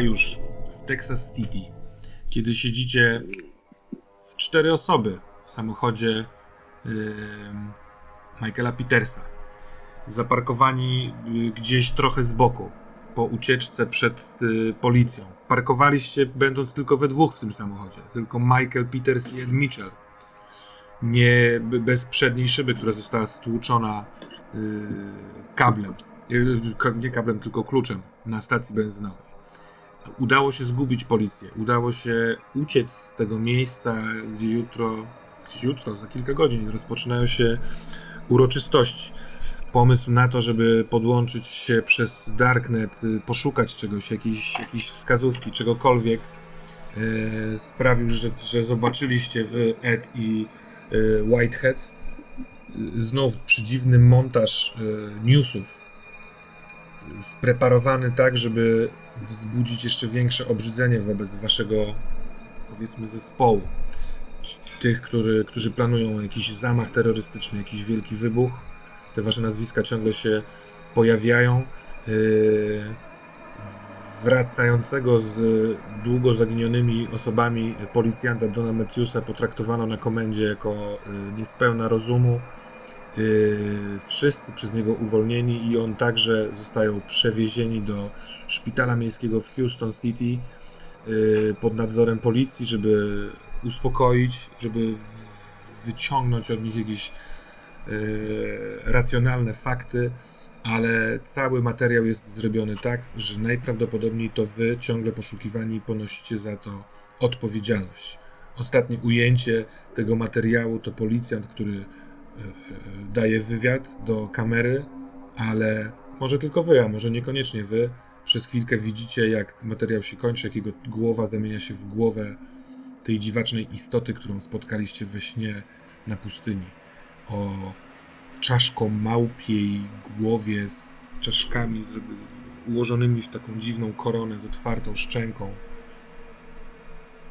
Już w Texas City, kiedy siedzicie w cztery osoby w samochodzie yy, Michaela Petersa. Zaparkowani yy, gdzieś trochę z boku, po ucieczce przed yy, policją. Parkowaliście będąc tylko we dwóch w tym samochodzie. Tylko Michael Peters i Ed Mitchell. Nie bez przedniej szyby, która została stłuczona yy, kablem. Nie kablem, tylko kluczem na stacji benzynowej udało się zgubić policję, udało się uciec z tego miejsca, gdzie jutro, gdzie jutro, za kilka godzin rozpoczynają się uroczystości. Pomysł na to, żeby podłączyć się przez Darknet, y, poszukać czegoś, jakiejś, jakiejś wskazówki, czegokolwiek, e, sprawił, że, że zobaczyliście w Ed i e, Whitehead znów przedziwny montaż newsów, spreparowany tak, żeby wzbudzić jeszcze większe obrzydzenie wobec waszego, powiedzmy, zespołu. Tych, który, którzy planują jakiś zamach terrorystyczny, jakiś wielki wybuch. Te wasze nazwiska ciągle się pojawiają. Yy, wracającego z długo zaginionymi osobami policjanta Dona Matthewsa potraktowano na komendzie jako yy, niespełna rozumu. Yy, wszyscy przez niego uwolnieni i on także zostają przewiezieni do szpitala miejskiego w Houston City yy, pod nadzorem policji, żeby uspokoić, żeby wyciągnąć od nich jakieś yy, racjonalne fakty, ale cały materiał jest zrobiony tak, że najprawdopodobniej to wy ciągle poszukiwani ponosicie za to odpowiedzialność. Ostatnie ujęcie tego materiału to policjant, który daje wywiad do kamery, ale może tylko wy, a może niekoniecznie wy. Przez chwilkę widzicie, jak materiał się kończy, jak jego głowa zamienia się w głowę tej dziwacznej istoty, którą spotkaliście we śnie na pustyni. O czaszko małpiej głowie z czaszkami ułożonymi w taką dziwną koronę z otwartą szczęką.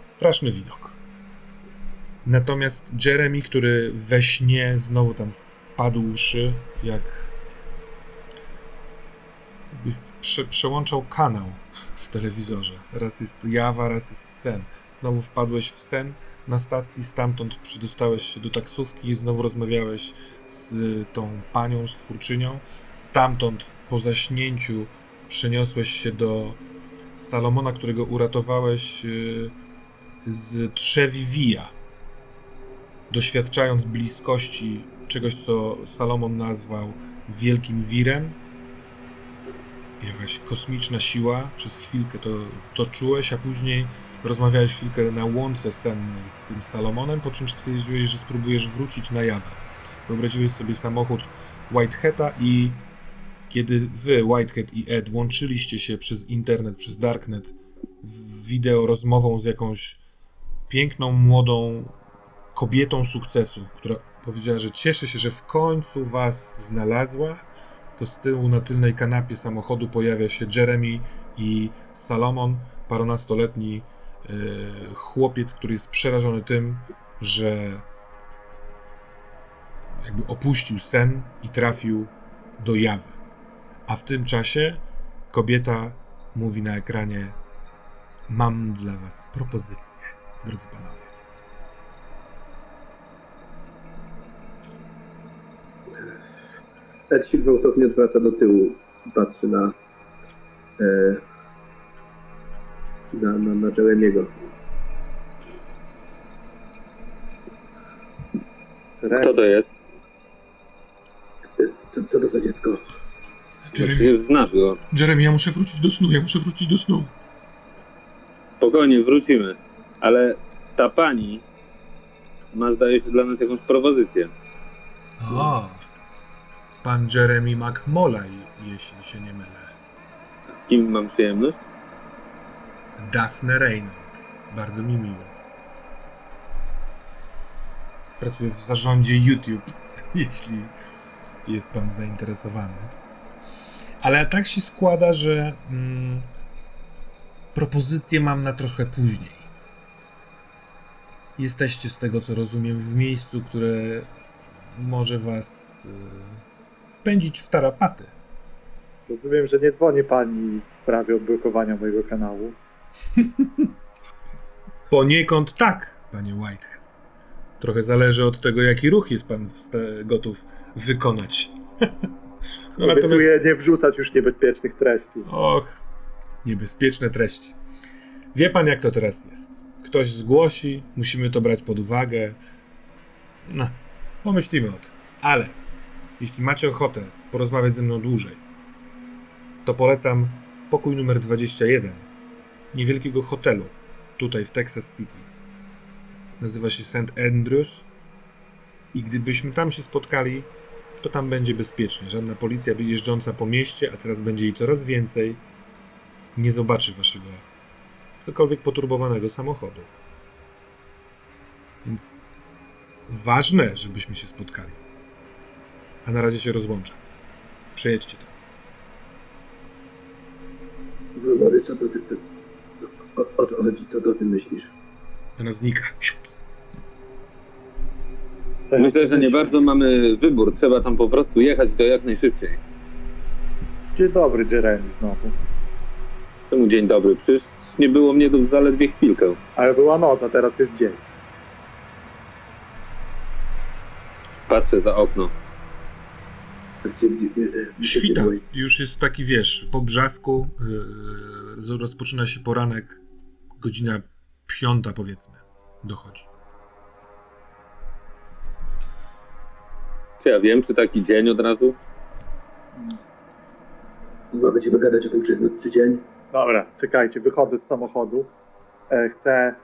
Straszny widok. Natomiast Jeremy, który we śnie znowu tam wpadłszy, jak prze, przełączał kanał w telewizorze. Raz jest jawa, raz jest sen. Znowu wpadłeś w sen na stacji, stamtąd przydostałeś się do taksówki i znowu rozmawiałeś z tą panią, z twórczynią. Stamtąd po zaśnięciu przeniosłeś się do Salomona, którego uratowałeś y, z Trzewi Via doświadczając bliskości czegoś, co Salomon nazwał wielkim wirem, jakaś kosmiczna siła, przez chwilkę to, to czułeś, a później rozmawiałeś chwilkę na łące sennej z tym Salomonem, po czym stwierdziłeś, że spróbujesz wrócić na jawę. Wyobraziłeś sobie samochód Whiteheada i kiedy wy, Whitehead i Ed, łączyliście się przez internet, przez Darknet, wideo rozmową z jakąś piękną, młodą kobietą sukcesu, która powiedziała, że cieszy się, że w końcu was znalazła, to z tyłu na tylnej kanapie samochodu pojawia się Jeremy i Salomon, parunastoletni yy, chłopiec, który jest przerażony tym, że jakby opuścił sen i trafił do jawy. A w tym czasie kobieta mówi na ekranie: Mam dla was propozycję, drodzy panowie. Ed się gwałtownie odwraca do tyłu i patrzy na, e, na, na, na Jeremiego. Kto to jest? E, co, co to za dziecko? Jeremy, przecież znasz go. Jeremy, ja muszę wrócić do snu, ja muszę wrócić do snu. Spokojnie, wrócimy. Ale ta pani ma, zdaje się, dla nas jakąś propozycję. O, pan Jeremy McMolay, jeśli się nie mylę. A z kim mam przyjemność? Daphne Reynolds, bardzo mi miło. Pracuję w zarządzie YouTube, jeśli jest pan zainteresowany. Ale tak się składa, że mm, propozycję mam na trochę później. Jesteście z tego co rozumiem w miejscu, które może was y, wpędzić w tarapaty. Rozumiem, że nie dzwoni pani w sprawie odblokowania mojego kanału. Poniekąd tak, panie Whitehead. Trochę zależy od tego, jaki ruch jest pan gotów wykonać. No natomiast, nie wrzucać już niebezpiecznych treści. och, niebezpieczne treści. Wie pan, jak to teraz jest. Ktoś zgłosi, musimy to brać pod uwagę. No, pomyślimy o tym. Ale jeśli macie ochotę porozmawiać ze mną dłużej, to polecam pokój numer 21 niewielkiego hotelu tutaj w Texas City. Nazywa się St. Andrews i gdybyśmy tam się spotkali, to tam będzie bezpiecznie. Żadna policja jeżdżąca po mieście, a teraz będzie jej coraz więcej, nie zobaczy waszego cokolwiek poturbowanego samochodu. Więc ważne, żebyśmy się spotkali. A na razie się rozłączę. Przejedźcie tam. Młody, co to ty... Co, o, o co chodzi? Co ty o tym myślisz? Ona znika. Myślę, że nie bardzo mamy wybór. Trzeba tam po prostu jechać to jak najszybciej. Dzień dobry, Jeremy znowu. Czemu dzień dobry? Przecież nie było mnie tu zaledwie chwilkę. Ale była noc, a teraz jest dzień. Patrzę za okno. Gdzie, gdzie, gdzie, gdzie Świta. Już jest taki, wiesz, po brzasku yy, rozpoczyna się poranek. Godzina piąta, powiedzmy, dochodzi. Czy ja wiem, czy taki dzień od razu? Chyba będziemy gadać o tym noc czy dzień? Dobra, czekajcie, wychodzę z samochodu. E, chcę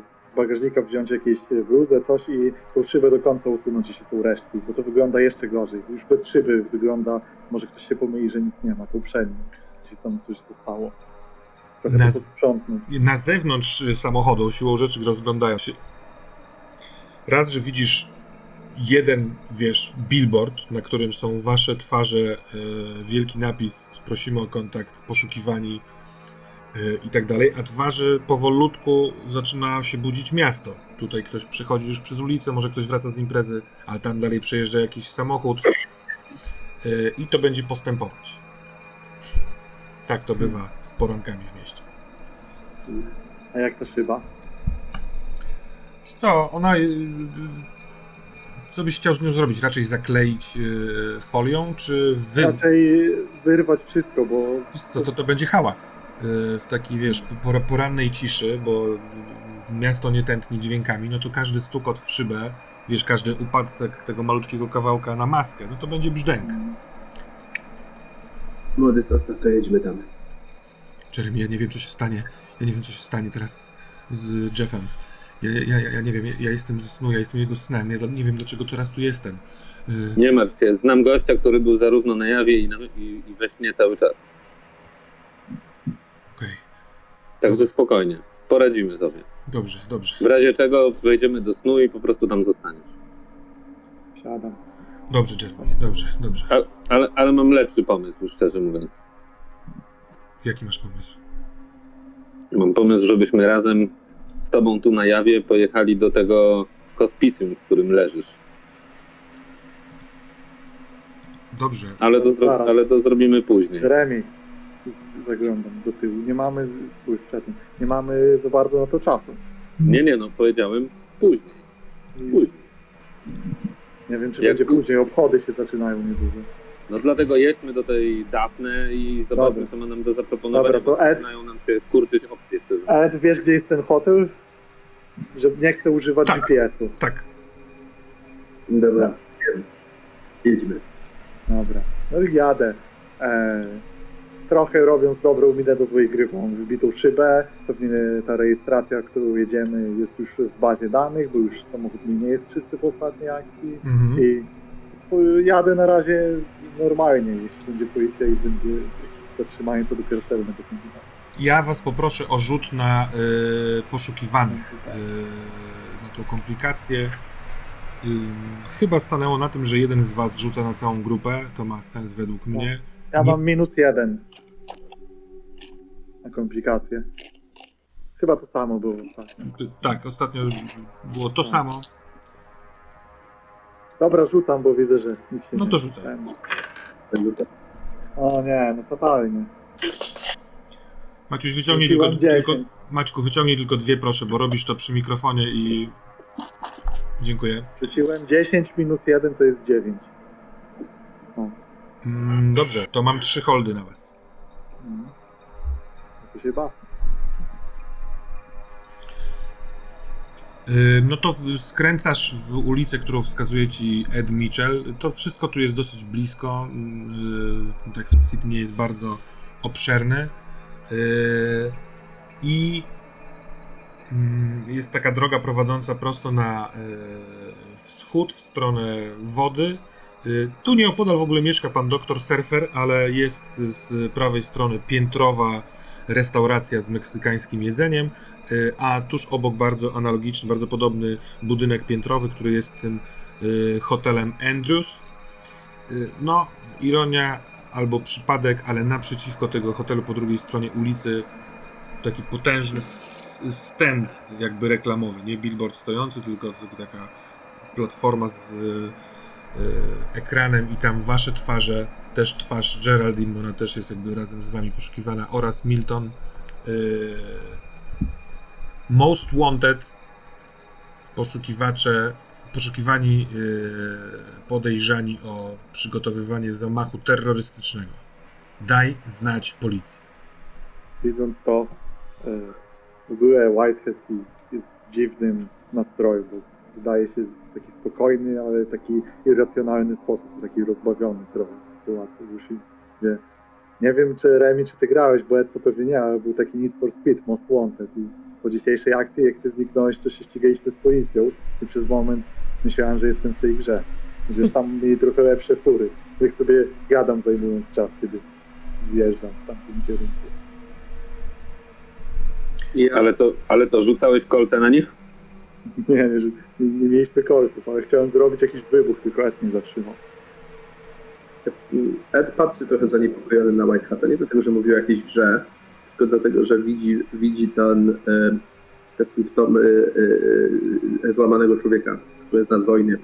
z bagażnika wziąć jakieś bluzę, coś i tą szybę do końca usunąć, jeśli są resztki, bo to wygląda jeszcze gorzej. Już bez szyby wygląda, może ktoś się pomyli, że nic nie ma, to uprzednio, jeśli tam coś zostało. Posprzątnąć. Na zewnątrz y, samochodu, siłą rzeczy, rozglądają się. Raz, że widzisz jeden, wiesz, billboard, na którym są wasze twarze, y, wielki napis, prosimy o kontakt, poszukiwani i tak dalej, a dwa, że powolutku zaczyna się budzić miasto. Tutaj ktoś przechodzi już przez ulicę, może ktoś wraca z imprezy, ale tam dalej przejeżdża jakiś samochód y, i to będzie postępować. Tak to bywa z porankami w mieście. A jak ta szyba? Co, ona. y, Co byś chciał z nią zrobić? Raczej zakleić folią, czy wy. Raczej wyrwać wszystko, bo co, to, to będzie hałas. Y, W takiej, wiesz, por- porannej ciszy, bo miasto nie tętni dźwiękami, no to każdy stukot w szybę, wiesz, każdy upadek tego malutkiego kawałka na maskę, no to będzie brzdęk. Młody, zostaw to, jedźmy tam. Jeremy, ja nie wiem, co się stanie. Ja nie wiem, co się stanie teraz z Jeffem. Ja, ja, ja, ja nie wiem, ja, ja jestem ze snu, ja jestem jego snem. Ja nie wiem, dlaczego teraz tu jestem. Y, Nie martw się, znam gościa, który był zarówno na jawie i, na, i, i we śnie cały czas. Okej, Także spokojnie, poradzimy sobie. dobrze, dobrze. W razie czego wejdziemy do snu i po prostu tam zostaniesz. siadam. Dobrze, Jeremy, dobrze, dobrze. A, ale, ale mam lepszy pomysł, szczerze mówiąc. Jaki masz pomysł? Mam pomysł, żebyśmy razem z tobą tu na jawie pojechali do tego hospicjum, w którym leżysz. Dobrze. Ale to, zro- Zaraz. ale to zrobimy później. Jeremy, z- zaglądam do tyłu. Nie mamy, nie mamy za bardzo na to czasu. Nie, nie, no powiedziałem później. Później. Nie wiem, czy Jak będzie tu- później. Obchody się zaczynają niedługo. No dlatego jedźmy do tej Dafne i zobaczmy, Dobra. co ma nam do zaproponowania, Dobra, to bo Ed- zaczynają nam się kurczyć opcje szczerze. Ale wiesz, gdzie jest ten hotel? Że nie chcę używać Tak. GPS-u. Tak. Dobra, jedźmy. Dobra. No i jadę. E, trochę robiąc dobrą minę do złej gry, bo mam wybitą szybę. Pewnie ta rejestracja, którą jedziemy, jest już w bazie danych, bo już samochód mi nie jest czysty po ostatniej akcji. Mhm. I jadę na razie normalnie. Jeśli będzie policja i będzie zatrzymanie, to dopiero wtedy będę kombinował. Ja was poproszę o rzut na y, poszukiwanych. Y, na tą komplikację. Y, chyba stanęło na tym, że jeden z was rzuca na całą grupę. To ma sens według mnie. Ja mam minus jeden na komplikacje. Chyba to samo było ostatnio. Tak, ostatnio było to samo. Dobra, rzucam, bo widzę, że nikt się No nie... to rzucaj. ten-. O nie, no fatalnie. Maciuś, wyciągnij tylko, Rzuciłem tylko... 10. Maćku, wyciągnij tylko dwie, proszę, bo robisz to przy mikrofonie i... Dziękuję. Rzuciłem 10 minus 1 to jest 9. No, Mm, dobrze, to mam trzy holdy na was. mm. to się baw. Yy, No to skręcasz w ulicę, którą wskazuje ci Ed Mitchell. To wszystko tu jest dosyć blisko. Yy, Texas City nie jest bardzo obszerny. Yy, I mm, jest taka droga prowadząca prosto na yy, wschód, w stronę wody. Yy, Tu nieopodal w ogóle mieszka pan doktor Surfer, ale jest z prawej strony piętrowa restauracja z meksykańskim jedzeniem. Y, a tuż obok bardzo analogiczny, bardzo podobny budynek piętrowy, który jest tym y, hotelem Andrews. Y, No, ironia albo przypadek, ale naprzeciwko tego hotelu po drugiej stronie ulicy taki potężny stand jakby reklamowy, nie billboard stojący, tylko, taka platforma z y, y, ekranem i tam wasze twarze, też twarz Geraldine, bo ona też jest jakby razem z wami poszukiwana oraz Milton y, Most Wanted, poszukiwacze, poszukiwani yy, podejrzani o przygotowywanie zamachu terrorystycznego. Daj znać policji. Widząc to, ogóle Whitehead jest dziwnym nastroju, bo wydaje się w taki spokojny, ale taki irracjonalny sposób, taki rozbawiony trochę sytuacji już i nie, nie wiem, czy Remi, czy ty grałeś, bo Ed to pewnie nie, ale był taki Need for Speed, Most Wanted i po dzisiejszej akcji, jak ty zniknąłeś, to się ścigaliśmy z policją i przez moment myślałem, że jestem w tej grze. Wiesz, tam mieli trochę lepsze fury. Jak sobie gadam, zajmując czas, kiedy zjeżdżam w tamtym kierunku. Ja, Ale co, ale co, rzucałeś kolce na nich? Nie, nie, nie, mieliśmy kolców, ale chciałem zrobić jakiś wybuch, tylko Ed mnie zatrzymał. Ed patrzy trochę zaniepokojony na Whitehata, nie dlatego, że mówił o jakiejś grze, tylko dlatego, że widzi, widzi ten, e, te symptomy e, e, złamanego człowieka, który jest na wojnie.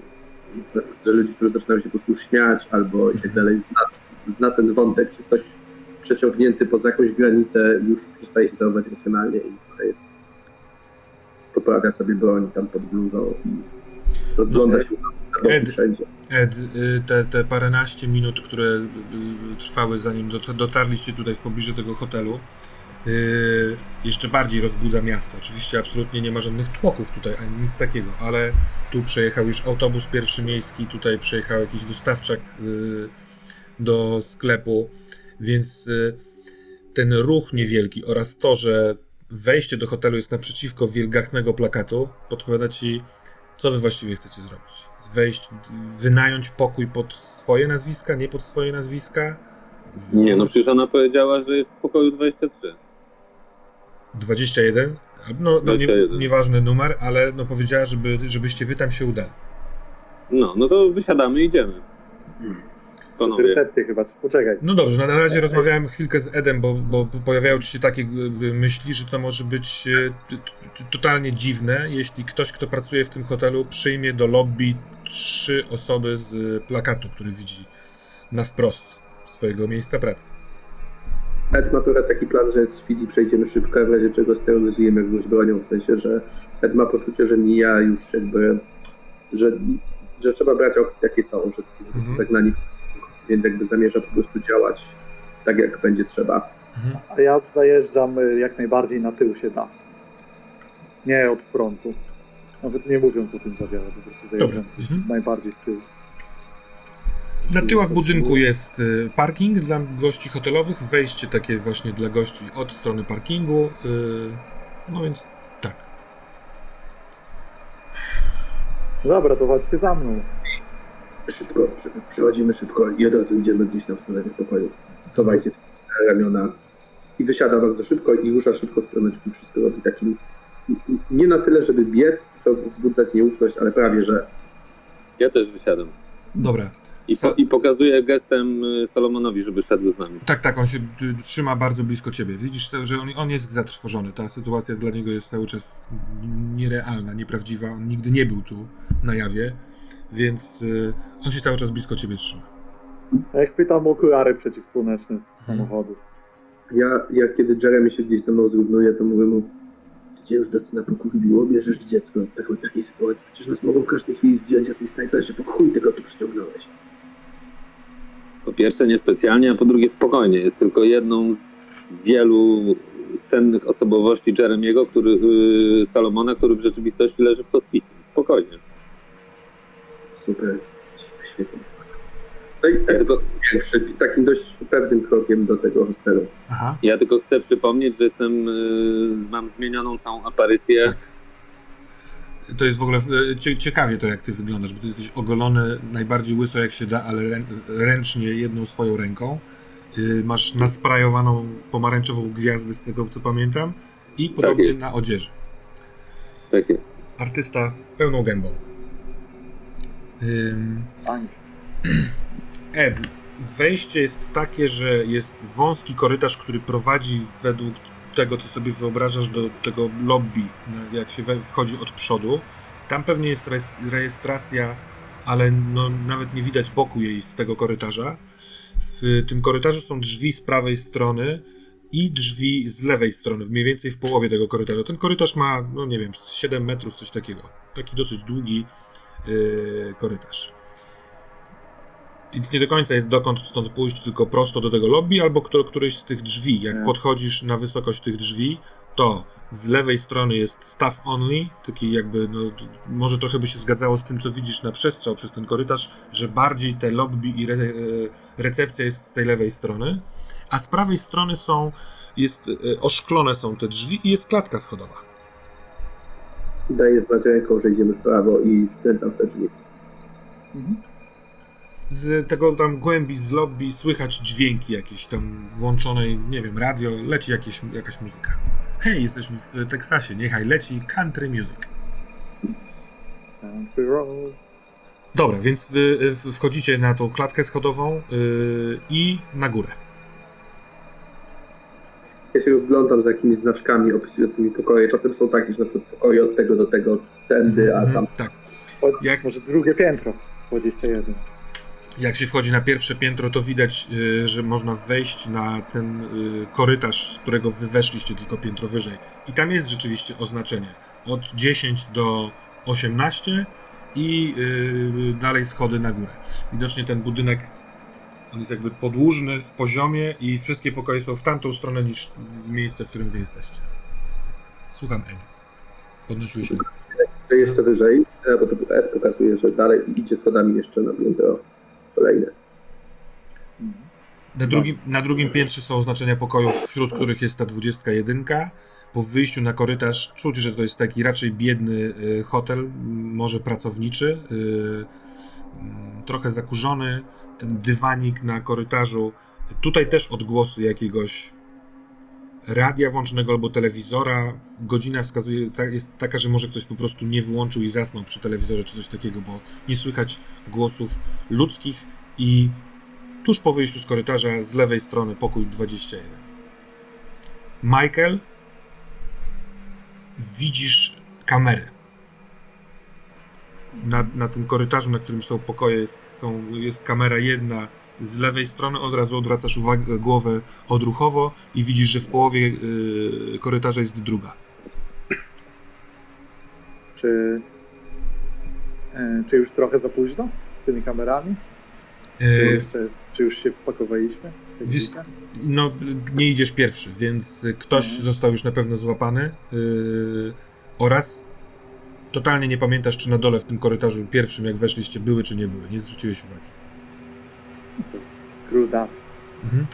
Znaczy, że ludzi, którzy zaczynają się po prostu śmiać albo i tak dalej, zna, zna ten wątek, że ktoś przeciągnięty poza jakąś granicę już przestaje się zachowywać emocjonalnie i to jest poprawia sobie broń tam pod bluzą i rozgląda No, się boki Ed. wszędzie. Ed, y, te, te paręnaście minut, które y, y, trwały zanim dot- dotarliście tutaj w pobliżu tego hotelu, y, jeszcze bardziej rozbudza miasto. Oczywiście absolutnie nie ma żadnych tłoków tutaj, ani nic takiego, ale tu przejechał już autobus pierwszy miejski, tutaj przejechał jakiś dostawczak y, do sklepu, więc y, ten ruch niewielki oraz to, że wejście do hotelu jest naprzeciwko wielgachnego plakatu, podpowiada ci, co wy właściwie chcecie zrobić. Wejść, wynająć pokój pod swoje nazwiska, nie pod swoje nazwiska? W- Nie, no przecież ona powiedziała, że jest w pokoju 23. 21? No, no nie, 21. nieważny numer, ale no powiedziała, żeby, żebyście wy tam się udali. No, no to wysiadamy i idziemy. Z Panowie. recepcję chyba, poczekaj. No dobrze, na, na razie rozmawiałem chwilkę z Edem, bo, bo pojawiają ci się takie y, myśli, że to może być t- totalnie dziwne, jeśli ktoś, kto pracuje w tym hotelu, przyjmie do lobby trzy osoby z plakatu, który widzi na wprost swojego miejsca pracy. Ed ma trochę taki plan, że z chwili przejdziemy szybko, a w razie czego steroryzujemy jakąś bronią, w sensie, że Ed ma poczucie, że mija już jakby, że, że trzeba brać opcje, jakie są, że Mhm. zagnani, w więc jakby zamierza po prostu działać tak, jak będzie trzeba. Mhm. A ja zajeżdżam y, jak najbardziej na tył się da. Nie od frontu. Nawet nie mówiąc o tym za wiele, po prostu zajeżdżam Mhm. najbardziej z tyłu. Na tyłach budynku jest y, parking dla gości hotelowych, wejście takie właśnie dla gości od strony parkingu. y, No więc tak. Dobra, to chodźcie za mną. Szybko, przy, przychodzimy szybko i od razu idziemy gdzieś na stronę tych pokojów. Schowajcie te ramiona i wysiada bardzo szybko i rusza szybko w stronę drzwi. Wszystko robi takim, nie na tyle, żeby biec, to wzbudzać nieufność, ale prawie, że Ja też wysiadam. Dobra. I, po, I pokazuję gestem y, Solomonowi, żeby szedł z nami. Tak, tak, on się y, trzyma bardzo blisko ciebie. Widzisz, że on, on jest zatrwożony. Ta sytuacja dla niego jest cały czas nierealna, nieprawdziwa. On nigdy nie był tu na jawie, więc y, on się cały czas blisko ciebie trzyma. Ja chwytam okulary przeciwsłoneczne z samochodu. Ja, ja kiedy Jeremy się gdzieś ze mną zrównuje, to mówię mu, cię już docy pokurwiło, bierzesz dziecko w takiej, takiej sytuacji. Przecież nas mogą w każdej chwili zdjąć jacyś snajperzy, po chuj tego tu przyciągnąłeś. Po pierwsze niespecjalnie, a po drugie spokojnie. Jest tylko jedną z wielu sennych osobowości Jeremiego, który, yy, Salomona, który w rzeczywistości leży w hospicjum. Spokojnie. Super, świetnie. No i Ja tak tylko, pierwszy, takim dość pewnym krokiem do tego hostelu. Aha. ja tylko chcę przypomnieć, że jestem, yy, mam zmienioną całą aparycję. Tak. To jest w ogóle e, cie- ciekawie to, jak ty wyglądasz, bo ty jesteś ogolony najbardziej łyso jak się da, ale rę, ręcznie jedną swoją ręką. Y, Masz nasprajowaną pomarańczową gwiazdę, z tego co pamiętam, i podobnie jest. na odzieży. Tak jest. Artysta pełną gębą. Ed, wejście jest takie, że jest wąski korytarz, który prowadzi według tego, co sobie wyobrażasz, do tego lobby, jak się wchodzi od przodu. Tam pewnie jest rejestracja, ale no, nawet nie widać boku jej z tego korytarza. W tym korytarzu są drzwi z prawej strony i drzwi z lewej strony, mniej więcej w połowie tego korytarza. Ten korytarz ma, no nie wiem, z 7 metrów, coś takiego. Taki dosyć długi yy, korytarz. Więc nie do końca jest dokąd stąd pójść, tylko prosto do tego lobby, albo któ- któryś z tych drzwi. Jak Nie. podchodzisz na wysokość tych drzwi, to z lewej strony jest staff only, taki jakby, no, może trochę by się zgadzało z tym, co widzisz na przestrzał przez ten korytarz, że bardziej te lobby i re, e, recepcja jest z tej lewej strony, a z prawej strony są, jest, e, oszklone są te drzwi i jest klatka schodowa. Daję znać ręką, że idziemy w prawo i skręcam w te drzwi. Mhm. z tego tam głębi, z lobby słychać dźwięki jakieś tam włączonej, nie wiem, radio, leci jakieś, jakaś muzyka. Hej, jesteśmy w Teksasie, niechaj leci country music. Country roads. Dobra, więc wy wchodzicie na tą klatkę schodową yy, i na górę. Ja się rozglądam za jakimiś znaczkami opisującymi pokoje. Czasem są takie, że na przykład pokoje od tego do tego, tędy, a Mhm, tam Tak. Od, Jak- Może drugie piętro. 21. Jak się wchodzi na pierwsze piętro, to widać, y, że można wejść na ten y, korytarz, z którego wy weszliście tylko piętro wyżej. I tam jest rzeczywiście oznaczenie. Od 10 do 18 i y, dalej schody na górę. Widocznie ten budynek on jest jakby podłużny w poziomie i wszystkie pokoje są w tamtą stronę niż w miejsce, w którym wy jesteście. Słucham Ed. Podnosiłeś rękę. jeszcze wyżej, bo to Ed pokazuje, że dalej idzie schodami jeszcze na piętro kolejne. Na drugim, na drugim piętrze są oznaczenia pokojów, wśród których jest ta 21. Po wyjściu na korytarz czuć, że to jest taki raczej biedny y, hotel, może pracowniczy, y, trochę zakurzony. Ten dywanik na korytarzu. Tutaj też odgłosy jakiegoś radia włączonego albo telewizora. Godzina wskazuje, jest taka, że może ktoś po prostu nie wyłączył i zasnął przy telewizorze czy coś takiego, bo nie słychać głosów ludzkich i tuż po wyjściu z korytarza z lewej strony pokój 21. Michael, widzisz kamery. Na, na tym korytarzu, na którym są pokoje, jest, są, jest kamera jedna z lewej strony, od razu odwracasz uwagę, głowę odruchowo i widzisz, że w połowie y, korytarza jest druga. Czy, e, czy już trochę za późno z tymi kamerami? Czy, Y, jeszcze, czy już się wpakowaliśmy? Wiesz, no, nie idziesz pierwszy, więc ktoś Mhm. został już na pewno złapany. Yy, oraz totalnie nie pamiętasz, czy na dole w tym korytarzu pierwszym, jak weszliście, były, czy nie były. Nie zwróciłeś uwagi. To screw that. Mhm.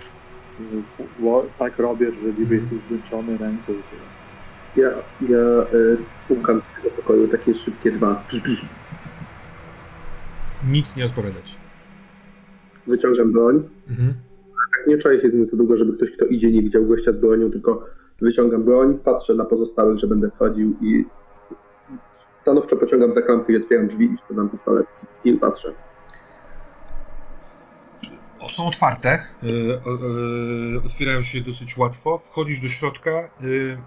Tak robię, że niby Mhm. jesteś zmęczony ręką i tyle. Ja, ja e, pukam do tego pokoju, takie szybkie dwa. Nic nie odpowiadać. Wyciągam broń. Mhm. Tak nie czaję się z nim za długo, żeby ktoś, kto idzie, nie widział gościa z bronią, tylko wyciągam broń, patrzę na pozostałych, że będę wchodził i stanowczo pociągam za klamkę i otwieram drzwi i wsadzam pistolet i patrzę. Są otwarte. Yy, yy, otwierają się dosyć łatwo. Wchodzisz do środka.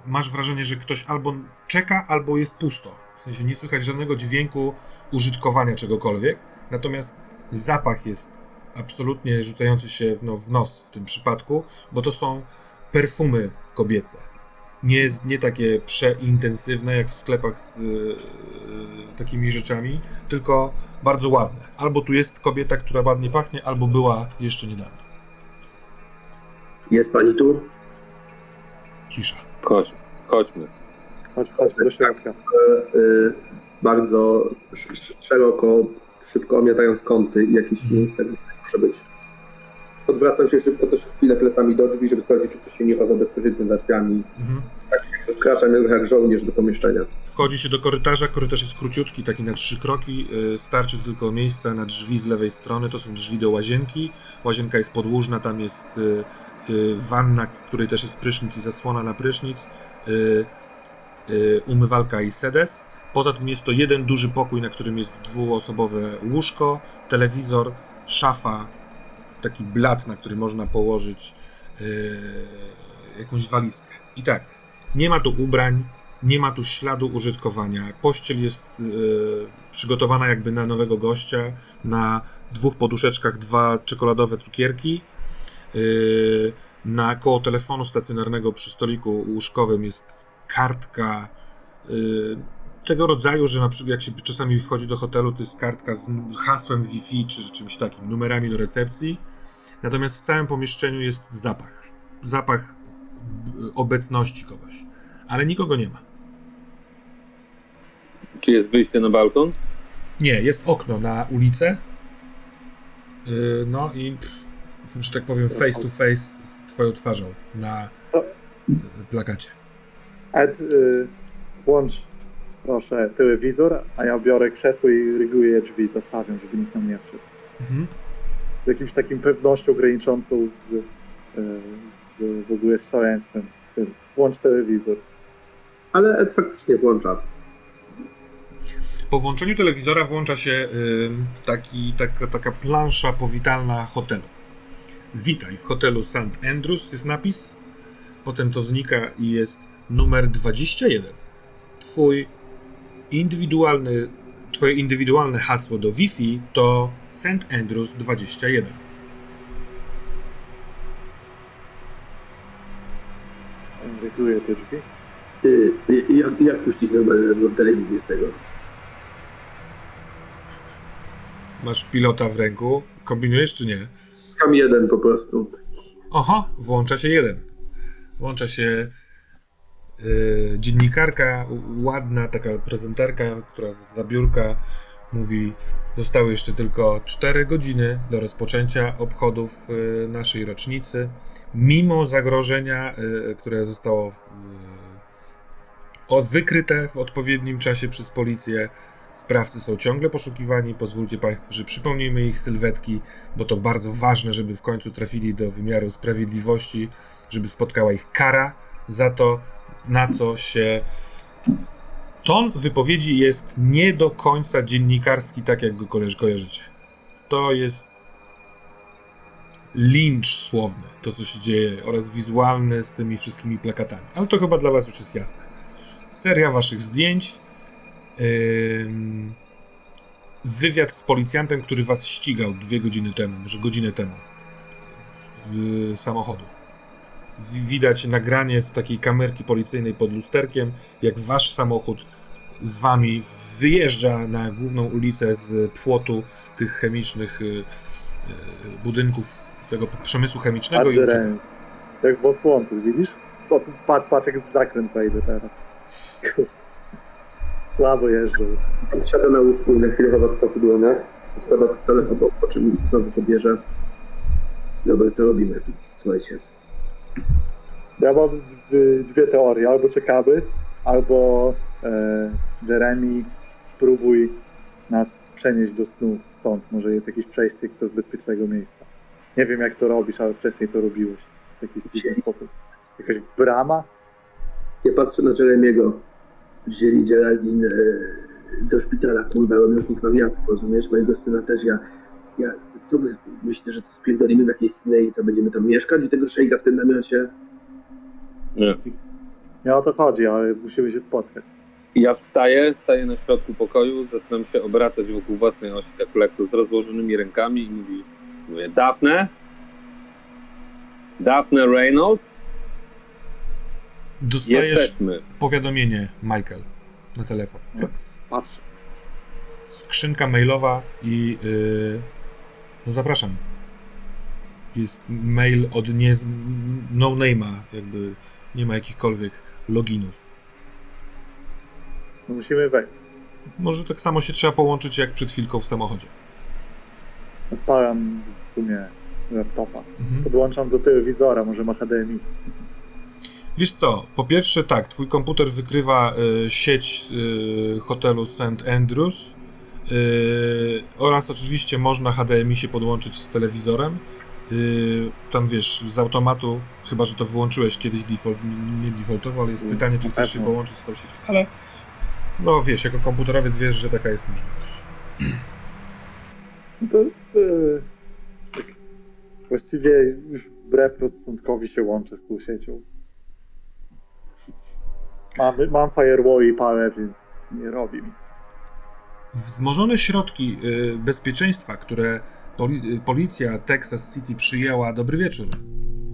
Masz wrażenie, że ktoś albo czeka, albo jest pusto. W sensie nie słychać żadnego dźwięku użytkowania czegokolwiek. Natomiast zapach jest absolutnie rzucający się no, w nos w tym przypadku, bo to są perfumy kobiece. Nie, nie takie przeintensywne jak w sklepach z yy, takimi rzeczami, tylko bardzo ładne. Albo tu jest kobieta, która ładnie pachnie, albo była jeszcze niedawno. Jest pani tu? Cisza. Chodź, schodźmy. Chodź, chodź do środka. Y, bardzo sz- sz- szeroko, szybko omiatając kąty i jakieś miejsce, gdzie może być. Odwracam się szybko też chwilę plecami do drzwi, żeby sprawdzić, czy ktoś się nie chowa bezpośrednio za drzwiami. Mhm. Wkraczam jak, jak żołnierz do pomieszczenia. Wchodzi się do korytarza, korytarz jest króciutki, taki na trzy kroki, yy, starczy tylko miejsca na drzwi z lewej strony, to są drzwi do łazienki, łazienka jest podłużna, tam jest yy, yy, wanna, w której też jest prysznic i zasłona na prysznic, umywalka i sedes. Poza tym jest to jeden duży pokój, na którym jest dwuosobowe łóżko, telewizor, szafa, taki blat, na który można położyć yy, jakąś walizkę. I tak, nie ma tu ubrań, nie ma tu śladu użytkowania. Pościel jest e, przygotowana jakby na nowego gościa. Na dwóch poduszeczkach dwa czekoladowe cukierki. E, na koło telefonu stacjonarnego przy stoliku łóżkowym jest kartka tego rodzaju, że na przykład jak się czasami wchodzi do hotelu, to jest kartka z hasłem Wi-Fi czy czymś takim, numerami do recepcji. Natomiast w całym pomieszczeniu jest zapach. Zapach b- obecności kogoś. Ale nikogo nie ma. Czy jest wyjście na balkon? Nie, jest okno na ulicę. Yy, no i, pff, że tak powiem, face to face z twoją twarzą na yy, plakacie. Ed, y, włącz proszę telewizor, a ja biorę krzesło i ryguję drzwi, zastawiam, żeby nikt nam nie wszedł. Mhm. Z jakimś takim pewnością graniczącą z, y, z w ogóle z szaleństwem. Włącz telewizor. Ale Ed faktycznie włącza. Po włączeniu telewizora włącza się taki, taka, taka plansza powitalna hotelu. Witaj w hotelu St. Andrews jest napis. Potem to znika i jest numer 21. Twój indywidualny, twoje indywidualne hasło do Wi-Fi to St. Andrews 21. Ryguję te drzwi. Ty, jak, jak puścić normalną telewizję z tego? Masz pilota w ręku. Kombinujesz czy nie? Tam jeden po prostu. Oho, włącza się jeden. Włącza się dziennikarka, u- ładna taka prezenterka, która z mówi: Zostały jeszcze tylko 4 godziny do rozpoczęcia obchodów yy, naszej rocznicy. Mimo zagrożenia, yy, które zostało wykryte w odpowiednim czasie przez policję, sprawcy są ciągle poszukiwani. Pozwólcie Państwo, że przypomnimy ich sylwetki bo to bardzo ważne, żeby w końcu trafili do wymiaru sprawiedliwości, żeby spotkała ich kara za to, na co się. Ton wypowiedzi jest nie do końca dziennikarski, tak jak go kojarzycie. To jest lincz słowny, to co się dzieje, oraz wizualny z tymi wszystkimi plakatami. Ale to chyba dla Was już jest jasne. Seria Waszych zdjęć. Ym, wywiad z policjantem, który was ścigał dwie godziny temu, może godzinę temu. W samochodu. Widać nagranie z takiej kamerki policyjnej pod lusterkiem, jak wasz samochód z wami wyjeżdża na główną ulicę z płotu tych chemicznych y, y, budynków tego przemysłu chemicznego i ucieka. Jak w Boss Wanted, widzisz? To, tu patrz, patrz jak z zakręt wejdę teraz. Słabo jeżdżą. Siada na łóżku i na chwilę chowa twarz w dłoniach. Odkłada pistolet obok, po czym znowu pobierze. Dobra, co robimy? Słuchajcie. Ja mam dwie, teorie. Albo czekamy, albo e, Jeremy próbuj nas przenieść do snu stąd. Może jest jakieś przejście do bezpiecznego miejsca. Nie wiem jak to robisz, ale wcześniej to robiłeś. W jakiś dziwny sposób. Jakaś brama? Ja patrzę na Jeremiego. Wzięli Geraldine do szpitala, kurwa, robiąc mi wariatów, rozumiesz? Mojego syna też ja... Ja, co wy myślicie, że to spierdolimy w jakieś sny i co, będziemy tam mieszkać i tego szejka w tym namiocie? Nie. Nie o to chodzi, ale musimy się spotkać. Ja wstaję, staję na środku pokoju, zaczynam się obracać wokół własnej osi tak lekko z rozłożonymi rękami i mówi Mówię, Daphne? Daphne Reynolds? Dostajesz Jesteśmy. powiadomienie, Michael, na telefon. Faks. Patrzę. Skrzynka mailowa i yy, no zapraszam. Jest mail od nie, no name'a, jakby nie ma jakichkolwiek loginów. Musimy wejść. Może tak samo się trzeba połączyć jak przed chwilką w samochodzie. Odpalam w sumie laptopa. Mhm. Podłączam do telewizora, może ma HDMI. Wiesz co, po pierwsze tak, twój komputer wykrywa y, sieć y, hotelu St. Andrews y, oraz oczywiście można HDMI się podłączyć z telewizorem. Y, tam wiesz, z automatu, chyba że to wyłączyłeś kiedyś default, nie defaultowo, ale jest Mm, pytanie, czy chcesz się połączyć z tą siecią. Ale no wiesz, jako komputerowiec wiesz, że taka jest możliwość. To jest... e, tak, właściwie już wbrew rozsądkowi się łączę z tą siecią. Mam, mam firewall i parę, więc nie robi mi. Wzmożone środki y, bezpieczeństwa, które poli- policja Texas City przyjęła. Dobry wieczór.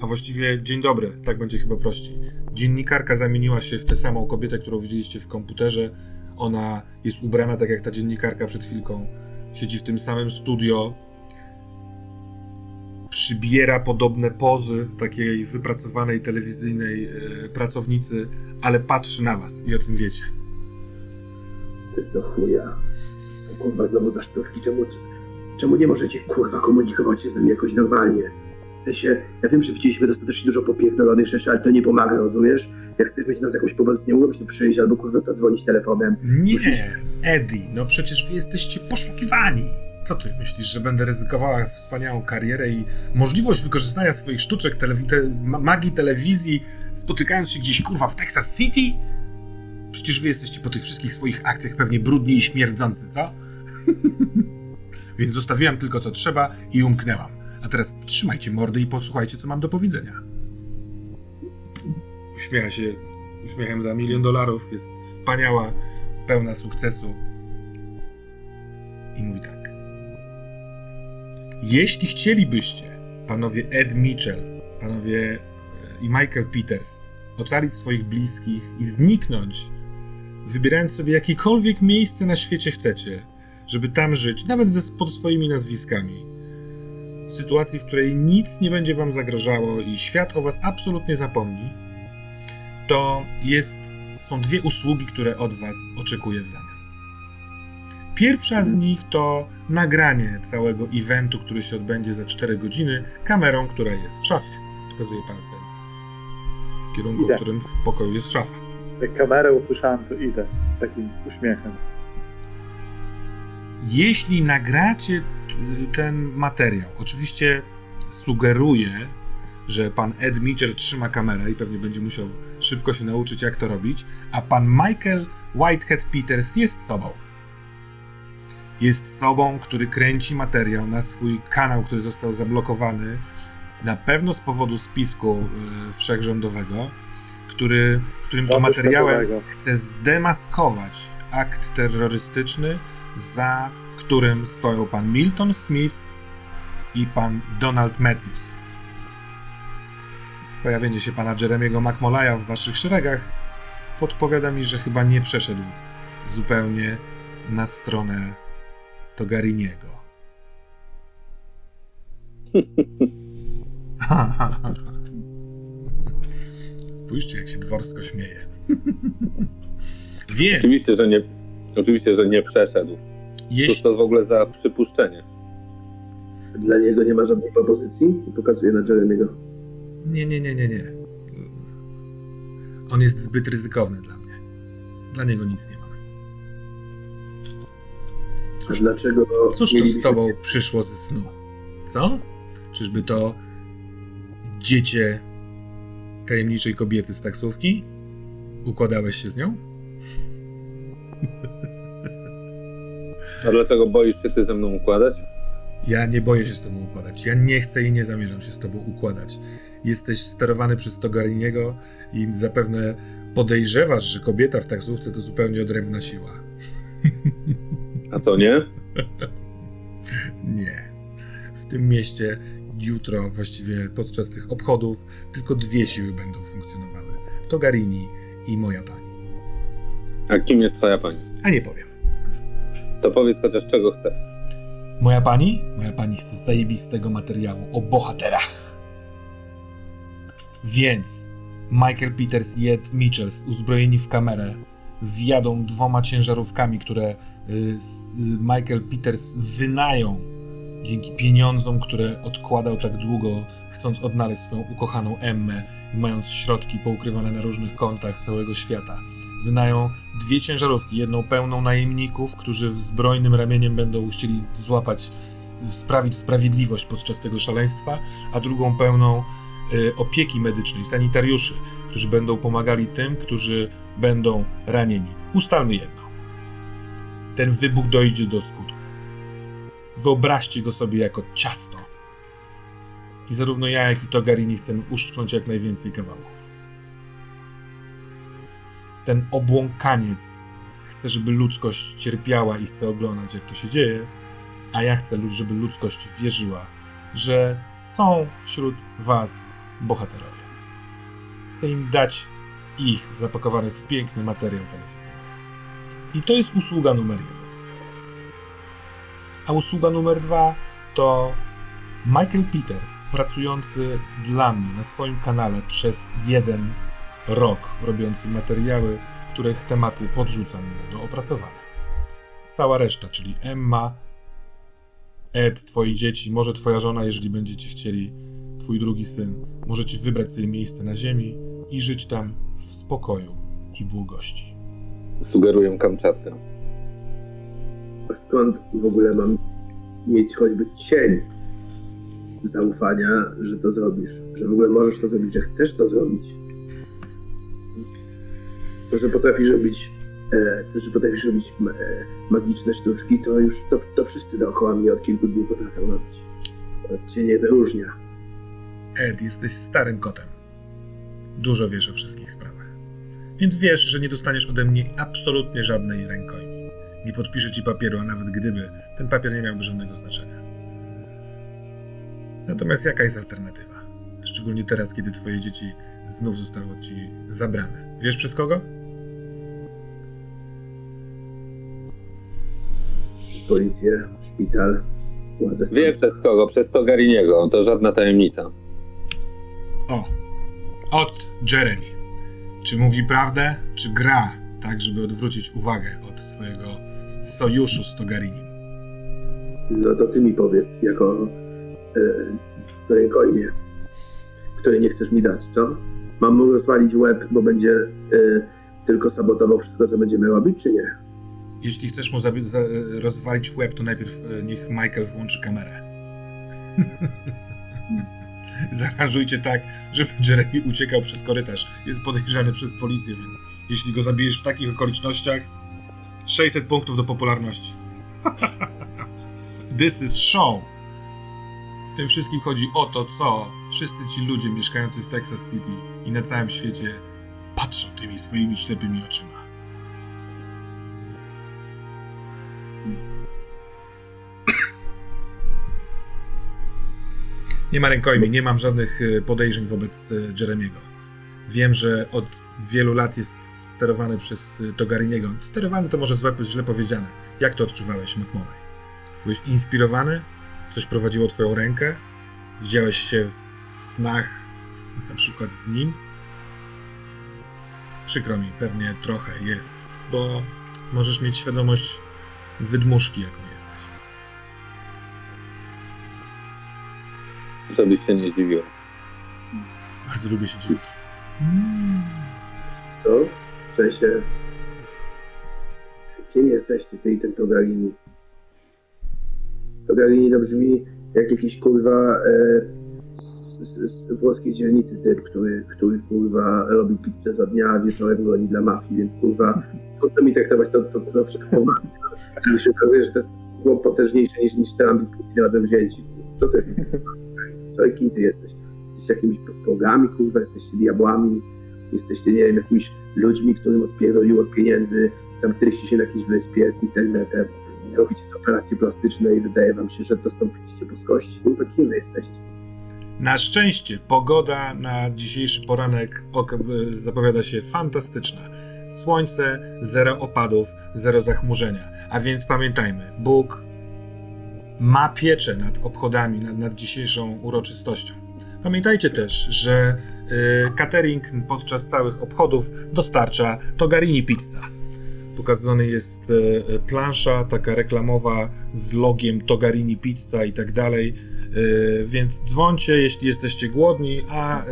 A właściwie dzień dobry, tak będzie chyba prościej. Dziennikarka zamieniła się w tę samą kobietę, którą widzieliście w komputerze. Ona jest ubrana tak jak ta dziennikarka przed chwilką. Siedzi w tym samym studio. Przybiera podobne pozy takiej wypracowanej telewizyjnej y, pracownicy, ale patrzy na was i o tym wiecie. Co jest do chuja? Co kurwa znowu za sztuczki? Czemu, czemu nie możecie kurwa komunikować się z nami jakoś normalnie? W sensie, ja wiem, że widzieliśmy dostatecznie dużo popierdolonych rzeczy, ale to nie pomaga, rozumiesz? Jak chcesz mieć nas jakąś pomoc, nie mogłeś tu przyjść albo kurwa zadzwonić telefonem. Nie, Eddie, no przecież wy jesteście poszukiwani. Co ty myślisz, że będę ryzykowała wspaniałą karierę i możliwość wykorzystania swoich sztuczek, telewi- te, ma- magii telewizji, spotykając się gdzieś kurwa w Texas City? Przecież wy jesteście po tych wszystkich swoich akcjach pewnie brudni i śmierdzący, co? Więc zostawiłam tylko co trzeba i umknęłam. A teraz trzymajcie mordy i posłuchajcie, co mam do powiedzenia. Uśmiecha się uśmiechem za milion dolarów, jest wspaniała, pełna sukcesu. I mówi tak. Jeśli chcielibyście, panowie Ed Mitchell, panowie e, i Michael Peters, ocalić swoich bliskich i zniknąć, wybierając sobie jakiekolwiek miejsce na świecie chcecie, żeby tam żyć, nawet ze, pod swoimi nazwiskami, w sytuacji, w której nic nie będzie wam zagrażało i świat o was absolutnie zapomni, to jest, są dwie usługi, które od Was oczekuję w zamian. Pierwsza z nich to nagranie całego eventu, który się odbędzie za 4 godziny, kamerą, która jest w szafie. Pokazuję palcem z kierunku, w Idę. którym w pokoju jest szafa. Jak kamerę usłyszałem, to idę z takim uśmiechem. Jeśli nagracie y, ten materiał, oczywiście sugeruję, że pan Ed Mitchell trzyma kamerę i pewnie będzie musiał szybko się nauczyć, jak to robić, a pan Michael Whitehead Peters jest sobą. Jest sobą, który kręci materiał na swój kanał, który został zablokowany, na pewno z powodu spisku y, wszechrządowego, który, którym to materiałem chce zdemaskować akt terrorystyczny, za którym stoją pan Milton Smith i pan Donald Matthews. Pojawienie się pana Jeremiego McMolaya w waszych szeregach podpowiada mi, że chyba nie przeszedł zupełnie na stronę Togariniego. Spójrzcie, jak się dworsko śmieje. Więc, Oczywiście, że nie, oczywiście, że nie przeszedł. Cóż jeśli, to w ogóle za przypuszczenie? Dla niego nie ma żadnej propozycji i pokazuje na Jeremy'ego. Nie, nie, nie, nie, nie. On jest zbyt ryzykowny dla mnie. Dla niego nic nie mam. A dlaczego Cóż to z tobą przyszło ze snu? Co? Czyżby to dziecię tajemniczej kobiety z taksówki? Układałeś się z nią? A dlaczego boisz się ty ze mną układać? Ja nie boję się z tobą układać. Ja nie chcę i nie zamierzam się z tobą układać. Jesteś sterowany przez Togariniego i zapewne podejrzewasz, że kobieta w taksówce to zupełnie odrębna siła. A co nie? Nie. W tym mieście jutro, właściwie podczas tych obchodów, tylko dwie siły będą funkcjonowały. Togarini i moja pani. A kim jest twoja pani? A nie powiem. To powiedz chociaż czego chce. Moja pani? Moja pani chce zajebistego materiału o bohaterach. Więc Michael Peters i Ed Mitchells, uzbrojeni w kamerę, wjadą dwoma ciężarówkami, które y, s- Michael Peters wynają dzięki pieniądzom, które odkładał tak długo, chcąc odnaleźć swoją ukochaną Emmę i mając środki poukrywane na różnych kątach całego świata. Wynają dwie ciężarówki, jedną pełną najemników, którzy zbrojnym ramieniem będą chcieli złapać, sprawić sprawiedliwość podczas tego szaleństwa, a drugą pełną y, opieki medycznej, sanitariuszy, którzy będą pomagali tym, którzy będą ranieni. Ustalmy jedno. Ten wybuch dojdzie do skutku. Wyobraźcie go sobie jako ciasto. I zarówno ja, jak i Togarini chcemy uszczknąć jak najwięcej kawałków. Ten obłąkaniec chce, żeby ludzkość cierpiała i chce oglądać, jak to się dzieje, a ja chcę, żeby ludzkość wierzyła, że są wśród Was bohaterowie. Chcę im dać ich zapakowanych w piękny materiał telewizyjny. I to jest usługa numer jeden. A usługa numer dwa to Michael Peters, pracujący dla mnie na swoim kanale przez jeden rok, robiący materiały, których tematy podrzucam mu do opracowania. Cała reszta, czyli Emma, Ed, twoi dzieci, może twoja żona, jeżeli będziecie chcieli, twój drugi syn, możecie wybrać sobie miejsce na ziemi i żyć tam w spokoju i błogości. Sugeruję Kamczatkę. Skąd w ogóle mam mieć choćby cień zaufania, że to zrobisz? Że w ogóle możesz to zrobić, że chcesz to zrobić? To, że potrafisz robić, e, to, że potrafisz robić e, magiczne sztuczki, to już to, to wszyscy dookoła mnie od kilku dni potrafią robić. To cię nie wyróżnia. Ed, jesteś starym kotem. Dużo wiesz o wszystkich sprawach. Więc wiesz, że nie dostaniesz ode mnie absolutnie żadnej rękojmi. Nie podpiszę ci papieru, a nawet gdyby, ten papier nie miałby żadnego znaczenia. Natomiast jaka jest alternatywa? Szczególnie teraz, kiedy twoje dzieci znów zostały ci zabrane. Wiesz przez kogo? Przez policję, szpital, władze. Wie przez kogo? Przez Togariniego. To żadna tajemnica. O, od Jeremy. Czy mówi prawdę, czy gra, tak żeby odwrócić uwagę od swojego sojuszu z Togarinim? No to ty mi powiedz, jako e, rękojmie, której nie chcesz mi dać, co? Mam mu rozwalić łeb, bo będzie e, tylko sabotował wszystko, co będziemy robić, czy nie? Jeśli chcesz mu za- rozwalić łeb, to najpierw e, niech Michael włączy kamerę. Zaaranżujcie tak, żeby Jeremy uciekał przez korytarz. Jest podejrzany przez policję, więc jeśli go zabijesz w takich okolicznościach, 600 punktów do popularności. This is show. W tym wszystkim chodzi o to, co wszyscy ci ludzie mieszkający w Texas City i na całym świecie patrzą tymi swoimi ślepymi oczyma. Nie ma rękojmi, nie mam żadnych e, podejrzeń wobec e, Jeremiego. Wiem, że od wielu lat jest sterowany przez e, Togariniego. Sterowany to może złe, źle powiedziane. Jak to odczuwałeś, McMurray? Byłeś inspirowany? Coś prowadziło twoją rękę? Widziałeś się w snach, na przykład z nim? Przykro mi, pewnie trochę jest, bo możesz mieć świadomość wydmuszki, jaką jesteś. Żebyś się nie zdziwił. Bardzo lubię się dziwić. Co? W sensie, kim jesteście, ty i ten Togarini? Togarini to brzmi jak jakiś kurwa e, z, z, z włoskiej dzielnicy typ, który, który kurwa robi pizzę za dnia, wieczorem goni dla mafii, więc kurwa trudno mi traktować to, to, to wszystko mi się okazuje, że to jest chłop potężniejszy niż, niż Trump i Putin razem wzięci. Co ty? Co i kim ty jesteś? Jesteście jakimiś bogami, kurwa, jesteście diabłami, jesteście, nie wiem, jakimiś ludźmi, którym odpierdoliło od pieniędzy, zamknęliście się na jakiejś wyspie z internetem. robicie z operacji plastycznej i wydaje wam się, że dostąpiliście boskości. Kurwa, kim wy jesteście? Na szczęście pogoda na dzisiejszy poranek zapowiada się fantastyczna. Słońce, zero opadów, zero zachmurzenia. A więc pamiętajmy, Bóg ma pieczę nad obchodami, nad, nad dzisiejszą uroczystością. Pamiętajcie też, że y, catering podczas całych obchodów dostarcza Togarini Pizza. Pokazany jest y, plansza taka reklamowa z logiem Togarini Pizza i tak dalej. Y, Więc dzwońcie, jeśli jesteście głodni, a y,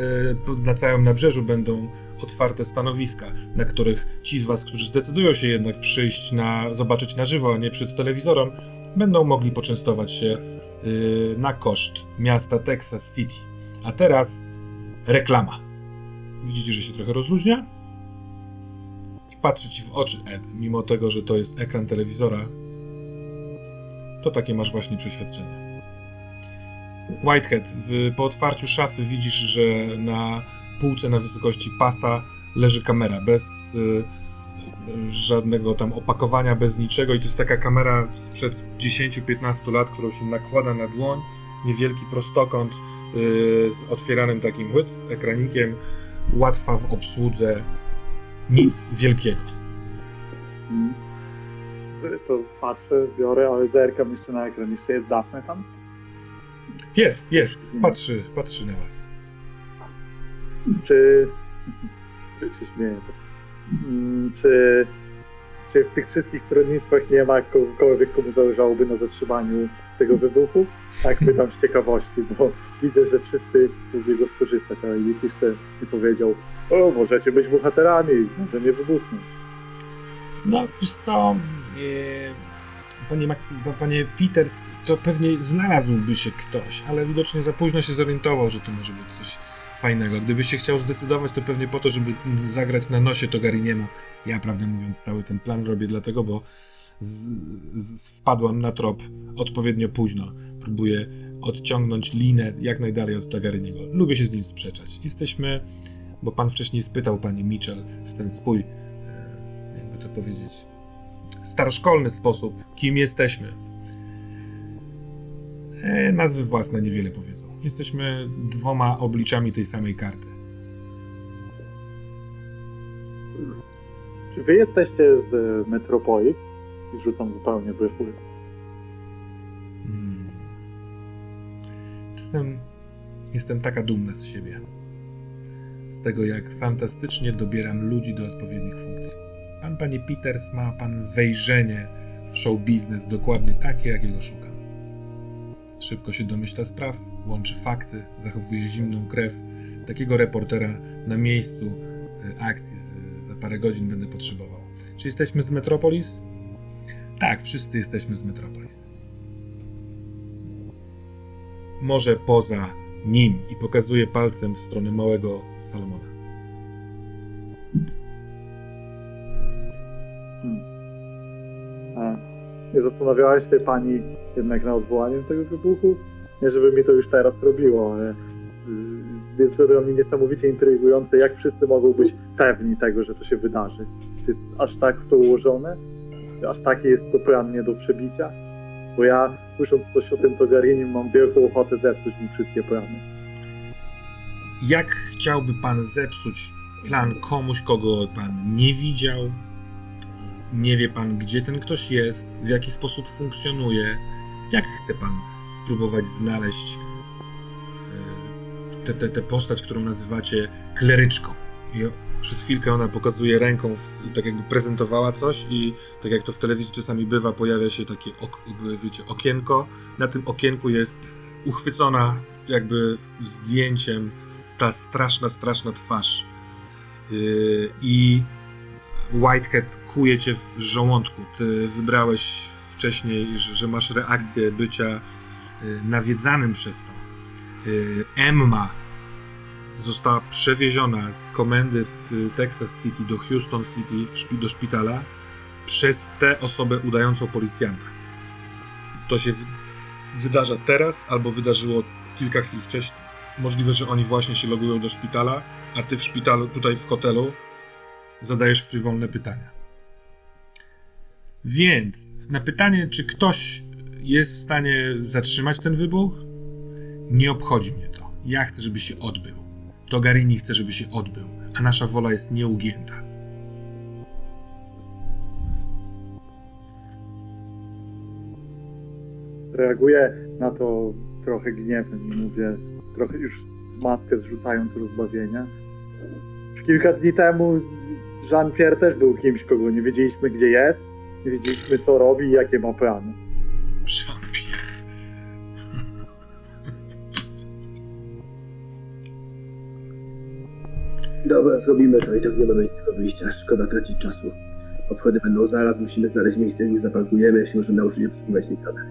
na całym nabrzeżu będą otwarte stanowiska, na których ci z Was, którzy zdecydują się jednak przyjść na zobaczyć na żywo, a nie przed telewizorem, będą mogli poczęstować się y, na koszt miasta Texas City. A teraz reklama. Widzicie, że się trochę rozluźnia? I patrzy ci w oczy, Ed, mimo tego, że to jest ekran telewizora, to takie masz właśnie przeświadczenie. Whitehead, w, po otwarciu szafy widzisz, że na półce na wysokości pasa leży kamera bez y, y, żadnego tam opakowania, bez niczego i to jest taka kamera sprzed 10-15 lat, którą się nakłada na dłoń, niewielki prostokąt z otwieranym takim łyc, ekranikiem, łatwa w obsłudze, nic wielkiego. Z- To patrzę, biorę, ale zerkam jeszcze na ekran. Jeszcze jest Daphne tam? Jest, jest, patrzy, patrzy na was. Czy... Czy się śmieję? to- Mm, Czy... Czy w tych wszystkich stronnictwach nie ma kogokolwiek, komu zależałoby na zatrzymaniu tego wybuchu? Tak pytam z ciekawości, bo widzę, że wszyscy chcą z niego skorzystać, ale nikt jeszcze nie powiedział o, możecie być bohaterami, może nie wybuchnie. No, wiesz co, e, panie, Mac- panie Peters, to pewnie znalazłby się ktoś, ale widocznie za późno się zorientował, że to może być coś fajnego. Gdyby się chciał zdecydować, to pewnie po to, żeby zagrać na nosie Togariniemu. Ja, prawdę mówiąc, cały ten plan robię dlatego, bo z, z, wpadłam na trop odpowiednio późno. Próbuję odciągnąć linę jak najdalej od Togariniego. Lubię się z nim sprzeczać. Jesteśmy, bo pan wcześniej spytał pani Mitchell w ten swój e, jakby to powiedzieć, staroszkolny sposób, kim jesteśmy. E, nazwy własne niewiele powiedzą. Jesteśmy dwoma obliczami tej samej karty. Czy wy jesteście z Metropolis? I rzucam zupełnie bryfły. Hmm. Czasem jestem taka dumna z siebie. Z tego, jak fantastycznie dobieram ludzi do odpowiednich funkcji. Pan, panie Peters, ma pan wejrzenie w show biznes dokładnie takie, jakiego szukam. Szybko się domyśla spraw, łączy fakty, zachowuje zimną krew. Takiego reportera na miejscu e, akcji za parę godzin będę potrzebował. Czy jesteśmy z Metropolis? Tak, wszyscy jesteśmy z Metropolis. Może poza nim i pokazuje palcem w stronę małego Salomona. A nie zastanawiała się pani jednak nad odwołaniem tego wybuchu? Nie, żeby mi to już teraz robiło, ale jest to dla mnie niesamowicie intrygujące, jak wszyscy mogą być pewni tego, że to się wydarzy. Czy jest aż tak to ułożone? Aż taki jest to plan nie do przebicia? Bo ja, słysząc coś o tym Togarinim, mam wielką ochotę zepsuć mi wszystkie plany. Jak chciałby pan zepsuć plan komuś, kogo pan nie widział? Nie wie pan, gdzie ten ktoś jest, w jaki sposób funkcjonuje? Jak chce pan spróbować znaleźć e, tę postać, którą nazywacie kleryczką? Przez chwilkę ona pokazuje ręką, tak jakby prezentowała coś i tak jak to w telewizji czasami bywa, pojawia się takie ok, wiecie, okienko. Na tym okienku jest uchwycona jakby zdjęciem ta straszna, straszna twarz. Yy, I Whitehead kuje cię w żołądku. Ty wybrałeś wcześniej, że, że masz reakcję bycia yy, nawiedzanym przez to. Yy, Emma została przewieziona z komendy w Texas City do Houston City do szpitala przez tę osobę udającą policjanta. To się wydarza teraz albo wydarzyło kilka chwil wcześniej. Możliwe, że oni właśnie się logują do szpitala, a ty w szpitalu, tutaj w hotelu, zadajesz frywolne pytania. Więc na pytanie, czy ktoś jest w stanie zatrzymać ten wybuch, nie obchodzi mnie to. Ja chcę, żeby się odbył. Togarini chce, żeby się odbył, a nasza wola jest nieugięta. Reaguję na to trochę gniewem i mówię, trochę już maskę zrzucając rozbawienia. Kilka dni temu Jean-Pierre też był kimś, kogo nie wiedzieliśmy gdzie jest, nie wiedzieliśmy co robi i jakie ma plany. Jean-Pierre. Dobra, zrobimy to i tak nie mamy innego wyjścia. Szkoda tracić czasu. Obchody będą zaraz, musimy znaleźć miejsce, gdzie zaparkujemy, jeśli może nauczyć się obsługiwać tej kamery.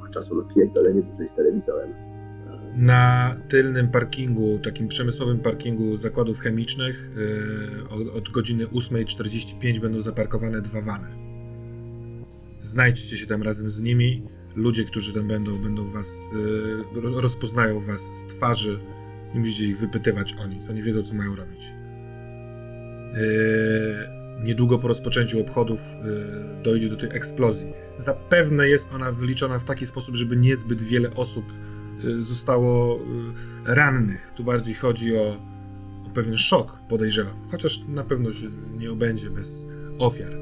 Ma czasu na pierdolenie dłużej z telewizorem. Na tylnym parkingu, takim przemysłowym parkingu zakładów chemicznych, yy, od, od godziny 8.45 będą zaparkowane dwa wany. Znajdźcie się tam razem z nimi. Ludzie, którzy tam będą, będą was, yy, ro- rozpoznają was z twarzy. Nie musicie ich wypytywać o nic, oni wiedzą, co mają robić. Yy, niedługo po rozpoczęciu obchodów yy, dojdzie do tej eksplozji. Zapewne jest ona wyliczona w taki sposób, żeby niezbyt wiele osób y, zostało y, rannych. Tu bardziej chodzi o, o pewien szok, podejrzewam. Chociaż na pewno się nie obędzie bez ofiar.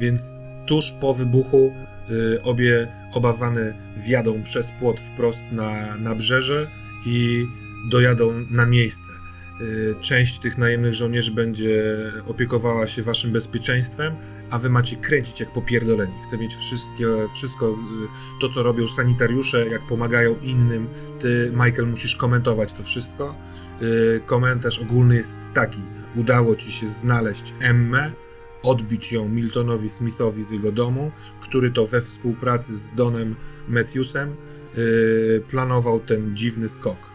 Więc tuż po wybuchu y, obie obawany wjadą przez płot wprost na nabrzeże i dojadą na miejsce. Y, Część tych najemnych żołnierzy będzie opiekowała się waszym bezpieczeństwem, a wy macie kręcić jak popierdoleni. Chcę mieć wszystkie, wszystko, y, to co robią sanitariusze, jak pomagają innym. Ty, Michael, musisz komentować to wszystko. Y, Komentarz ogólny jest taki. Udało ci się znaleźć Emmę, odbić ją Miltonowi Smithowi z jego domu, który to we współpracy z Donem Matthewsem planował ten dziwny skok.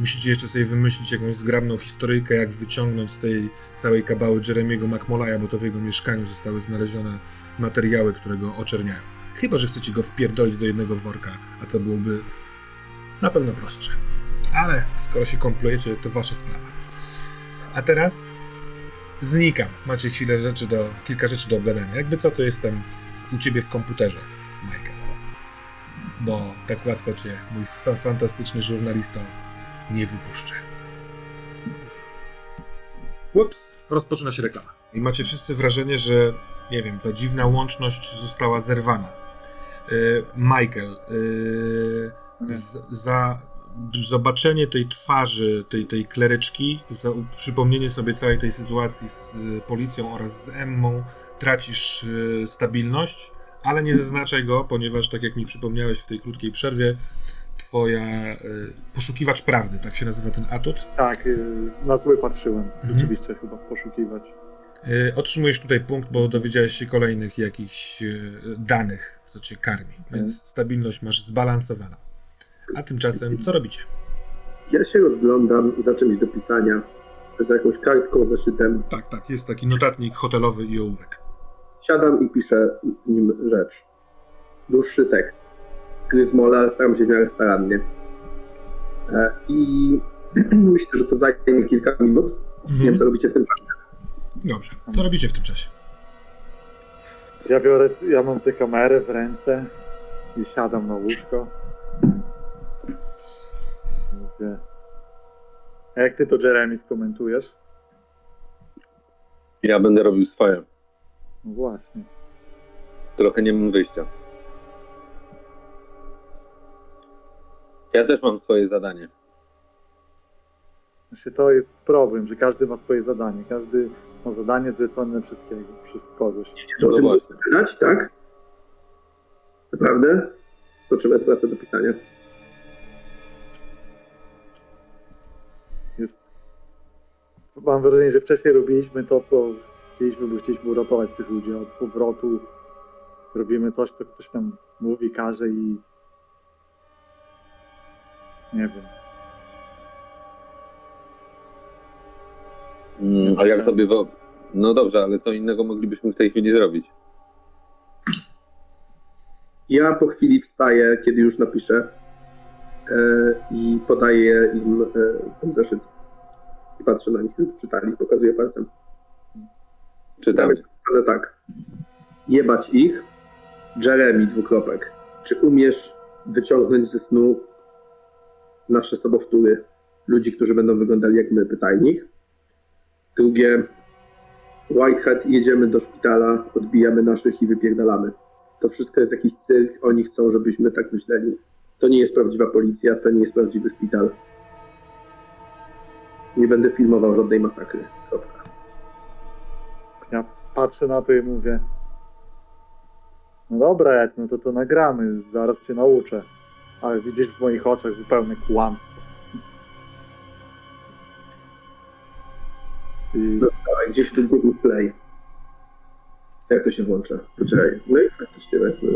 Musicie jeszcze sobie wymyślić jakąś zgrabną historyjkę, jak wyciągnąć z tej całej kabały Jeremiego McMolaya, bo to w jego mieszkaniu zostały znalezione materiały, które go oczerniają. Chyba, że chcecie go wpierdolić do jednego worka, a to byłoby na pewno prostsze. Ale skoro się komplujecie, to wasza sprawa. A teraz znikam. Macie chwilę rzeczy do, kilka rzeczy do obgadania. Jakby co, to jestem u ciebie w komputerze, Michael. Bo tak łatwo cię, mój fa- fantastyczny żurnalisto, nie wypuszczę. Ups, rozpoczyna się reklama. I macie wszyscy wrażenie, że, nie wiem, ta dziwna łączność została zerwana. Yy, Michael, yy, z, za zobaczenie tej twarzy, tej, tej klereczki, za przypomnienie sobie całej tej sytuacji z policją oraz z Emmą, tracisz y, stabilność, ale nie zaznaczaj go, ponieważ, tak jak mi przypomniałeś w tej krótkiej przerwie, twoja y, poszukiwacz prawdy, tak się nazywa ten atut, Tak, y, na zły patrzyłem. Mhm. Rzeczywiście chyba poszukiwać. y, otrzymujesz tutaj punkt, bo dowiedziałeś się kolejnych jakichś danych, co cię karmi, więc stabilność masz zbalansowaną. A tymczasem, co robicie? Ja się rozglądam za czymś do pisania, za jakąś kartką, zeszytem. Tak, tak, jest taki notatnik hotelowy i ołówek. Siadam i piszę nim rzecz. Dłuższy tekst. Gryzmola, ale staram się w miarę starannie. E, I myślę, że to zajmie kilka minut. Nie wiem, co robicie w tym czasie. Dobrze, co robicie w tym czasie? Ja biorę, ja mam tę kamerę w ręce i siadam na łóżko. Mówię. A jak ty to Jeremy skomentujesz? Ja będę robił swoje. No właśnie. Trochę nie mam wyjścia. Ja też mam swoje zadanie. Właśnie to jest problem, że każdy ma swoje zadanie. Każdy ma zadanie zlecone przez, kiego, przez kogoś. No tym właśnie. gadać, tak? Naprawdę? Potrzebę wracać do pisania. Jest... Mam wrażenie, że wcześniej robiliśmy to, co chcieliśmy, bo chcieliśmy uratować tych ludzi od powrotu. Robimy coś, co ktoś tam mówi, każe i... Nie wiem. Mm, a jak sobie. Wo... No dobrze, ale co innego moglibyśmy w tej chwili zrobić? Ja po chwili wstaję, kiedy już napiszę e, i podaję im e, ten zeszyt. I patrzę na nich, czytali, pokazuję palcem. Czytamy. Ale tak. jebać ich. Jeremy, dwukropek. Czy umiesz wyciągnąć ze snu nasze sobowtóry? Ludzi, którzy będą wyglądali jak my, pytajnik. Drugie, Whitehead, jedziemy do szpitala, odbijamy naszych i wypierdalamy. To wszystko jest jakiś cyrk, oni chcą, żebyśmy tak myśleli. To nie jest prawdziwa policja, to nie jest prawdziwy szpital. Nie będę filmował żadnej masakry. Kropka. Ja patrzę na to i mówię. No dobra, no to to nagramy, zaraz cię nauczę. Ale widzisz w moich oczach zupełne kłamstwo. I Dawaj, gdzieś tu Google Play. Jak to się włącza? Poczekaj. No i faktycznie, tak. no.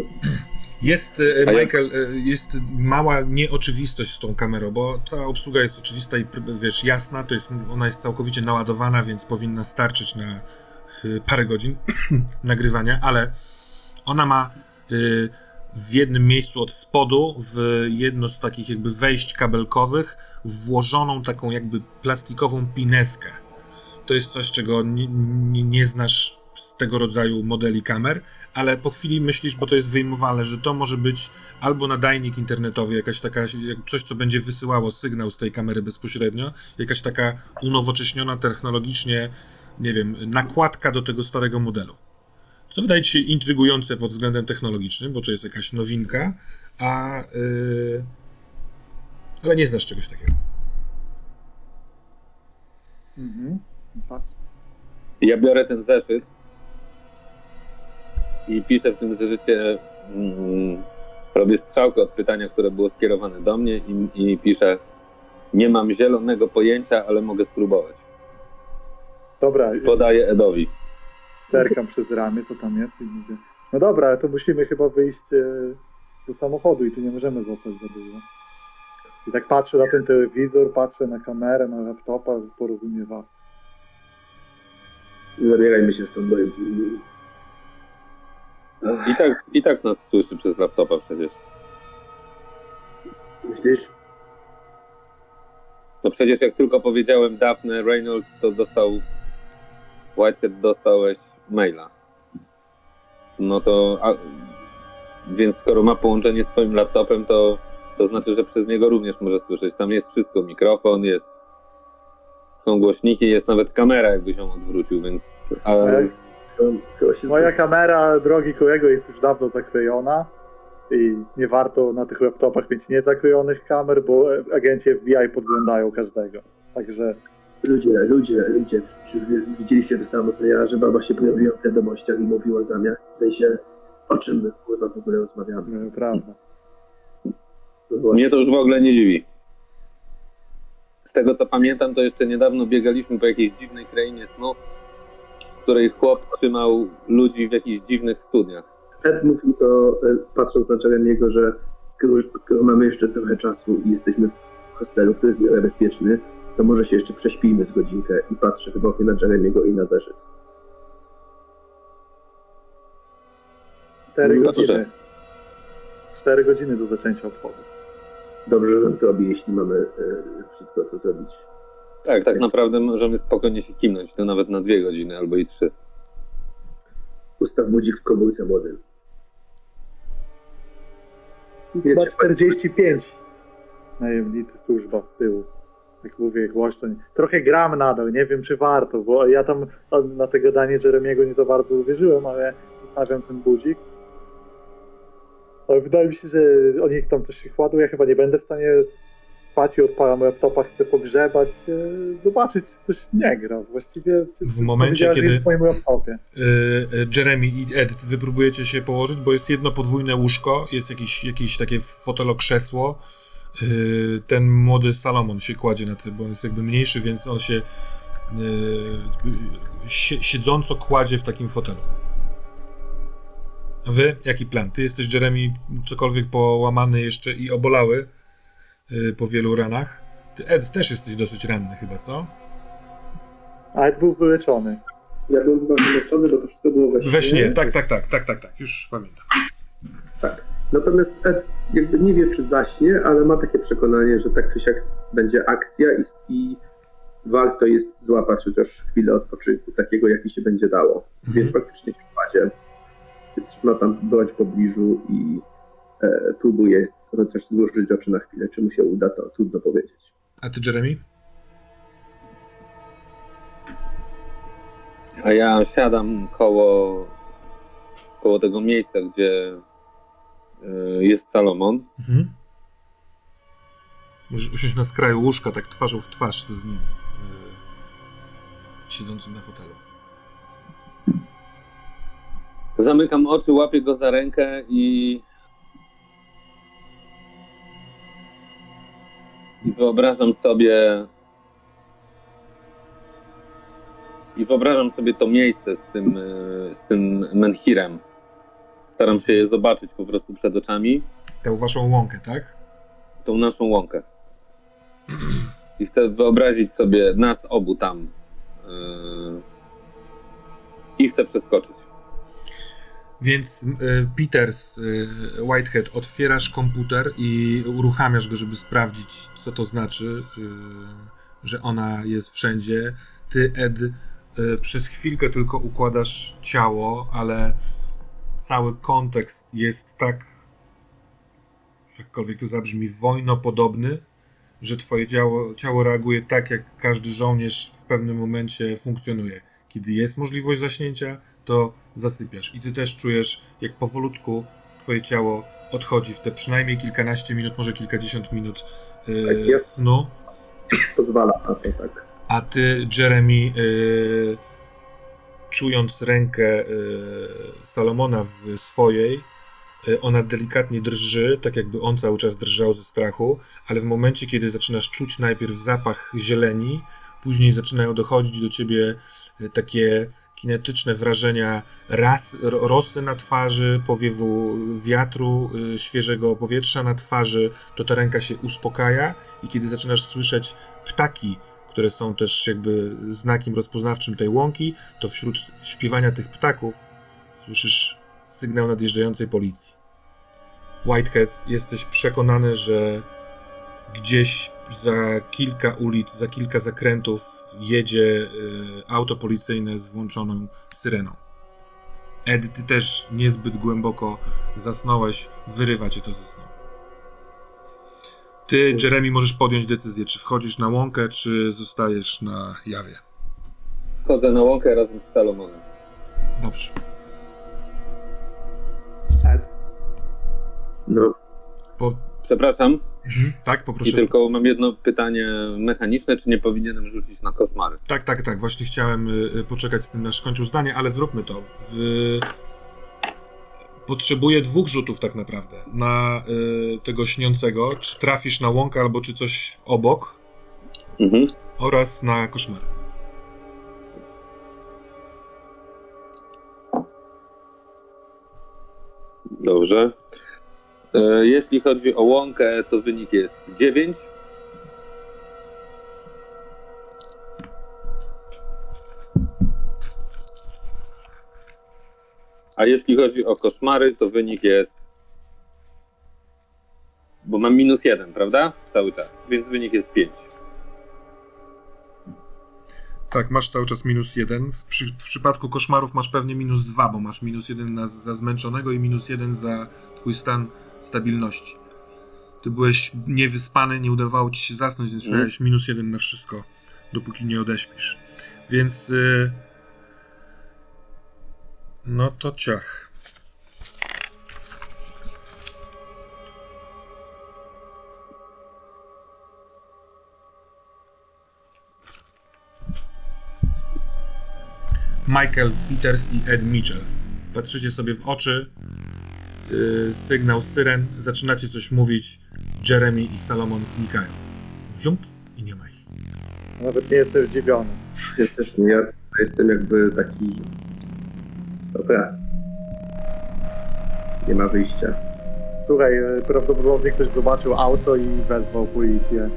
Jest, e, A Michael, e, jest mała nieoczywistość z tą kamerą, bo cała obsługa jest oczywista i wiesz, jasna, to jest, ona jest całkowicie naładowana, więc powinna starczyć na e, parę godzin nagrywania, ale ona ma w jednym miejscu od spodu, w jedno z takich jakby wejść kabelkowych, włożoną taką jakby plastikową pineskę. To jest coś, czego nie, nie, nie znasz z tego rodzaju modeli kamer, ale po chwili myślisz, bo to jest wyjmowane, że to może być albo nadajnik internetowy, jakaś taka, coś, co będzie wysyłało sygnał z tej kamery bezpośrednio, jakaś taka unowocześniona technologicznie, nie wiem, nakładka do tego starego modelu. Co wydaje ci się intrygujące pod względem technologicznym, bo to jest jakaś nowinka, a. Yy... Ale nie znasz czegoś takiego. Mhm. Ja biorę ten zeszyt i piszę w tym zeszycie, mm, robię strzałkę od pytania, które było skierowane do mnie i, i piszę nie mam zielonego pojęcia, ale mogę spróbować. Dobra, Podaję Edowi. Zerkam przez ramię, co tam jest i mówię. No dobra, ale to musimy chyba wyjść e, do samochodu i tu nie możemy zostać za długo. I tak patrzę na ten telewizor, patrzę na kamerę, na laptopa, porozumiewa. Zabierajmy się stąd, bo... I tak, I tak nas słyszy przez laptopa przecież. Myślisz? No przecież jak tylko powiedziałem Daphne Reynolds, to dostał Whitehead dostałeś maila. No to a, więc skoro ma połączenie z twoim laptopem, to, to znaczy, że przez niego również może słyszeć. Tam jest wszystko, mikrofon, jest są głośniki, jest nawet kamera, jakbyś ją odwrócił, więc a. Skoro, skoro się Moja kamera, drogi kolego, jest już dawno zaklejona i nie warto na tych laptopach mieć niezaklejonych kamer, bo agenci FBI podglądają każdego. Także Ludzie, ludzie, ludzie, czy widzieliście to samo co ja, że baba się pojawiła w wiadomościach i mówiła zamiast, w sensie, o czym my kurwa w ogóle rozmawiamy. e, prawda. No właśnie. mnie to już w ogóle nie dziwi. Z tego co pamiętam, to jeszcze niedawno biegaliśmy po jakiejś dziwnej krainie snów, w której chłop trzymał ludzi w jakichś dziwnych studniach. Ed mówił to, e, patrząc na Jeremiego, że skoro, skoro mamy jeszcze trochę czasu i jesteśmy w hostelu, który jest w miarę bezpieczny, to może się jeszcze prześpijmy z godzinkę i patrzę wymownie na Jeremiego i na zeszyt. Cztery No godziny. Cztery godziny do zaczęcia obchodu. Dobrze nam zrobi, jeśli mamy e, wszystko to zrobić. Tak, tak naprawdę możemy spokojnie się kimnąć, to nawet na dwie godziny albo i trzy. Ustaw budzik w komórce młody. Chyba Wiecie, 45 najemnicy służba z tyłu. Jak mówię głośno. Trochę gram nadal, nie wiem czy warto, bo ja tam na te gadanie Jeremiego nie za bardzo uwierzyłem, ale zostawiam ten budzik. Ale wydaje mi się, że oni tam coś się kładą, ja chyba nie będę w stanie spać i odpalam laptopa, chcę pogrzebać, e, zobaczyć czy coś nie gra. Właściwie W momencie, kiedy- jest w moim laptopie. Yy, yy, Jeremy i Ed, wy próbujecie się położyć, bo jest jedno podwójne łóżko, jest jakieś, jakieś takie fotelo krzesło. Yy, ten młody Salomon się kładzie na tym, bo on jest jakby mniejszy, więc on się sie- siedząco kładzie w takim fotelu. A wy? Jaki plan? Ty jesteś Jeremy cokolwiek połamany jeszcze i obolały yy, po wielu ranach. Ty, Ed, też jesteś dosyć ranny chyba, co? A Ed był wyleczony. Ja byłem chyba wyleczony, bo to wszystko było we śnie. We śnie, tak, tak, tak, tak, tak, tak, już pamiętam. Tak. Natomiast Ed jakby nie wie, czy zaśnie, ale ma takie przekonanie, że tak czy siak będzie akcja i, i warto jest złapać chociaż chwilę odpoczynku, takiego jaki się będzie dało. Mhm. Więc faktycznie się kładzie. trzyma tam broń w pobliżu i e, próbuje chociaż złożyć oczy na chwilę. Czy mu się uda, to trudno powiedzieć. A ty, Jeremy? A ja siadam koło, koło tego miejsca, gdzie jest Salomon. Mhm. Możesz usiąść na skraju łóżka, tak twarzą w twarz z nim, yy, siedzącym na fotelu. Zamykam oczy, łapię go za rękę i. I wyobrażam sobie. I wyobrażam sobie to miejsce z tym, e, z tym menhirem. Staram się je zobaczyć po prostu przed oczami, Tę waszą łąkę, tak? tą naszą łąkę. I chcę wyobrazić sobie nas obu tam. e, I chcę przeskoczyć. Więc y, Peters, y, Whitehead, otwierasz komputer i uruchamiasz go, żeby sprawdzić, co to znaczy, y, że ona jest wszędzie. Ty, Ed, przez chwilkę tylko układasz ciało, ale cały kontekst jest tak, jakkolwiek to zabrzmi, wojnopodobny, że twoje ciało, ciało reaguje tak, jak każdy żołnierz w pewnym momencie funkcjonuje. Kiedy jest możliwość zaśnięcia, to zasypiasz. I ty też czujesz, jak powolutku twoje ciało odchodzi w te przynajmniej kilkanaście minut, może kilkadziesiąt minut yy, Tak jest. snu. Pozwala na to, tak. A ty, Jeremy, yy, czując rękę yy, Salomona w swojej, yy, ona delikatnie drży, tak jakby on cały czas drżał ze strachu, ale w momencie, kiedy zaczynasz czuć najpierw zapach zieleni, później zaczynają dochodzić do ciebie yy, takie kinetyczne wrażenia ras, ro- rosy na twarzy, powiewu wiatru, świeżego powietrza na twarzy, to ta ręka się uspokaja i kiedy zaczynasz słyszeć ptaki, które są też jakby znakiem rozpoznawczym tej łąki, to wśród śpiewania tych ptaków słyszysz sygnał nadjeżdżającej policji. Whitehead, jesteś przekonany, że gdzieś za kilka ulic, za kilka zakrętów jedzie y, auto policyjne z włączoną syreną. Ed, ty też niezbyt głęboko zasnąłeś, wyrywa cię to ze snu. Ty, Jeremy, możesz podjąć decyzję, czy wchodzisz na łąkę, czy zostajesz na jawie. Chodzę na łąkę razem z Salomonem. Dobrze. Ed, No, Po... Przepraszam, Tak, i poproszę. tylko mam jedno pytanie mechaniczne, czy nie powinienem rzucić na koszmary? Tak, tak, tak. Właśnie chciałem y, y, poczekać z tym, aż skończył zdanie, ale zróbmy to. W... Potrzebuję dwóch rzutów tak naprawdę na y, tego śniącego. Czy trafisz na łąkę, albo czy coś obok, Mhm. oraz na koszmary. Dobrze. E, Jeśli chodzi o łąkę, to wynik jest 9. A jeśli chodzi o koszmary, to wynik jest. Bo mam minus 1, prawda? Cały czas. Więc wynik jest 5. Tak, masz cały czas minus jeden. W, przy, w przypadku koszmarów masz pewnie minus dwa, bo masz minus jeden na, za zmęczonego i minus jeden za twój stan stabilności. Ty byłeś niewyspany, nie udawało ci się zasnąć, więc Mhm. miałeś minus jeden na wszystko, dopóki nie odeśpisz. Więc... Y... No to ciach. Michael Peters i Ed Mitchell. Patrzycie sobie w oczy, yy, sygnał syren, zaczynacie coś mówić, Jeremy i Salomon znikają. Ziump i nie ma ich. nawet nie jestem zdziwiony. ja też nie. Ja jestem jakby taki. Dobra. Nie ma wyjścia. Słuchaj, e, prawdopodobnie ktoś zobaczył auto i wezwał policję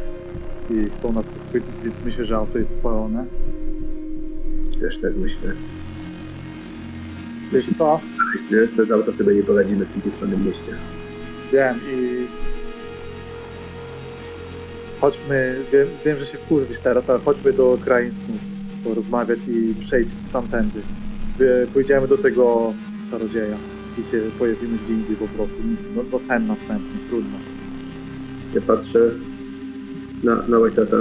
i chcą nas pochwycić, więc myślę, że auto jest spalone. Też tak myślę. Wiesz co? Jest bez auta sobie nie poradzimy w tym pieprzonym mieście. Wiem i... Chodźmy, wiem, wiem, że się wkurwisz teraz, ale chodźmy do krain snów porozmawiać i przejść tamtędy. Pójdziemy do tego czarodzieja. i się pojawimy gdzie indziej po prostu. Nic, no, za sen następny, trudno. Ja patrzę na, na Whitehata.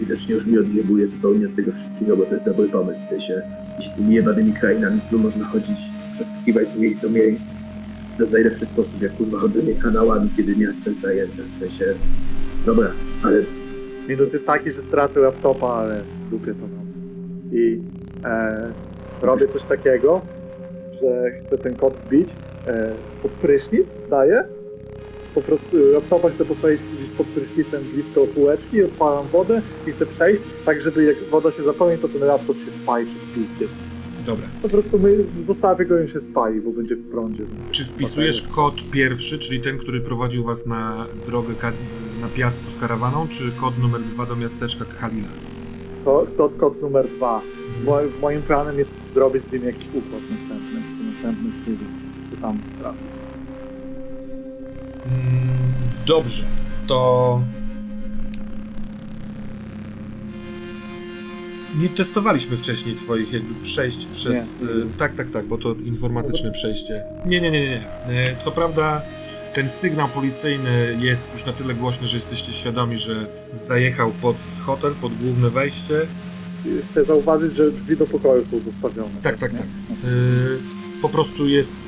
Widocznie już mi odjebuje zupełnie od tego wszystkiego, bo to jest dobry pomysł. W sensie, jeśli tymi jebanymi krainami znów można chodzić, przeskakiwać z miejsc do miejsc, to jest najlepszy sposób, jak kurwa chodzenie kanałami, kiedy miasto jest zajęte. W sensie, dobra, ale Minus jest taki, że stracę laptopa, ale w dupie to mam. I e, robię coś takiego, że chcę ten kod wbić e, pod prysznic, daję. Po prostu laptopa chcę postawić gdzieś pod prysznicem blisko półeczki, odpalam wodę i chcę przejść, tak żeby jak woda się zapełni, to ten laptop się spali czy wpić. Dobra. Po prostu my, zostawię go i się spali, bo będzie w prądzie. Czy wpisujesz kod pierwszy, czyli ten, który prowadził was na drogę na piasku z karawaną, czy kod numer dwa do miasteczka Khalila? To, to kod numer dwa. Mo, moim planem jest zrobić z nim jakiś układ następny, co następny styl, chcę tam trafić. Mm, Dobrze, to. Nie testowaliśmy wcześniej Twoich jakby przejść przez. Nie. e, Tak, tak, tak, bo to informatyczne przejście. Nie, nie, nie, nie. E, Co prawda, ten sygnał policyjny jest już na tyle głośny, że jesteście świadomi, że zajechał pod hotel, pod główne wejście. Chcę zauważyć, że drzwi do pokoju są zostawione. Tak, tak, tak. E, Po prostu jest,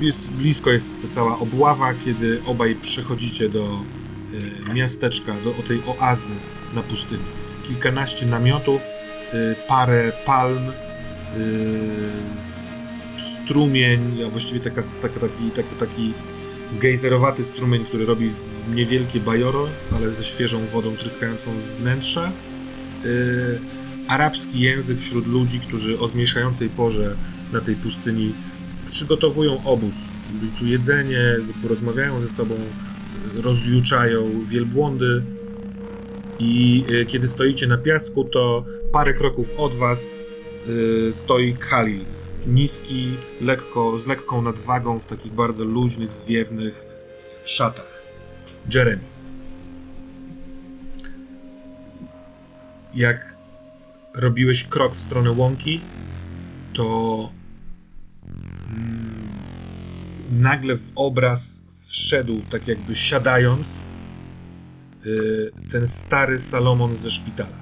jest blisko jest ta cała obława, kiedy obaj przechodzicie do e, miasteczka, do o tej oazy na pustyni. Kilkanaście namiotów, e, parę palm, strumień, a właściwie taka, taka, taki, taki, taki gejzerowaty strumień, który robi niewielkie bajoro, ale ze świeżą wodą tryskającą z wnętrza. E, Arabski język wśród ludzi, którzy o zmierzchającej porze na tej pustyni przygotowują obóz. Tu jedzenie, rozmawiają ze sobą, rozjuczają wielbłądy. I e, kiedy stoicie na piasku, to parę kroków od was e, stoi Khalil. Niski, lekko, z lekką nadwagą, w takich bardzo luźnych, zwiewnych szatach. Jeremy. Jak robiłeś krok w stronę łąki, to mm, nagle w obraz wszedł, tak jakby siadając, y, ten stary Salomon ze szpitala.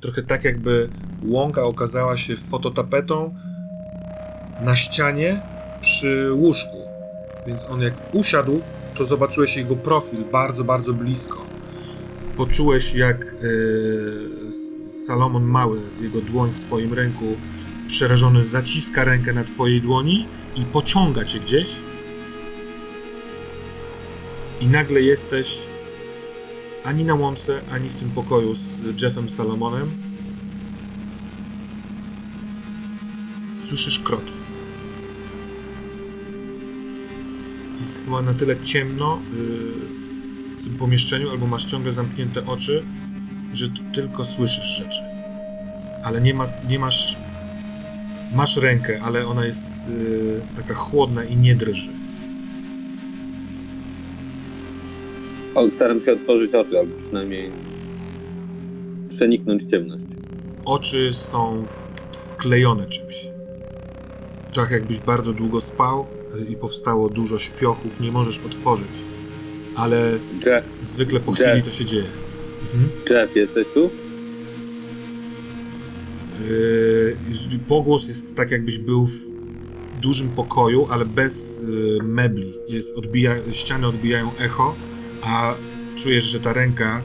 Trochę tak jakby łąka okazała się fototapetą na ścianie przy łóżku. Więc on jak usiadł, to zobaczyłeś jego profil bardzo, bardzo blisko. Poczułeś jak y, Salomon Mały, jego dłoń w twoim ręku, przerażony zaciska rękę na twojej dłoni i pociąga cię gdzieś. I nagle jesteś ani na łące, ani w tym pokoju z Jeffem Salomonem. Słyszysz kroki. Jest chyba na tyle ciemno yy, w tym pomieszczeniu, albo masz ciągle zamknięte oczy, że tylko słyszysz rzeczy. Ale nie, ma, nie masz. Masz rękę, ale ona jest yy, taka chłodna i nie drży. O, staram się otworzyć oczy, albo przynajmniej przeniknąć ciemność. Oczy są sklejone czymś. Tak jakbyś bardzo długo spał y, i powstało dużo śpiochów, nie możesz otworzyć. Ale Jeff, zwykle po Jeff. chwili to się dzieje. Mhm. Jeff jesteś tu? Yy, pogłos jest tak, jakbyś był w dużym pokoju, ale bez yy, mebli. Jest, odbija, ściany odbijają echo, a czujesz, że ta ręka.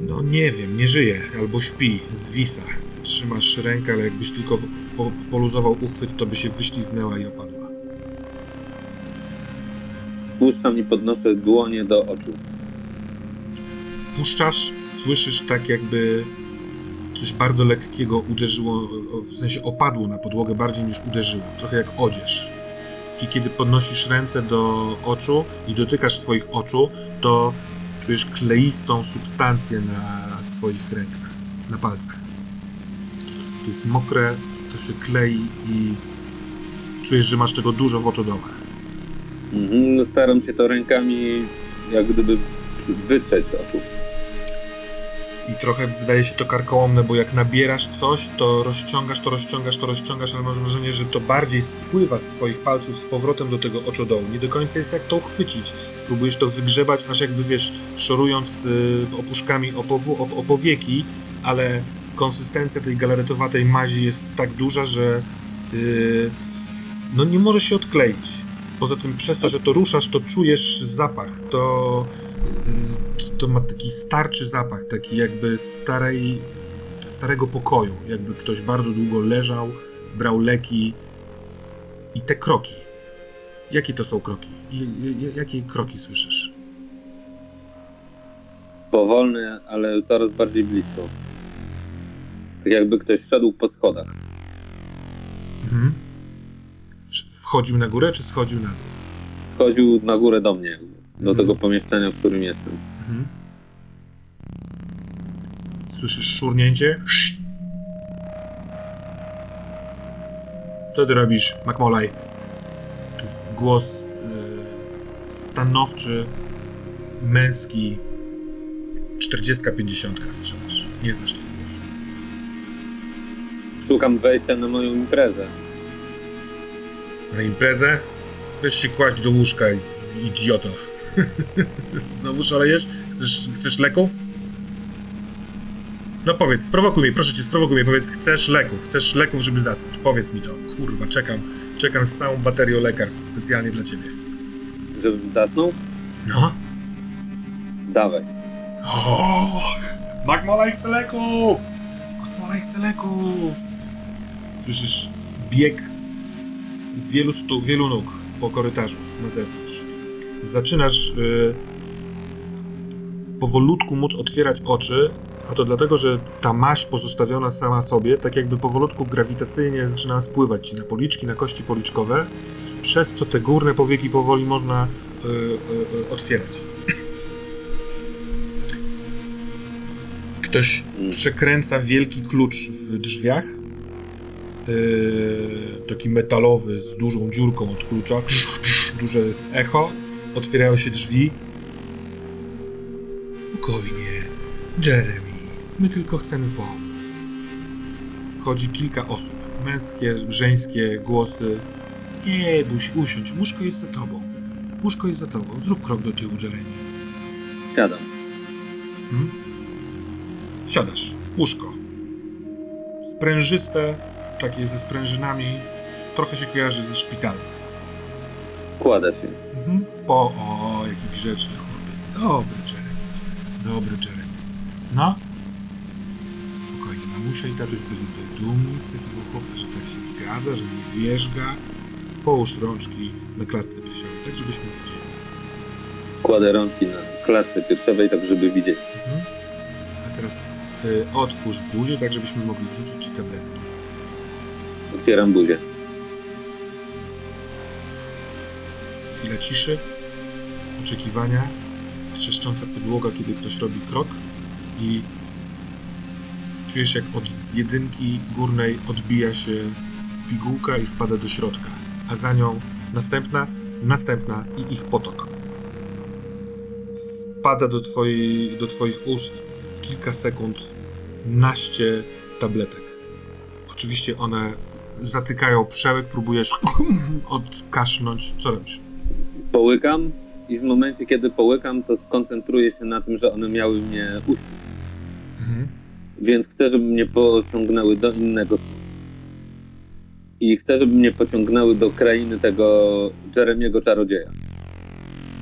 No nie wiem, nie żyje albo śpi, zwisa. Ty trzymasz rękę, ale jakbyś tylko w- po, poluzował uchwyt, to by się wyśliznęła i opadła. Puszczam i podnoszę dłonie do oczu. puszczasz, słyszysz tak jakby coś bardzo lekkiego uderzyło, w sensie opadło na podłogę bardziej niż uderzyło, trochę jak odzież. I kiedy podnosisz ręce do oczu i dotykasz swoich oczu, to czujesz kleistą substancję na swoich rękach, na palcach. To jest mokre, to się klei i czujesz, że masz tego dużo w oczodołach. Mhm, staram się to rękami jak gdyby wytrzeć z oczu. I trochę wydaje się to karkołomne, bo jak nabierasz coś, to rozciągasz, to rozciągasz, to rozciągasz, ale masz wrażenie, że to bardziej spływa z twoich palców z powrotem do tego oczodołu. Nie do końca jest jak to uchwycić. Próbujesz to wygrzebać, aż jakby wiesz, szorując y, opuszkami o, powu- o, o powieki, ale konsystencja tej galaretowatej mazi jest tak duża, że y, no nie może się odkleić. Poza tym przez to, że to ruszasz, to czujesz zapach. To, y, to ma taki starczy zapach, taki jakby starej, starego pokoju. Jakby ktoś bardzo długo leżał, brał leki i te kroki. Jakie to są kroki? Jakie kroki słyszysz? Powolny, ale coraz bardziej blisko. Tak jakby ktoś szedł po schodach. Mhm. Wchodził na górę, czy schodził na dół? Wchodził na górę do mnie, do Mhm. tego pomieszczenia, w którym jestem. Mhm. Słyszysz szurnięcie? Co ty robisz, McMolay? To jest głos y, stanowczy, męski. 40-50 strzelasz. Nie znasz tego. Szukam wejścia na moją imprezę. Na imprezę? Weź się kłaść do łóżka, idioto. Znowu szalejesz? Chcesz, chcesz leków? No powiedz, sprowokuj mnie, proszę cię, sprowokuj mnie, powiedz, chcesz leków, chcesz leków, żeby zasnąć. Powiedz mi to. Kurwa, czekam, czekam z całą baterią lekarstw specjalnie dla ciebie. Żebym zasnął? No? Dawaj. O, McMolay chce leków! McMolay chce leków! Słyszysz bieg wielu, stu, wielu nóg po korytarzu na zewnątrz. Zaczynasz y, powolutku móc otwierać oczy, a to dlatego, że ta maść pozostawiona sama sobie, tak jakby powolutku grawitacyjnie zaczyna spływać ci na policzki, na kości policzkowe, przez co te górne powieki powoli można y, y, otwierać. Ktoś przekręca wielki klucz w drzwiach. Yy, taki metalowy z dużą dziurką od klucza. Duże jest echo. Otwierają się drzwi. Spokojnie, Jeremy. My tylko chcemy pomóc. Wchodzi kilka osób. Męskie, żeńskie głosy. Nie, bój się usiądź. Łóżko jest za tobą. Łóżko jest za tobą. Zrób krok do tyłu, Jeremy. Siadam. Mhm. Siadasz. Łóżko. Sprężyste, takie ze sprężynami. Trochę się kojarzy ze szpitalem. Kładę się. Mhm. Po, o, jaki grzeczny chłopiec. Dobry Jeremy. Dobry Jeremy. No? Spokojnie, mamusia i tatuś byliby dumni z takiego chłopca, że tak się zgadza, że nie wierzga. Połóż rączki na klatce piersiowej, tak żebyśmy widzieli. Kładę rączki na klatce piersiowej, tak żeby widzieć. Mhm. A teraz y, otwórz buzię, tak żebyśmy mogli wrzucić ci tabletki. Otwieram buzię. Chwila ciszy, oczekiwania, trzeszcząca podłoga, kiedy ktoś robi krok i czujesz jak od z jedynki górnej odbija się pigułka i wpada do środka, a za nią następna, następna i ich potok. Wpada do, twojej, do twoich ust w kilka sekund naście tabletek. Oczywiście one zatykają przełek, próbujesz odkasznąć. Co robisz? Połykam i w momencie, kiedy połykam, to skoncentruję się na tym, że one miały mnie uśpić. Mhm. Więc chcę, żeby mnie pociągnęły do innego snu. I chcę, żeby mnie pociągnęły do krainy tego Jeremiego czarodzieja.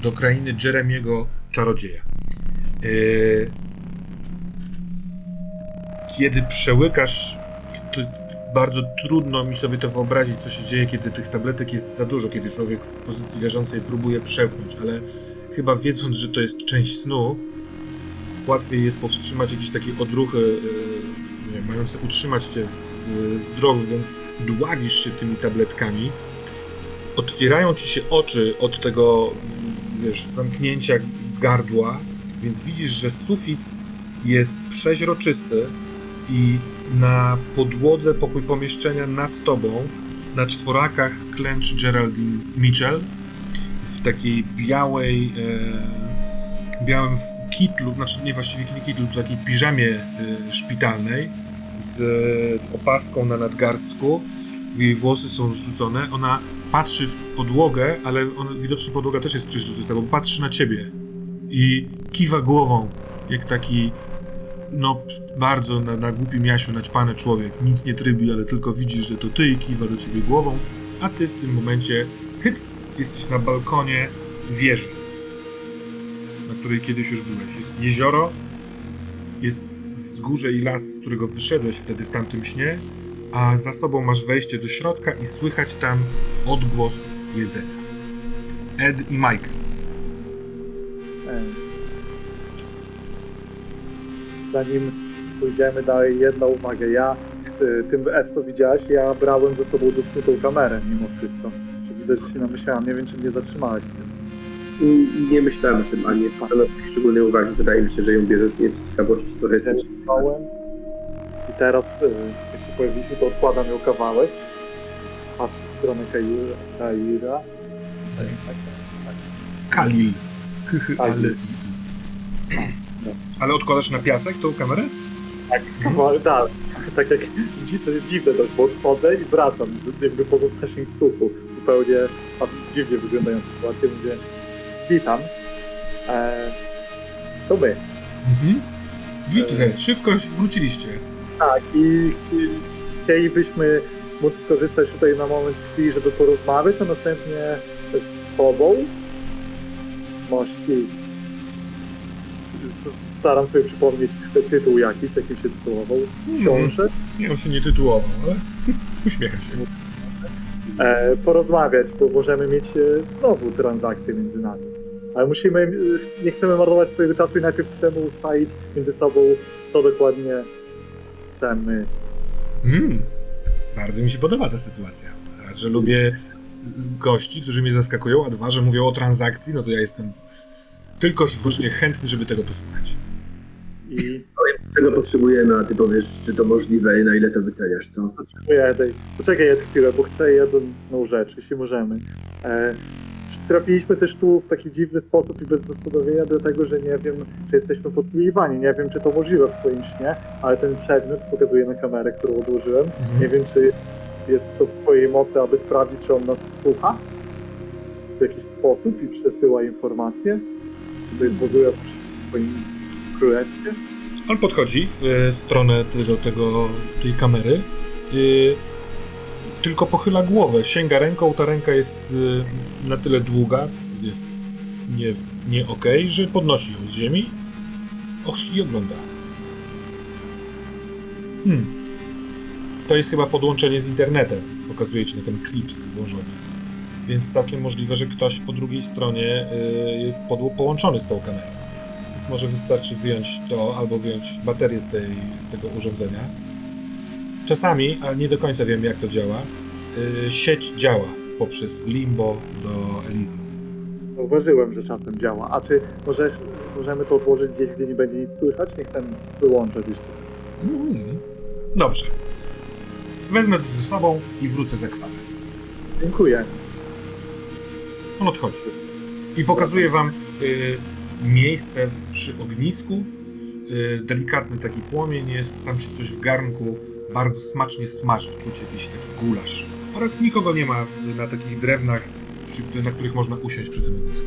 Do krainy Jeremiego czarodzieja. Yy, Kiedy przełykasz, to bardzo trudno mi sobie to wyobrazić, co się dzieje, kiedy tych tabletek jest za dużo, kiedy człowiek w pozycji leżącej próbuje przełknąć, ale chyba wiedząc, że to jest część snu, łatwiej jest powstrzymać jakieś takie odruchy wiem, mające utrzymać cię w, zdrowy, więc dławisz się tymi tabletkami. Otwierają ci się oczy od tego, wiesz, zamknięcia gardła, więc widzisz, że sufit jest przeźroczysty i na podłodze pokój pomieszczenia nad tobą, na czworakach klęczy Geraldine Mitchell w takiej białej, e, białym kitlu, znaczy nie właściwie nie kitlu, to takiej piżamie y, szpitalnej z y, opaską na nadgarstku. Jej włosy są zrzucone. Ona patrzy w podłogę, ale on, widocznie podłoga też jest przeźroczysta, bo patrzy na ciebie i kiwa głową, jak taki no bardzo na, na głupim Jasiu naćpany człowiek. Nic nie trybi, ale tylko widzi, że to ty i kiwa do ciebie głową, a ty w tym momencie hyc, jesteś na balkonie wieży, na której kiedyś już byłeś. Jest jezioro, jest wzgórze i las, z którego wyszedłeś wtedy w tamtym śnie, a za sobą masz wejście do środka i słychać tam odgłos jedzenia. Ed i Michael. Zanim pójdziemy dalej, jedna uwaga. Ja, e, tym Ed to widziałeś, ja brałem ze sobą dosnutą kamerę mimo wszystko. Że widzę, że się namyślałem. Nie wiem, czy mnie zatrzymałeś z tym. I Nie myślałem o tym, ani nie zwracałem szczególnej uwagi. Wydaje mi się, że ją bierzesz nie z ciekawości, Zatrzymałem. I teraz, e, jak się pojawiliśmy, to odkładam ją kawałek. Patrzę w stronę Kaira. Kaira. Kalil. Kychy, Kalil. i. Ale odkładasz na piasek tą kamerę? Tak, kawałek dalej. Tak jak to jest dziwne dość, bo odchodzę i wracam, jakby poza zasięg słuchu. Zupełnie dziwnie wyglądają sytuacje. Mówię, witam. E, to my. Mhm. Widzę, szybko wróciliście. Tak, i chcielibyśmy móc skorzystać tutaj na moment z chwili, żeby porozmawiać, a następnie z tobą mości. Staram sobie przypomnieć tytuł jakiś, jakim się tytułował. Książek. Nie, on się nie tytułował, ale uśmiecha się. e, porozmawiać, bo możemy mieć e, znowu transakcję między nami. Ale musimy, e, nie chcemy marnować swojego czasu i najpierw chcemy ustalić między sobą, co dokładnie chcemy. Mm. Bardzo mi się podoba ta sytuacja. Raz, że lubię gości, którzy mnie zaskakują, a dwa, że mówią o transakcji, no to ja jestem tylko i wyłącznie chętny, żeby tego posłuchać. I Czego potrzebujemy, a ty powiesz, czy to możliwe i na ile to wyceniasz, co? potrzebuję tej, poczekaj jedną chwilę, bo chcę jedną rzecz, jeśli możemy. E, trafiliśmy też tu w taki dziwny sposób i bez zastanowienia, dlatego że nie wiem, czy jesteśmy podsłuchiwani. Nie wiem, czy to możliwe w twoim śnie, ale ten przedmiot pokazuję na kamerę, którą odłożyłem. Mhm. Nie wiem, czy jest to w twojej mocy, aby sprawdzić, czy on nas słucha w jakiś sposób i przesyła informacje. To jest w ogóle królestwie? On podchodzi w e, stronę tego, tego, tej kamery, y, tylko pochyla głowę, sięga ręką, ta ręka jest y, na tyle długa, jest nie, nie okej, że podnosi ją z ziemi och, i ogląda. Hmm. To jest chyba podłączenie z internetem, pokazuje ci na ten klips włożony. Więc całkiem możliwe, że ktoś po drugiej stronie y, jest podło- połączony z tą kamerą. Więc może wystarczy wyjąć to albo wyjąć baterię z, tej, z tego urządzenia. Czasami, a nie do końca wiem jak to działa, y, sieć działa poprzez Limbo do Elysium. Zauważyłem, że czasem działa. A czy możesz, możemy to odłożyć gdzieś, gdzie nie będzie nic słychać? Nie chcę wyłączać jeszcze. Mm. Dobrze. Wezmę to ze sobą i wrócę za kwadrans. Dziękuję. On odchodzi. I pokazuje wam y, miejsce w, przy ognisku. Y, delikatny taki płomień jest, tam się coś w garnku bardzo smacznie smaży. Czuć jakiś taki gulasz. Oraz nikogo nie ma na takich drewnach, przy, na których można usiąść przy tym ognisku.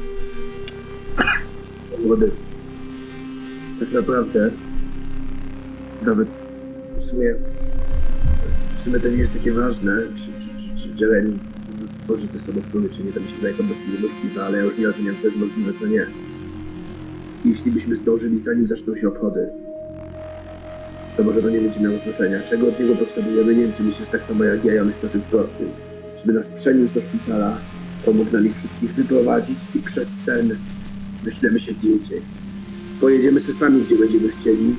Młody. Tak naprawdę nawet w sumie w sumie to nie jest takie ważne, czy, czy, czy, czy Jeremy stworzy te sobowtóry, czy nie, to mi się wydaje kompletnie niemożliwe, ale ja już nie oceniam, co jest możliwe, co nie. Jeśli byśmy zdążyli, zanim zaczną się obchody, to może to nie będzie miało znaczenia. Czego od niego potrzebujemy, nie wiem, czy myślisz tak samo jak ja, ja myślę o czymś prostym. Żeby nas przeniósł do szpitala, pomógł nam ich wszystkich wyprowadzić i przez sen wyślemy się gdzie indziej. Pojedziemy sobie sami, gdzie będziemy chcieli,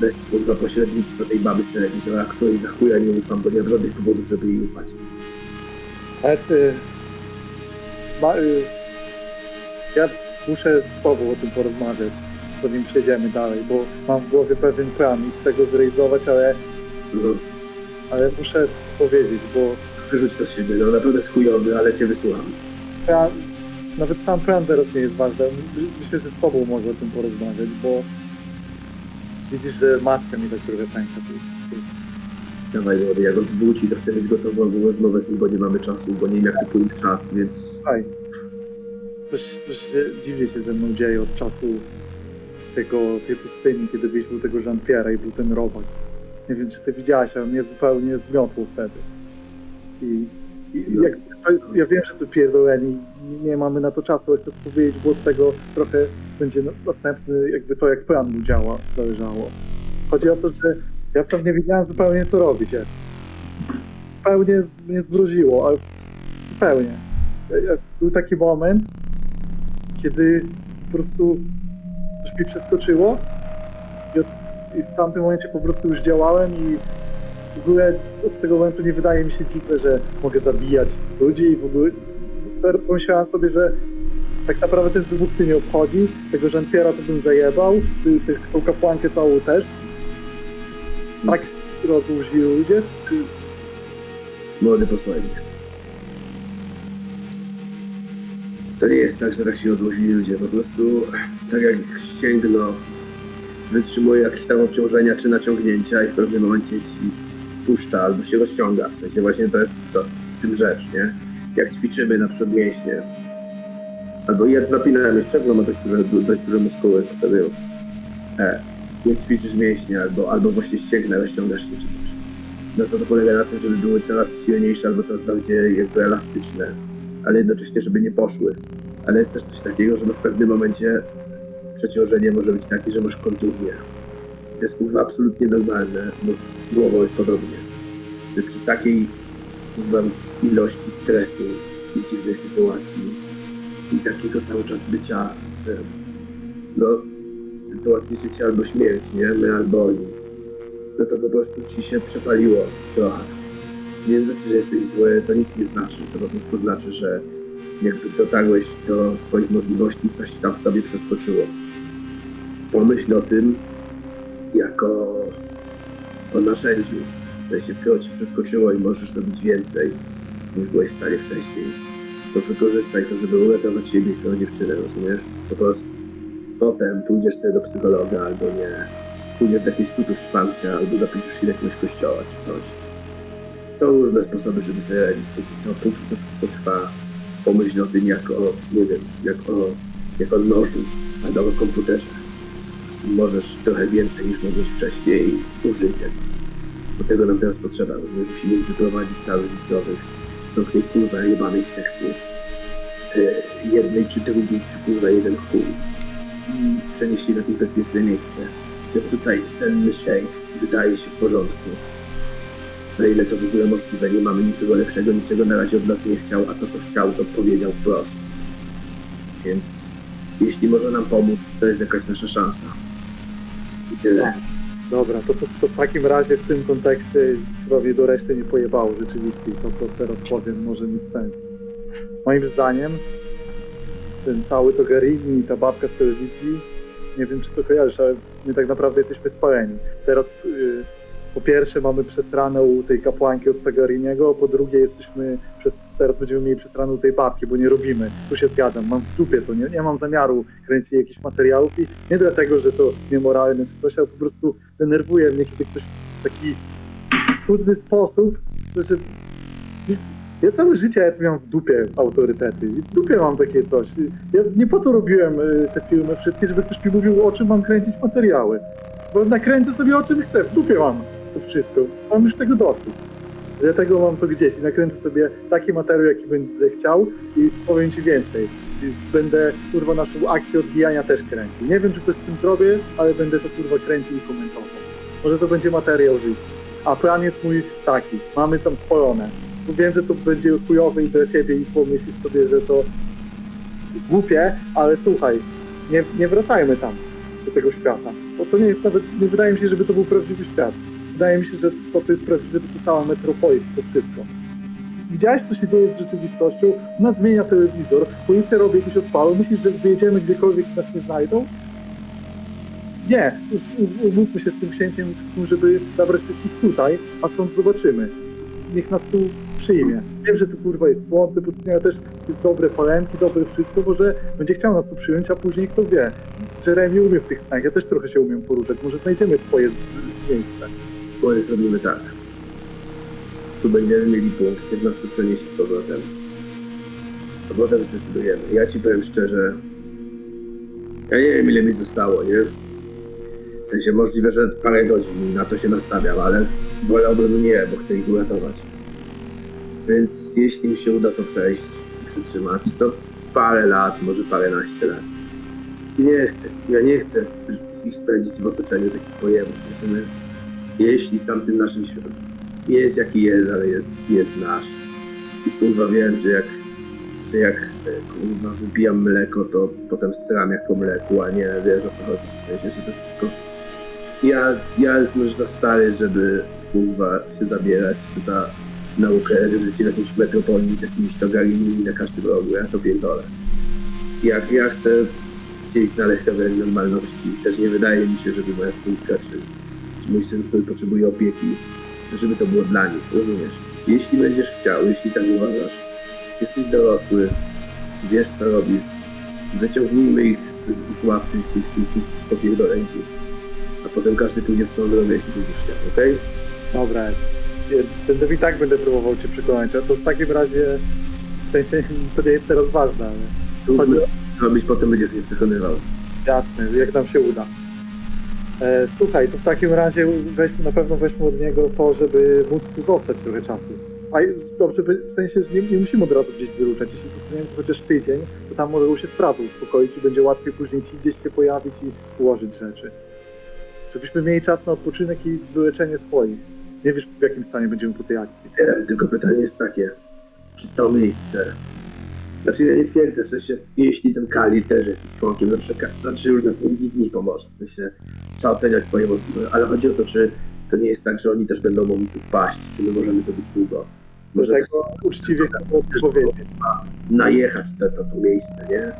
bez pośrednictwa tej baby z telewizora, której za chuja nie ufam, bo nie mam żadnych powodów, żeby jej ufać. Ed, y, ma, y, ja muszę z tobą o tym porozmawiać, zanim przejdziemy dalej, bo mam w głowie pewien plan i chcę go zrealizować, ale, No, ale muszę powiedzieć, bo wyrzuć to z siebie, no naprawdę jest chujowy, ale cię wysłucham. ja nawet sam plan teraz nie jest ważny. My- Myślę, że z tobą może o tym porozmawiać, bo widzisz, że maska mi tak trochę pęka tu. Dawaj młody, jak on tu wróci, to chcę mieć gotową rozmowę z nim, bo nie mamy czasu, bo nie wiem jak to płynie czas, więc Słuchaj, coś, coś się, dziwnie się ze mną dzieje od czasu tego, tej pustyni, kiedy byliśmy u tego Jean-Pierre'a i był ten robak. Nie wiem, czy ty widziałaś, ale mnie zupełnie zmiotło wtedy. I, i No. jak, jest, ja wiem, że to pierdoleni, nie, nie mamy na to czasu, ale chcę to powiedzieć, bo od tego trochę będzie na- następny, jakby to jak plan mu działa, zależało. Chodzi o to, że ja w tym nie wiedziałem zupełnie co robić. Jak. Zupełnie mnie zmroziło, ale zupełnie. Był taki moment, kiedy po prostu coś mi przeskoczyło i, w tamtym momencie po prostu już działałem i w ogóle od tego momentu nie wydaje mi się dziwne, że mogę zabijać ludzi i w ogóle pomyślałem sobie, że tak naprawdę ten wybuch mnie nie obchodzi, tego Jean-Pierre'a to bym zajebał, ty, ty, tą kapłankę całą też. Tak rozłożyli ludzie, czy młody posłuchaj mnie. To nie jest tak, że tak się rozłożyli ludzie, po prostu tak jak ścięgno wytrzymuje jakieś tam obciążenia czy naciągnięcia i w pewnym momencie ci puszcza albo się rozciąga. W sensie właśnie to jest to, w tym rzecz, nie? Jak ćwiczymy na przykład mięśnie. Albo jedz napinałem szczególnie ma dość duże, dość duże muskuły, pokazują. E, nie ćwiczysz mięśnie albo, albo właśnie ścięgnę rozciągasz się czy coś. No to to polega na tym, żeby były coraz silniejsze albo coraz bardziej jakby elastyczne, ale jednocześnie, żeby nie poszły. Ale jest też coś takiego, że no w pewnym momencie przeciążenie może być takie, że masz kontuzję. To jest kurwa absolutnie normalne, bo z głową jest podobnie. Że przy takiej kurwa ilości stresu i dziwnej sytuacji i takiego cały czas bycia no w sytuacji życia albo śmierci, nie? My albo oni. No to po prostu ci się przepaliło trochę. Nie znaczy, że jesteś zły, to nic nie znaczy. To po prostu znaczy, że jakby dotarłeś do swoich możliwości, coś tam w tobie przeskoczyło. Pomyśl o tym jako o narzędziu. W sensie, skoro ci przeskoczyło i możesz zrobić więcej, niż byłeś w stanie wcześniej, to wykorzystaj to, żeby uratować siebie i swoją dziewczynę, rozumiesz? Po prostu. Potem pójdziesz sobie do psychologa albo nie. Pójdziesz do jakiejś grupy wsparcia albo zapiszesz się do jakiegoś kościoła czy coś. Są różne sposoby, żeby sobie radzić. Póki co, póki to wszystko trwa, pomyśl o tym jak o, nie wiem, jak o, jak o nożu albo o komputerze. Możesz trochę więcej niż mogłeś wcześniej, użyj tego. Bo tego nam teraz potrzeba, rozumiesz? Musimy ich wyprowadzić całych zdrowych z tej kurwa jebanej sekty. E, jednej czy drugiej, czy kurwa jeden chuj. I przenieść je w jakieś bezpieczne miejsce. Ten tutaj senny shake wydaje się w porządku. Na ile to w ogóle możliwe, nie mamy niczego lepszego, niczego na razie od nas nie chciał, a to co chciał, to powiedział wprost. Więc jeśli może nam pomóc, to jest jakaś nasza szansa. I tyle. Dobra, to, po- to w takim razie w tym kontekście mnie do reszty nie pojebało rzeczywiście to, co teraz powiem, może mieć sens. Moim zdaniem ten cały to Garini i ta babka z telewizji, nie wiem czy to kojarzysz, ale my tak naprawdę jesteśmy spaleni. Teraz y, po pierwsze mamy przesranę u tej kapłanki od Tagariniego, po drugie jesteśmy, przez, teraz będziemy mieli przesranę u tej babki, bo nie robimy. Tu się zgadzam, mam w dupie to, nie, nie mam zamiaru kręcić jakichś materiałów i nie dlatego, że to niemoralne czy coś, ale po prostu denerwuje mnie, kiedy ktoś w taki skutny sposób chce, że... Ja całe życie miałem w dupie autorytety i w dupie mam takie coś. Ja nie po to robiłem y, te filmy wszystkie, żeby ktoś mi mówił, o czym mam kręcić materiały. Bo nakręcę sobie o czym chcę, w dupie mam to wszystko. Mam już tego dosyć. Dlatego mam to gdzieś i nakręcę sobie taki materiał, jaki będę chciał i powiem ci więcej. Więc będę kurwa naszą akcję odbijania też kręcił. Nie wiem, czy coś z tym zrobię, ale będę to kurwa kręcił i komentował. Może to będzie materiał życia. A plan jest mój taki. Mamy tam spalone. Wiem, że to będzie chujowe i dla ciebie i pomyślisz sobie, że to głupie, ale słuchaj, nie, nie wracajmy tam do tego świata. Bo to nie jest nawet, nie wydaje mi się, żeby to był prawdziwy świat. Wydaje mi się, że to, co jest prawdziwe, to, to cała metropolis, to wszystko. Widziałeś, co się dzieje z rzeczywistością? Ona zmienia telewizor, policja robi jakieś odpały. Myślisz, że wyjedziemy gdziekolwiek i nas nie znajdą? Nie, umówmy się z tym księciem, żeby zabrać wszystkich tutaj, a stąd zobaczymy. Niech nas tu przyjmie. Wiem, że tu kurwa jest słońce, pustynia też jest dobre palemki, dobre wszystko, może będzie chciał nas tu przyjąć, a później kto wie. Jeremy umie w tych snach, ja też trochę się umiem poruszać, może znajdziemy swoje miejsce. Może zrobimy tak. Tu będziemy mieli punkt, jak nas tu przeniesie z powrotem. A potem zdecydujemy. Ja ci powiem szczerze, ja nie wiem ile mi zostało, nie? W sensie możliwe, że parę godzin na to się nastawiam, ale wolałbym nie, bo chcę ich uratować. Więc jeśli mi się uda to przejść i przytrzymać, to parę lat, może paręnaście lat. Nie chcę, ja nie chcę ich spędzić w otoczeniu takich pojemów, rozumiesz? Jeśli z tamtym naszym światem jest jaki jest, ale jest, jest nasz. I kurwa wiem, że jak, że jak e, kurwa wypijam mleko, to potem sram jak po mleku, a nie wiesz o co chodzi. W sensie, że to jest wszystko... Ja, ja jestem już za stary, żeby kurwa się zabierać za naukę życia w jakiejś metropolii z jakimiś togalinimi na każdym rogu. Ja to pierdolę. Jak ja chcę gdzieś znaleźć kawałek normalności. Też nie wydaje mi się, żeby moja córka czy czy mój syn, który potrzebuje opieki, żeby to było dla nich, rozumiesz? Jeśli będziesz chciał, jeśli tak uważasz, jesteś dorosły, wiesz co robisz, wyciągnijmy ich z, z, łap tych, tych, tych, tych popierdoleńców, potem każdy pójdzie w swoją drogę, jeśli będziesz chciał, okej? Dobra, ja będę i tak będę próbował cię przekonać, a to w takim razie, w sensie, to nie jest teraz ważne, Super, zrobić, potem będziesz mnie przekonywał. jasne, jak nam się uda. E, słuchaj, to w takim razie weźmy, na pewno weźmy od niego to, żeby móc tu zostać trochę czasu. A jest- dobrze, w sensie, że nie, nie musimy od razu gdzieś wyruszać. Jeśli zostaniemy tu chociaż tydzień, to tam może się sprawy uspokoić i będzie łatwiej później ci gdzieś się pojawić i ułożyć rzeczy. Żebyśmy mieli czas na odpoczynek i wyleczenie swoich. Nie wiesz, w jakim stanie będziemy po tej akcji. Wiem, tylko pytanie jest takie, czy to miejsce... Znaczy ja nie twierdzę, w sensie, jeśli ten Kali też jest ich członkiem, znaczy, znaczy już nikt mi pomoże, w sensie trzeba oceniać swoje możliwości, ale chodzi o to, czy to nie jest tak, że oni też będą mogli tu wpaść, czy my możemy to być długo. Może Dlatego uczciwie chcę powiedzieć. najechać na to, to miejsce, nie?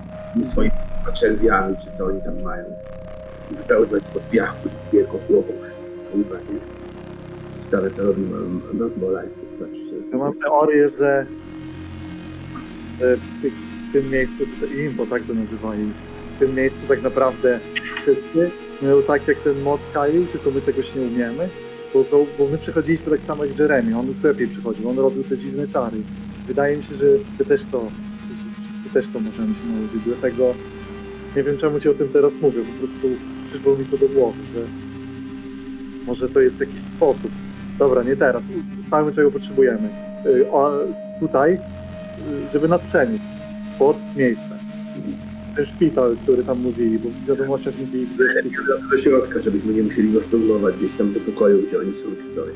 Z swoimi czerwiami, czy co oni tam mają. Wypełznać spod piachu ich wielką głową, kurwa, nie Ciekawe, co robi mam, mam Bolaj, kurwa, czy się Ja mam teorię, że w, tych, w tym miejscu, tutaj Impo tak to nazywali, w tym miejscu tak naprawdę wszyscy mają tak jak ten most Kyle, tylko my czegoś nie umiemy, bo, są, bo my przechodziliśmy tak samo jak Jeremy, on już lepiej przychodził, on robił te dziwne czary. Wydaje mi się, że my też to, że wszyscy też to możemy się nauczyć, dlatego nie wiem czemu ci o tym teraz mówię, po prostu przyszło mi to do głowy, że może to jest jakiś sposób. Dobra, nie teraz. Ustalmy, czego potrzebujemy. Y, O, tutaj, y, żeby nas przeniósł pod miejsce. Ten szpital, który tam mówili, bo w wiadomościach mówili, gdzie jest szpital. Nas do środka, żebyśmy nie musieli go szturmować gdzieś tam do pokoju, gdzie oni są, czy coś.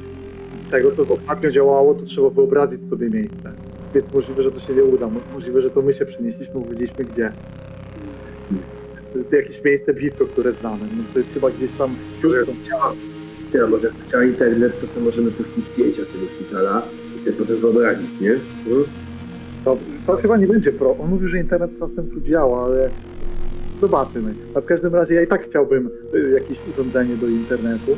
Z tego, co ostatnio działało, to trzeba wyobrazić sobie miejsce. Więc możliwe, że to się nie uda. Mo- Możliwe, że to my się przenieśliśmy, bo wiedzieliśmy gdzie. Jakieś miejsce blisko, które znamy. No, to jest chyba gdzieś tam Houston. Ja, może chciała internet, to sobie możemy puścić zdjęcia z tego szpitala i sobie potem wyobrazić, nie? Hmm? To, to chyba nie będzie pro. On mówi, że internet czasem tu działa, ale zobaczymy. A w każdym razie ja i tak chciałbym y, jakieś urządzenie do internetu.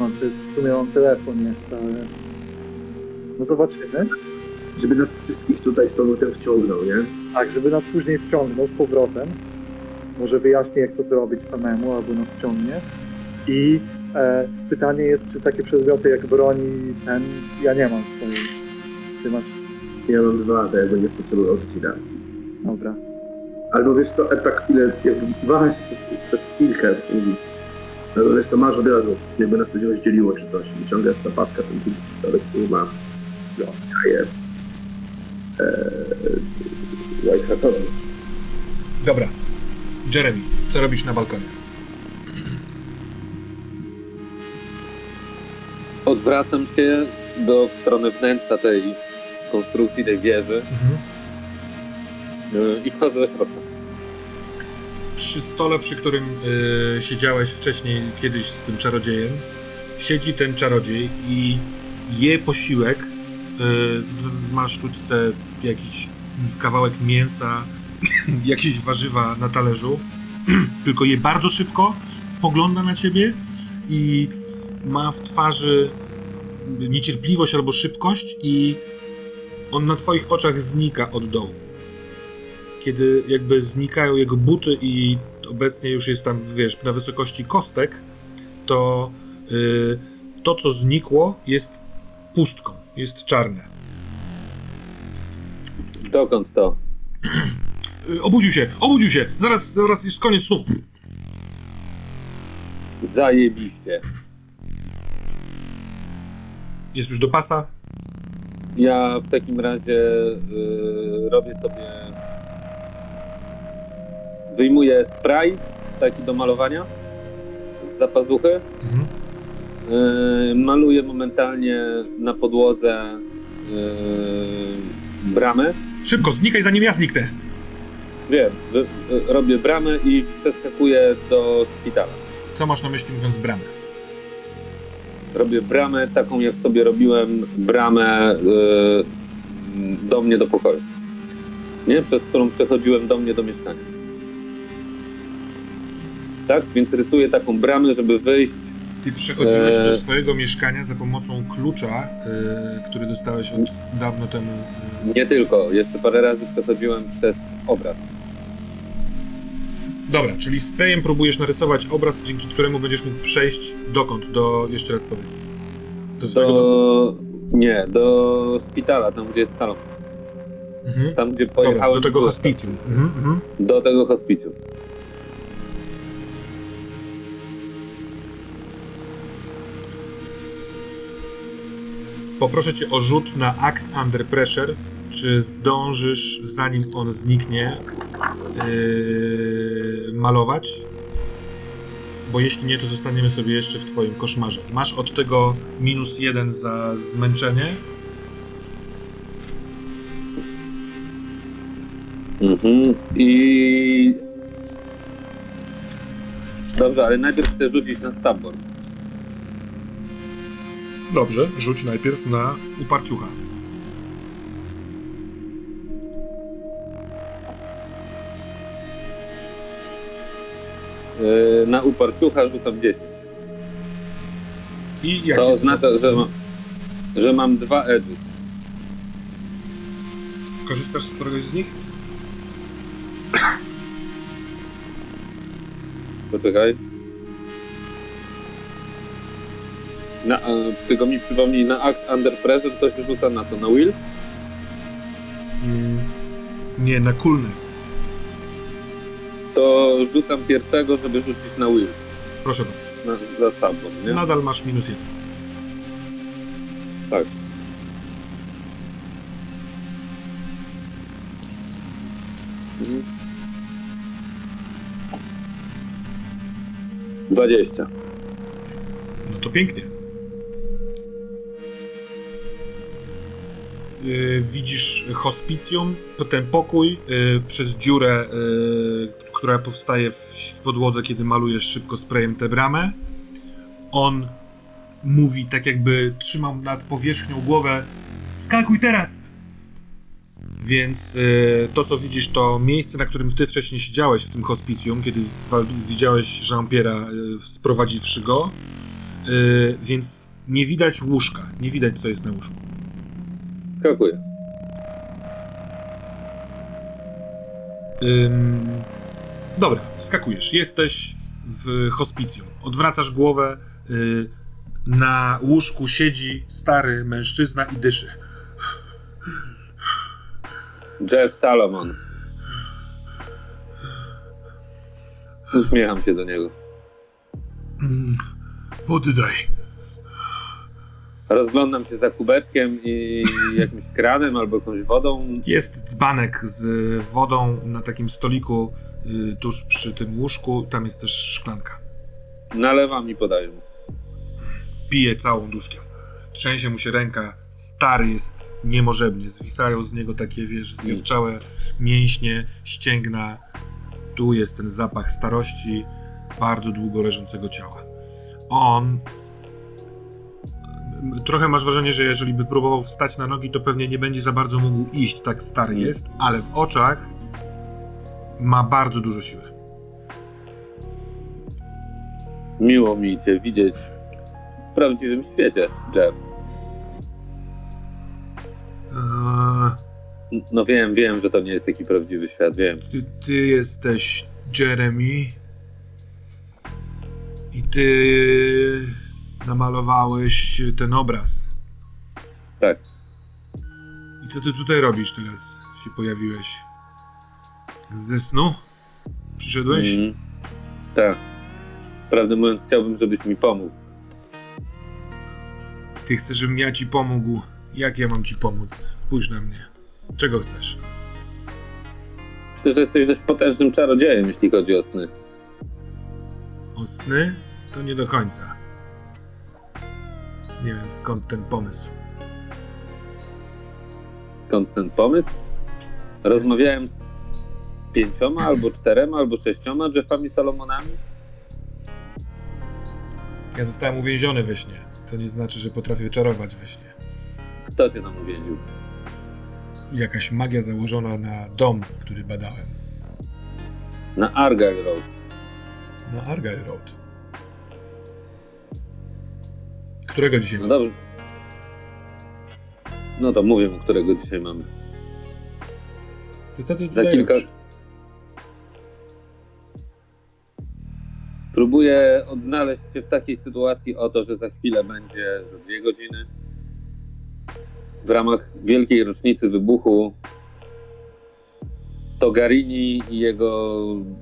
Mam te, w sumie mam telefon jeszcze, ale no zobaczymy. Żeby nas wszystkich tutaj z powrotem wciągnął, nie? Tak, żeby nas później wciągnął z powrotem. Może wyjaśni, jak to zrobić samemu, albo nas wciągnie. I e, pytanie jest, czy takie przedmioty jak broni, ten, ja nie mam swojej. Ty masz, Ja mam dwa, to jak będziesz potrzebował, to ci dam. dobra. Albo wiesz co, e, tak chwilę, jakby waha się przez, przez chwilkę, mówi. Albo wiesz co, masz od razu, jakby nas coś rozdzieliło czy coś. Wyciąga z zapaska ten pistolet, który ma, no, daje e, White Hatowi. Dobra. Jeremy, co robisz na balkonie? Odwracam się do w stronę wnętrza tej konstrukcji, tej wieży yy, i wchodzę do środka. Przy stole, przy którym y, siedziałeś wcześniej kiedyś z tym czarodziejem, siedzi ten czarodziej i je posiłek. Y, masz tu te, jakiś kawałek mięsa, jakieś warzywa na talerzu, tylko je bardzo szybko, spogląda na ciebie i ma w twarzy niecierpliwość albo szybkość i on na twoich oczach znika od dołu. Kiedy jakby znikają jego buty i obecnie już jest tam, wiesz, na wysokości kostek, to y, to, co znikło, jest pustką, jest czarne. Dokąd to? Y, obudził się, obudził się, zaraz, zaraz jest koniec snu. Zajebiście. Jest już do pasa. Ja w takim razie y, robię sobie. Wyjmuję spray taki do malowania z zapazuchy. Mhm. Y, maluję momentalnie na podłodze y, bramę. Szybko, znikaj zanim ja zniknę. Wiem, wy, robię bramę i przeskakuję do szpitala. Co masz na myśli mówiąc bramę? Robię bramę taką, jak sobie robiłem bramę y, do mnie do pokoju. Nie? Przez którą przechodziłem do mnie do mieszkania. Tak? Więc rysuję taką bramę, żeby wyjść. Ty przechodziłeś Eee. do swojego mieszkania za pomocą klucza, y, który dostałeś od dawno temu. y. Nie tylko, jeszcze parę razy przechodziłem przez obraz. Dobra, czyli sprayem próbujesz narysować obraz, dzięki któremu będziesz mógł przejść dokąd? Do, jeszcze raz powiedz. Do. Do... Nie, do szpitala, tam gdzie jest salon. Mhm. Tam, gdzie Dobra, pojechałem. do tego hospicjum. Mhm, mhm. Do tego hospicjum. Poproszę cię o rzut na Act Under Pressure. Czy zdążysz, zanim on zniknie, yy, malować? Bo jeśli nie, to zostaniemy sobie jeszcze w twoim koszmarze. Masz od tego minus jeden za zmęczenie. Mhm. I. Dobrze, ale najpierw chcę rzucić na stabor. Dobrze, rzuć najpierw na uparciucha. Yy, na uparciucha rzucam 10. I jakie To oznacza, że, ma, że mam dwa edges. Korzystasz z któregoś z nich? Poczekaj. Na, e, tylko mi przypomnij, na Act Under Pressure to się rzuca na co? Na Will? Mm, nie, na coolness. To rzucam pierwszego, żeby rzucić na Will. Proszę bardzo. Na, za stabor, nie? Nadal masz minus jeden. Tak. Mhm. 20. No to pięknie. Yy, widzisz hospicjum, ten pokój yy, przez dziurę, yy, która powstaje w, podłodze, kiedy malujesz szybko sprayem tę bramę. On mówi tak jakby trzymał nad powierzchnią głowę wskakuj teraz! Więc yy, to, co widzisz, to miejsce, na którym ty wcześniej siedziałeś w tym hospicjum, kiedy widziałeś Jean-Pierre'a yy, sprowadziwszy go. Yy, więc nie widać łóżka, nie widać co jest na łóżku. Skakuję. Ym, dobra, wskakujesz. Jesteś w hospicjum. Odwracasz głowę. y, na łóżku siedzi stary mężczyzna i dyszy. Jeff Salomon. Uśmiecham się do niego. Wody daj. Rozglądam się za kubeczkiem i jakimś kranem albo jakąś wodą. Jest dzbanek z wodą na takim stoliku y, tuż przy tym łóżku. Tam jest też szklanka. Nalewam i podaję pije całą duszkiem. Trzęsie mu się ręka, stary jest niemożebnie, zwisają z niego takie, wiesz, zwierczałe mięśnie, ścięgna. Tu jest ten zapach starości, bardzo długo leżącego ciała. On... Trochę masz wrażenie, że jeżeli by próbował wstać na nogi, to pewnie nie będzie za bardzo mógł iść, tak stary jest, ale w oczach ma bardzo dużo siły. Miło mi cię widzieć w prawdziwym świecie, Jeff. Eee, No wiem, wiem, że to nie jest taki prawdziwy świat, wiem. ty, ty jesteś Jeremy. I ty namalowałeś ten obraz. Tak. I co ty tutaj robisz teraz? Się pojawiłeś. Ze snu? Przyszedłeś? Mhm. Tak. Prawdę mówiąc, chciałbym, żebyś mi pomógł. Ty chcesz, żebym ja ci pomógł. Jak ja mam ci pomóc? Spójrz na mnie. Czego chcesz? Myślę, że jesteś dość potężnym czarodziejem, jeśli chodzi o sny. O sny? To nie do końca. Nie wiem skąd ten pomysł. Skąd ten pomysł? Rozmawiałem z pięcioma, albo czterema, albo sześcioma Jeffami Salomonami. Ja zostałem uwięziony we śnie. To nie znaczy, że potrafię czarować we śnie. Kto cię tam uwięził? Jakaś magia założona na dom, który badałem. Na Argyle Road. Na Argyle Road. Którego dzisiaj No mamy? dobrze. No to mówię którego dzisiaj mamy. To wtedy Za tutaj kilka... Próbuję odnaleźć się w takiej sytuacji oto, że za chwilę będzie za dwie godziny w ramach wielkiej rocznicy wybuchu Togarini i jego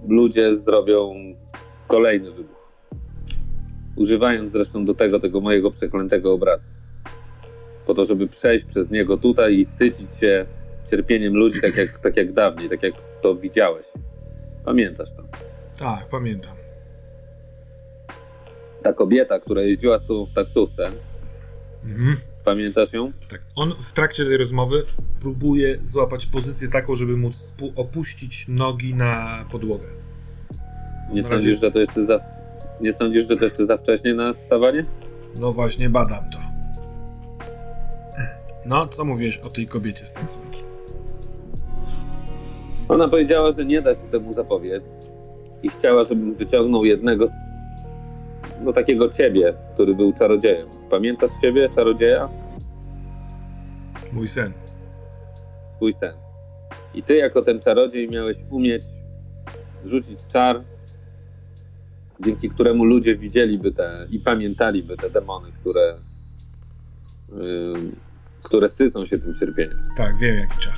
ludzie zrobią kolejny wybuch. Używając zresztą do tego tego mojego przeklętego obrazu. Po to, żeby przejść przez niego tutaj i sycić się cierpieniem ludzi, tak jak, tak jak dawniej, tak jak to widziałeś. Pamiętasz to? Tak, pamiętam. ta kobieta, która jeździła z tobą w taksówce, Mhm. pamiętasz ją? Tak. On w trakcie tej rozmowy próbuje złapać pozycję taką, żeby móc opuścić nogi na podłogę. Nie Na sądzisz, razie- że to jeszcze za... Nie sądzisz, że to jeszcze za wcześnie na wstawanie? No właśnie, badam to. No, co mówiłeś o tej kobiecie z taksówki? Ona powiedziała, że nie da się temu zapobiec i chciała, żebym wyciągnął jednego z... No takiego ciebie, który był czarodziejem. Pamiętasz siebie, czarodzieja? Mój sen. Twój sen. I ty jako ten czarodziej miałeś umieć zrzucić czar, dzięki któremu ludzie widzieliby te i pamiętaliby te demony, które, ym, które sycą się tym cierpieniem. Tak, wiem jaki czar.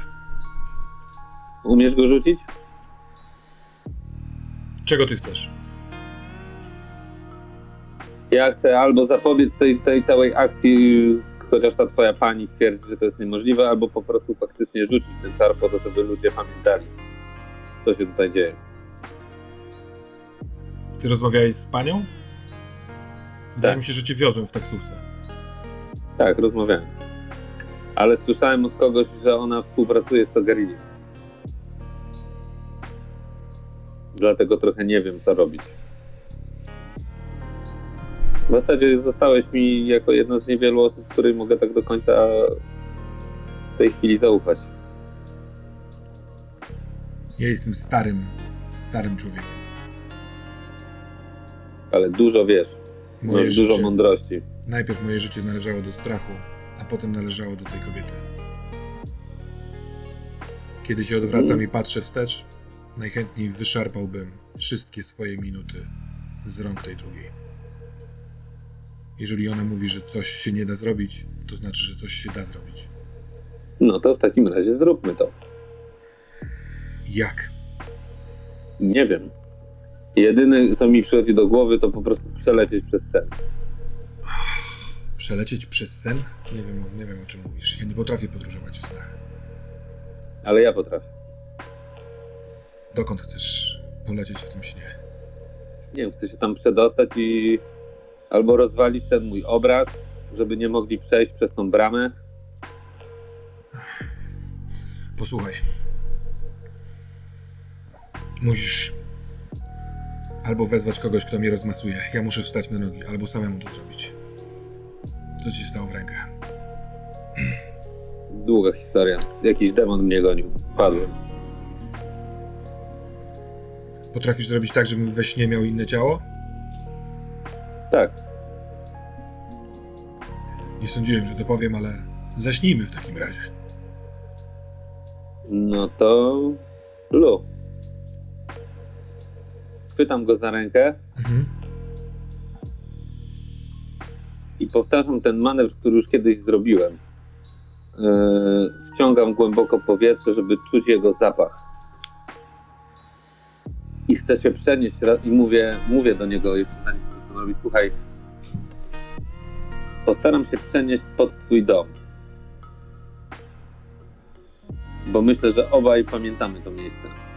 Umiesz go rzucić? Czego ty chcesz? Ja chcę albo zapobiec tej, tej całej akcji, chociaż ta twoja pani twierdzi, że to jest niemożliwe, albo po prostu faktycznie rzucić ten czar po to, żeby ludzie pamiętali, co się tutaj dzieje. Ty rozmawiałeś z panią? Zdaje Tak. mi się, że cię wiozłem w taksówce. Tak, rozmawiałem. Ale słyszałem od kogoś, że ona współpracuje z Togarini. Dlatego trochę nie wiem, co robić. W zasadzie zostałeś mi jako jedna z niewielu osób, której mogę tak do końca w tej chwili zaufać. Ja jestem starym, starym człowiekiem. Ale dużo wiesz, Moje masz dużo życie, mądrości. najpierw moje życie należało do strachu, a potem należało do tej kobiety. Kiedy się odwracam i patrzę wstecz, najchętniej wyszarpałbym wszystkie swoje minuty z rąk tej drugiej. Jeżeli ona mówi, że coś się nie da zrobić, to znaczy, że coś się da zrobić. No to w takim razie zróbmy to. Jak? Nie wiem. Jedyne, co mi przychodzi do głowy, to po prostu przelecieć przez sen. Przelecieć przez sen? Nie wiem, nie wiem o czym mówisz. Ja nie potrafię podróżować w snach. Ale ja potrafię. Dokąd chcesz polecieć w tym śnie? Nie wiem, chcę się tam przedostać i albo rozwalić ten mój obraz, żeby nie mogli przejść przez tą bramę. Posłuchaj. Musisz albo wezwać kogoś, kto mnie rozmasuje. Ja muszę wstać na nogi, albo samemu to zrobić. Co ci stało w rękach? Długa historia. Jakiś demon mnie gonił. Spadłem. Potrafisz zrobić tak, żebym we śnie miał inne ciało? Tak. Nie sądziłem, że to powiem, ale zaśnijmy w takim razie. No to Lu. Chwytam go za rękę Mhm. i powtarzam ten manewr, który już kiedyś zrobiłem. Yy, wciągam głęboko powietrze, żeby czuć jego zapach. I chcę się przenieść i mówię, mówię do niego jeszcze zanim to zaczynam robić. Słuchaj, postaram się przenieść pod twój dom. Bo myślę, że obaj pamiętamy to miejsce.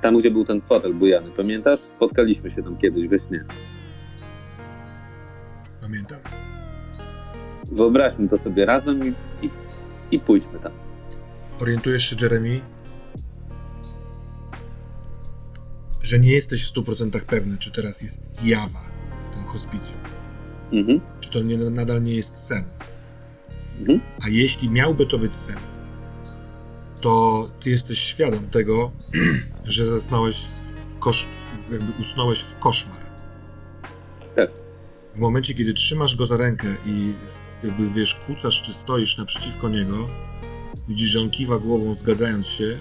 Tam, gdzie był ten fotel bujany. Pamiętasz? Spotkaliśmy się tam kiedyś we śnie. Pamiętam. Wyobraźmy to sobie razem i, i, i pójdźmy tam. Orientujesz się, Jeremy, że nie jesteś w 100% pewny, czy teraz jest jawa w tym hospicjum. Mhm. Czy to nie, nadal nie jest sen. Mhm. A jeśli miałby to być sen, to ty jesteś świadom tego, że zasnąłeś w kosz... jakby usnąłeś w koszmar. Tak. W momencie, kiedy trzymasz go za rękę i jakby wiesz, kucasz czy stoisz naprzeciwko niego, widzisz, że on kiwa głową zgadzając się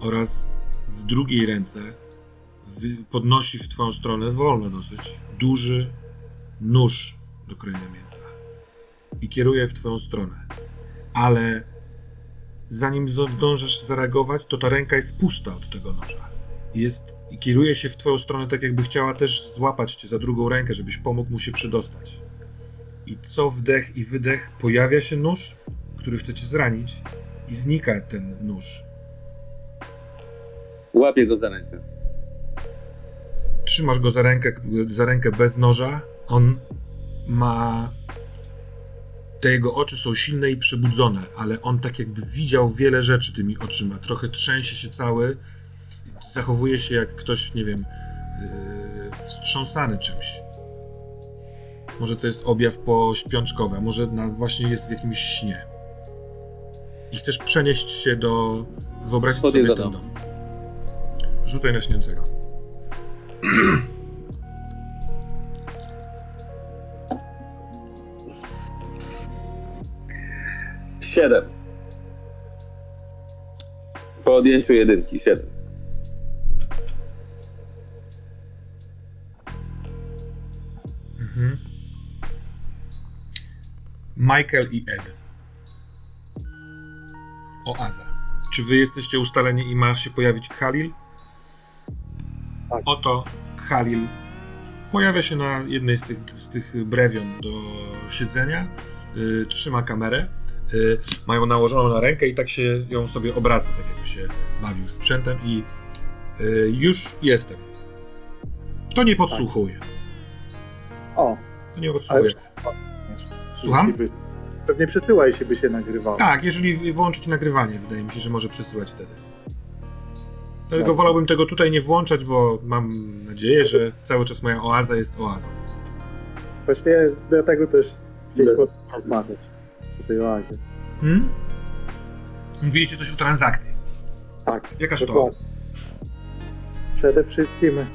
oraz w drugiej ręce podnosi w twoją stronę, wolno dosyć, duży nóż do krojenia mięsa i kieruje w twoją stronę. Ale zanim zdążysz zareagować, to ta ręka jest pusta od tego noża. Jest i kieruje się w twoją stronę tak jakby chciała też złapać cię za drugą rękę, żebyś pomógł mu się przydostać. I co wdech i wydech pojawia się nóż, który chce cię zranić i znika ten nóż. Łapię go za rękę. Trzymasz go za rękę, za rękę bez noża. On ma. Te jego oczy są silne i przebudzone, ale on tak jakby widział wiele rzeczy tymi oczyma. Trochę trzęsie się cały. Zachowuje się jak ktoś, nie wiem, yy, wstrząsany czymś. Może to jest objaw pośpiączkowy, a może na, właśnie jest w jakimś śnie. I chcesz przenieść się do. Wyobrazić Pod sobie ten dom. Rzucaj na śniącego. Siedem. Po odjęciu jedynki, siedem. Mhm. Michael i Ed. Oaza. Czy wy jesteście ustaleni i ma się pojawić Khalil? Tak. Oto Khalil pojawia się na jednej z tych, z tych brewion do siedzenia, y, trzyma kamerę, mają nałożoną na rękę i tak się ją sobie obraca, tak jakby się bawił sprzętem i y, już jestem. To nie podsłuchuje. O, To nie podsłuchuje. Słucham? Pewnie przesyła, jeśli by się nagrywało. Tak, jeżeli włączyć nagrywanie, wydaje mi się, że może przesyłać wtedy. Dlatego Tak. wolałbym tego tutaj nie włączać, bo mam nadzieję, że cały czas moja oaza jest oazą. Właśnie dlatego też No. chcieliśmy rozmawiać o tej oazie. Hmm? Mówiliście coś o transakcji. Tak. Jakaż to? Przede wszystkim e,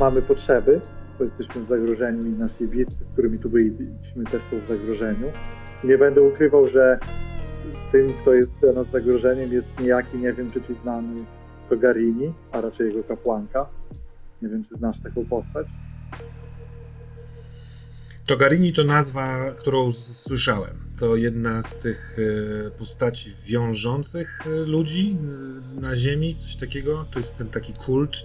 mamy potrzeby, bo jesteśmy w zagrożeniu i nasi bliscy, z którymi tu byliśmy, też są w zagrożeniu. Nie będę ukrywał, że tym, kto jest dla nas zagrożeniem, jest niejaki, nie wiem, czy ci znany to Garini, a raczej jego kapłanka. Nie wiem, czy znasz taką postać. Togarini to nazwa, którą słyszałem. To jedna z tych e, postaci wiążących e, ludzi e, na Ziemi, coś takiego. To jest ten taki kult.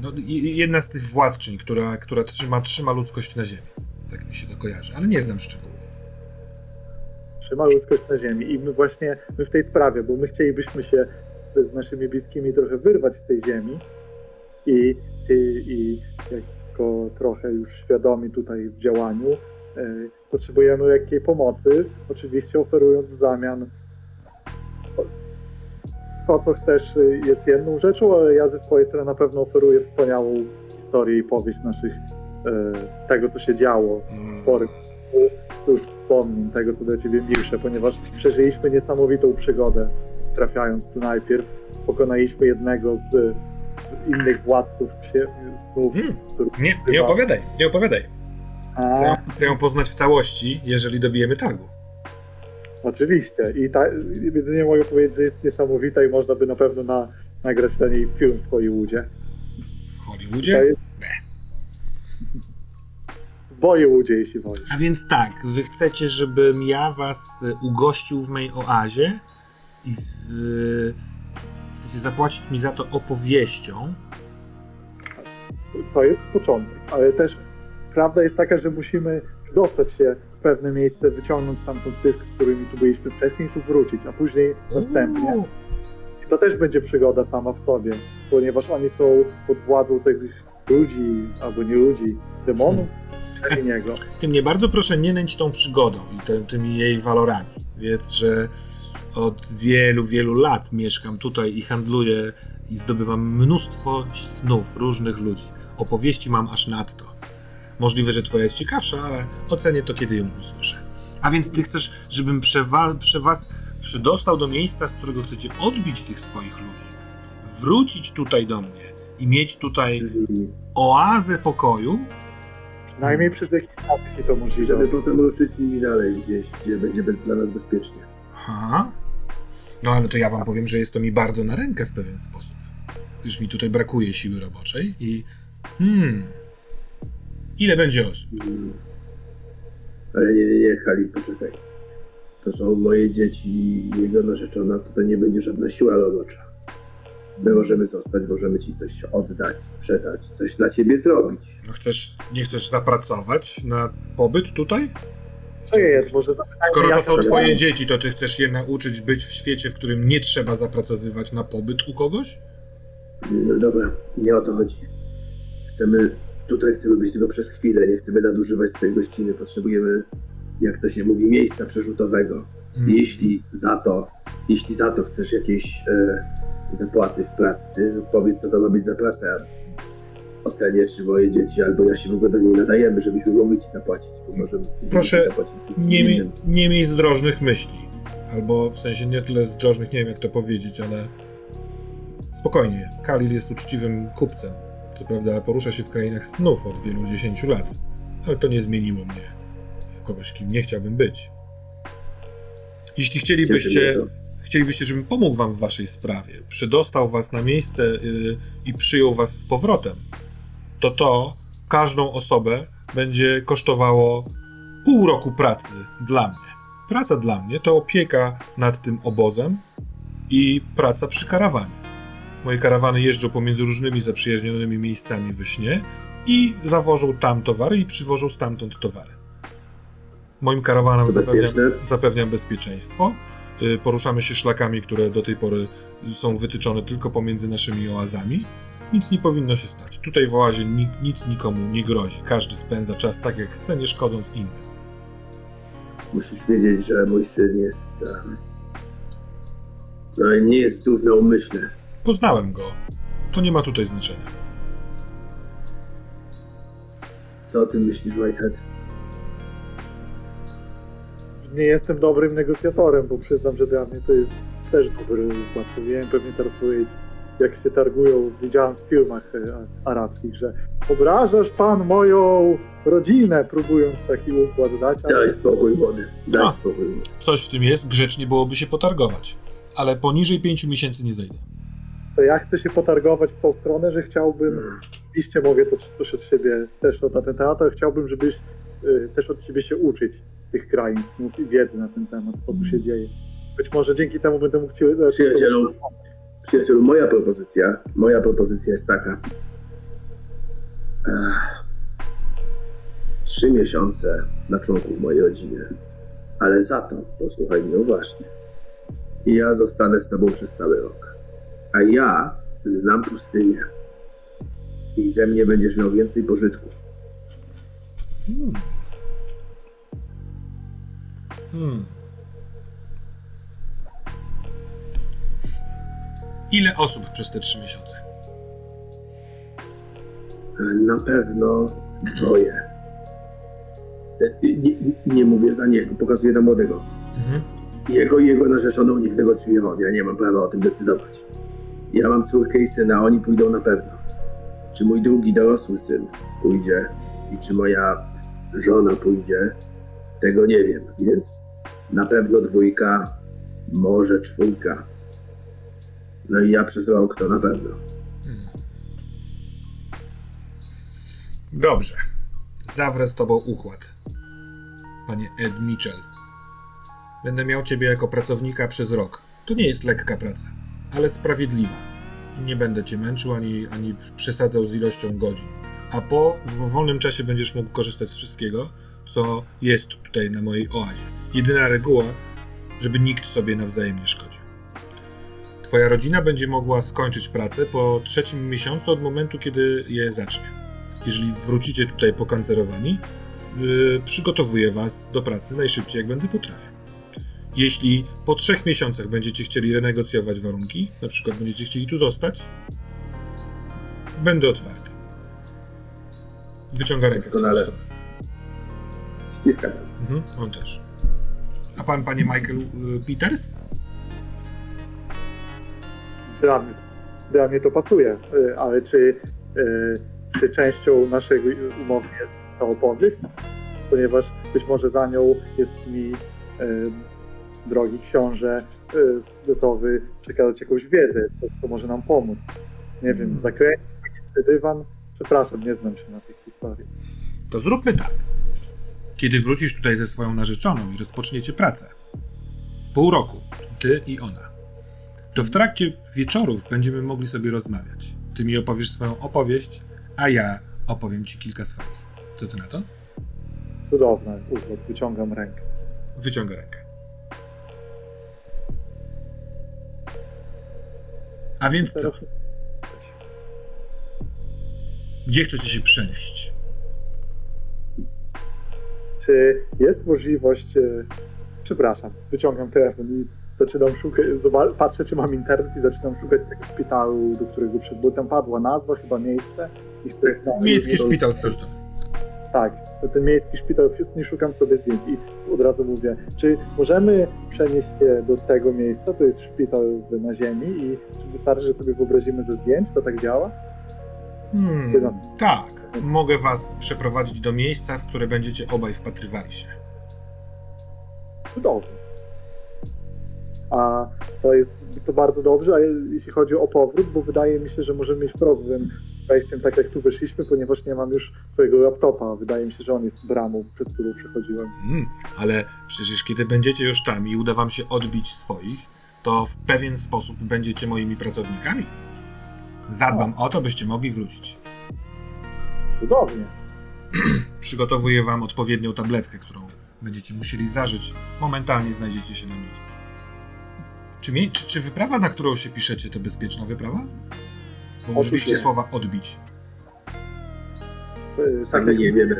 No, jedna z tych władczyń, która, która trzyma, trzyma ludzkość na Ziemi. Tak mi się to kojarzy, ale nie znam szczegółów. trzyma ludzkość na ziemi. I my właśnie my w tej sprawie, bo my chcielibyśmy się z, z naszymi bliskimi trochę wyrwać z tej ziemi i, i, i jako trochę już świadomi tutaj w działaniu e, potrzebujemy jakiej pomocy, oczywiście oferując w zamian to, co chcesz jest jedną rzeczą, ale ja ze swojej strony na pewno oferuję wspaniałą historię i powieść naszych e, tego, co się działo Mm. formie lub wspomnień tego, co do ciebie milsze, ponieważ przeżyliśmy niesamowitą przygodę. Trafiając tu najpierw, pokonaliśmy jednego z innych władców snów. Hmm. Nie, nie opowiadaj, nie opowiadaj. Chcę, ją- chcę ją poznać w całości, jeżeli dobijemy targu. Oczywiście. I ta, jedynie mogę powiedzieć, że jest niesamowita i można by na pewno na, nagrać na niej film w Hollywoodzie. W Hollywoodzie? jest... W Bollywoodzie, jeśli wolisz. A więc tak, wy chcecie, żebym ja was ugościł w mojej oazie i w... chcecie zapłacić mi za to opowieścią. To jest początek, ale też prawda jest taka, że musimy dostać się w pewne miejsce, wyciągnąć stamtąd tych, z którymi tu byliśmy wcześniej i tu wrócić, a później następnie. Uuu, I to też będzie przygoda sama w sobie, ponieważ oni są pod władzą tych ludzi, albo nie ludzi, demonów, hmm. niego. Ty mnie bardzo proszę nie nęć tą przygodą i te, tymi jej walorami. Wiedz, że od wielu, wielu lat mieszkam tutaj i handluję i zdobywam mnóstwo snów różnych ludzi. Opowieści mam aż nadto. Możliwe, że twoja jest ciekawsza, ale ocenię to, kiedy ją usłyszę. A więc ty chcesz, żebym przewa- prze was przydostał do miejsca, z którego chcecie odbić tych swoich ludzi, wrócić tutaj do mnie i mieć tutaj oazę pokoju? Przynajmniej przez jakiś czas, jeśli to możliwe. Żeby potem ruszyć nimi dalej gdzieś, gdzie będzie dla nas bezpiecznie. Aha. No ale to ja wam powiem, że jest to mi bardzo na rękę w pewien sposób. Gdyż mi tutaj brakuje siły roboczej i... Hmm... Ile będzie osób? Ale nie, nie, nie, Kali, poczekaj. To są moje dzieci i jego narzeczona, to, to nie będzie żadna siła robocza. My możemy zostać, możemy ci coś oddać, sprzedać, coś dla ciebie zrobić. No chcesz, nie chcesz zapracować na pobyt tutaj? To jest, może zapytajmy, Skoro to są twoje dzieci, to ty chcesz je nauczyć być w świecie, w którym nie trzeba zapracowywać na pobyt u kogoś? No dobra, nie o to chodzi. Chcemy, tutaj chcemy być tylko przez chwilę, nie chcemy nadużywać twojej gościny. Potrzebujemy, jak to się mówi, miejsca przerzutowego. Hmm. Jeśli za to, jeśli za to chcesz jakieś e, zapłaty w pracy, powiedz co to ma być za praca. Ocenię, czy moje dzieci albo ja się w ogóle do niej nadajemy, żebyśmy mogli ci zapłacić. Bo Proszę, ci zapłacić Nie, mi, nie miej zdrożnych myśli. Albo w sensie nie tyle zdrożnych, nie wiem jak to powiedzieć, ale spokojnie. Kalil jest uczciwym kupcem. Co prawda porusza się w krainach snów od wielu dziesięciu lat, ale to nie zmieniło mnie w kogoś, kim nie chciałbym być. Jeśli chcielibyście, chcielibyście, żebym pomógł wam w waszej sprawie, przydostał was na miejsce y, i przyjął was z powrotem, to to każdą osobę będzie kosztowało pół roku pracy dla mnie. Praca dla mnie to opieka nad tym obozem i praca przy karawanie. Moje karawany jeżdżą pomiędzy różnymi zaprzyjaźnionymi miejscami we śnie i zawożą tam towary i przywożą stamtąd towary. Moim karawanom zapewniam, zapewniam bezpieczeństwo. Y, Poruszamy się szlakami, które do tej pory są wytyczone tylko pomiędzy naszymi oazami. Nic nie powinno się stać. Tutaj w oazie ni- nic nikomu nie grozi. Każdy spędza czas tak jak chce, nie szkodząc innym. Musisz wiedzieć, że mój syn jest. no nie jest umyśle. Poznałem go. To nie ma tutaj znaczenia. Co o tym myślisz, Whitehead? Nie jestem dobrym negocjatorem, bo przyznam, że dla mnie to jest też dobry układ. Powinienem pewnie teraz powiedzieć, jak się targują, widziałem w filmach e, arabskich, że obrażasz pan moją rodzinę, próbując taki układ dać, ale Daj spokój, młody. Daj spokój. Coś w tym jest, grzecznie byłoby się potargować. Ale poniżej pięciu miesięcy nie zejdę. to ja chcę się potargować w tą stronę, że chciałbym, oczywiście mogę to coś od siebie też na ten temat, ale chciałbym, żebyś y, też od ciebie się uczyć tych krain snów i wiedzy na ten temat, co tu się dzieje. Być może dzięki temu będę mógł ci... e, Przyjacielu, przyjacielu, moja propozycja, moja propozycja jest taka. Trzy miesiące na członków mojej rodziny, ale za to, posłuchaj mnie uważnie, ja zostanę z tobą przez cały rok. A ja znam pustynię. I ze mnie będziesz miał więcej pożytku. Hmm. Hmm. Ile osób przez te trzy miesiące? Na pewno dwoje. E, Nie, nie, mówię za niego, pokazuję na młodego. Mhm. Jego i jego narzeczoną niech negocjuje on. Ja nie mam prawa o tym decydować. Ja mam córkę i syna, oni pójdą na pewno. Czy mój drugi dorosły syn pójdzie i czy moja żona pójdzie, tego nie wiem. Więc Na pewno dwójka, może czwórka. No i ja przez rok to na pewno. Dobrze. Zawrę z tobą układ. Panie Ed Mitchell. Będę miał ciebie jako pracownika przez rok. To nie jest lekka praca, ale sprawiedliwa. Nie będę cię męczył ani, ani przesadzał z ilością godzin. A po w wolnym czasie będziesz mógł korzystać z wszystkiego, co jest tutaj na mojej oazie. Jedyna reguła, żeby nikt sobie nawzajem nie szkodził. Twoja rodzina będzie mogła skończyć pracę po trzecim miesiącu od momentu, kiedy je zacznie. Jeżeli wrócicie tutaj pokancerowani, yy, przygotowuję was do pracy najszybciej, jak będę potrafił. Jeśli po trzech miesiącach będziecie chcieli renegocjować warunki, na przykład będziecie chcieli tu zostać, będę otwarty. Wyciąga rękę Doskonale. Ściskam. Mhm, on też. A pan, panie Michael y, Peters? Dla mnie, dla mnie to pasuje, y, ale czy, y, czy częścią naszej umowy jest ta opowieść? Ponieważ być może za nią jest mi, y, drogi książę, gotowy przekazać jakąś wiedzę, co, co może nam pomóc. Nie wiem, zakręcić dywan. Przepraszam, nie znam się na tych historiach. To zróbmy tak. Kiedy wrócisz tutaj ze swoją narzeczoną i rozpoczniecie pracę, pół roku, ty i ona, to w trakcie wieczorów będziemy mogli sobie rozmawiać. Ty mi opowiesz swoją opowieść, a ja opowiem ci kilka swoich. Co ty na to? Cudowne, układ, wyciągam rękę. Wyciąga rękę. A więc co? Gdzie chcecie się przenieść? Czy jest możliwość. e, Przepraszam, wyciągam telefon i zaczynam szukać. Patrzę, czy mam internet i zaczynam szukać tego szpitalu, do którego przed. Bo tam padła nazwa, chyba miejsce. I chcę znaleźć. Miejski szpital w Houston. Tak, to ten miejski szpital w Houston i szukam sobie zdjęć. I od razu mówię, czy możemy przenieść się do tego miejsca? To jest szpital na ziemi i czy wystarczy, że sobie wyobrazimy ze zdjęć? To tak działa? Hmm, tak. Mogę was przeprowadzić do miejsca, w które będziecie obaj wpatrywali się. Cudownie. A to jest to bardzo dobrze, a jeśli chodzi o powrót, bo wydaje mi się, że możemy mieć problem z wejściem tak jak tu weszliśmy, ponieważ nie mam już swojego laptopa. Wydaje mi się, że on jest bramą, przez którą przechodziłem. Mm, ale przecież kiedy będziecie już tam i uda wam się odbić swoich, to w pewien sposób będziecie moimi pracownikami. Zadbam o to, byście mogli wrócić. Cudownie. Przygotowuję wam odpowiednią tabletkę, którą będziecie musieli zażyć. Momentalnie znajdziecie się na miejscu. Czy, mie- czy, czy wyprawa, na którą się piszecie, to bezpieczna wyprawa? Bo nie. słowa odbić. E, tak Sami jak nie wiemy.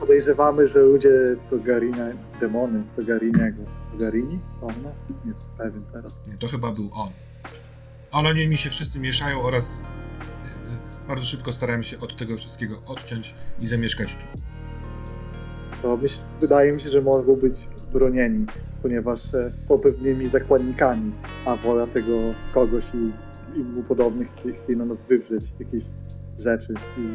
Podejrzewamy, że ludzie to Garina, demony to Gariniego. To Garini? To ona? Nie jestem pewien teraz. Nie, to chyba był on. Ale oni mi się wszyscy mieszają oraz yy, bardzo szybko starałem się od tego wszystkiego odciąć i zamieszkać tu. To myśl, wydaje mi się, że mogą być bronieni, ponieważ e, są pewnymi zakładnikami, a wola tego kogoś i, i mu podobnych chce, na nas wywrzeć jakieś rzeczy. I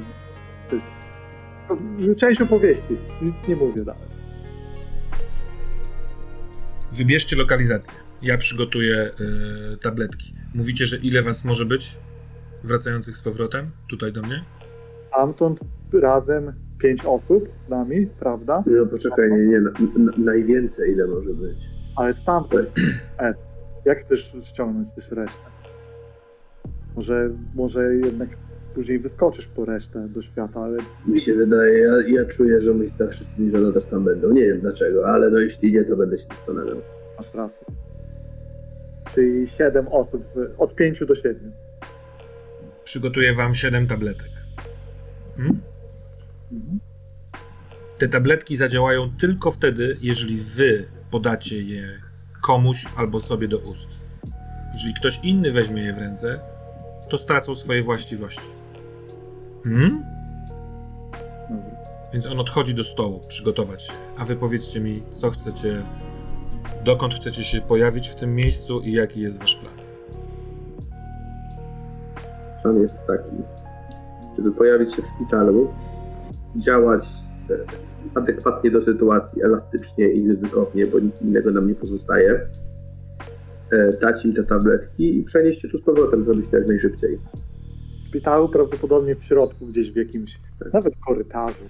to jest część opowieści. Nic nie mówię dalej. Wybierzcie lokalizację. Ja przygotuję yy, tabletki. Mówicie, że ile was może być wracających z powrotem tutaj do mnie? Stamtąd razem pięć osób z nami, prawda? No poczekaj, nie, nie, na, na, najwięcej ile może być. Ale stamtąd. E, jak chcesz ściągnąć też resztę? Może, może jednak później wyskoczysz po resztę do świata, ale Mi się wydaje, ja, ja czuję, że mój starszy syn i żona też tam będą. Nie wiem dlaczego, ale no jeśli nie, to będę się zastanawiał. masz rację. Czyli siedem osób, w- od pięciu do siedmiu. Przygotuję wam 7 tabletek. Hmm? Te tabletki zadziałają tylko wtedy, jeżeli wy podacie je komuś albo sobie do ust. Jeżeli ktoś inny weźmie je w ręce, to stracą swoje właściwości. Hmm? Więc on odchodzi do stołu, przygotować się. A wy powiedzcie mi, co chcecie, dokąd chcecie się pojawić w tym miejscu i jaki jest wasz plan. Plan jest taki, żeby pojawić się w szpitalu, działać e, adekwatnie do sytuacji, elastycznie i ryzykownie, bo nic innego nam nie pozostaje. E, dać im te tabletki i przenieść się tu z powrotem, zrobić to jak najszybciej. W szpitalu prawdopodobnie w środku, gdzieś w jakimś, nawet korytarzu.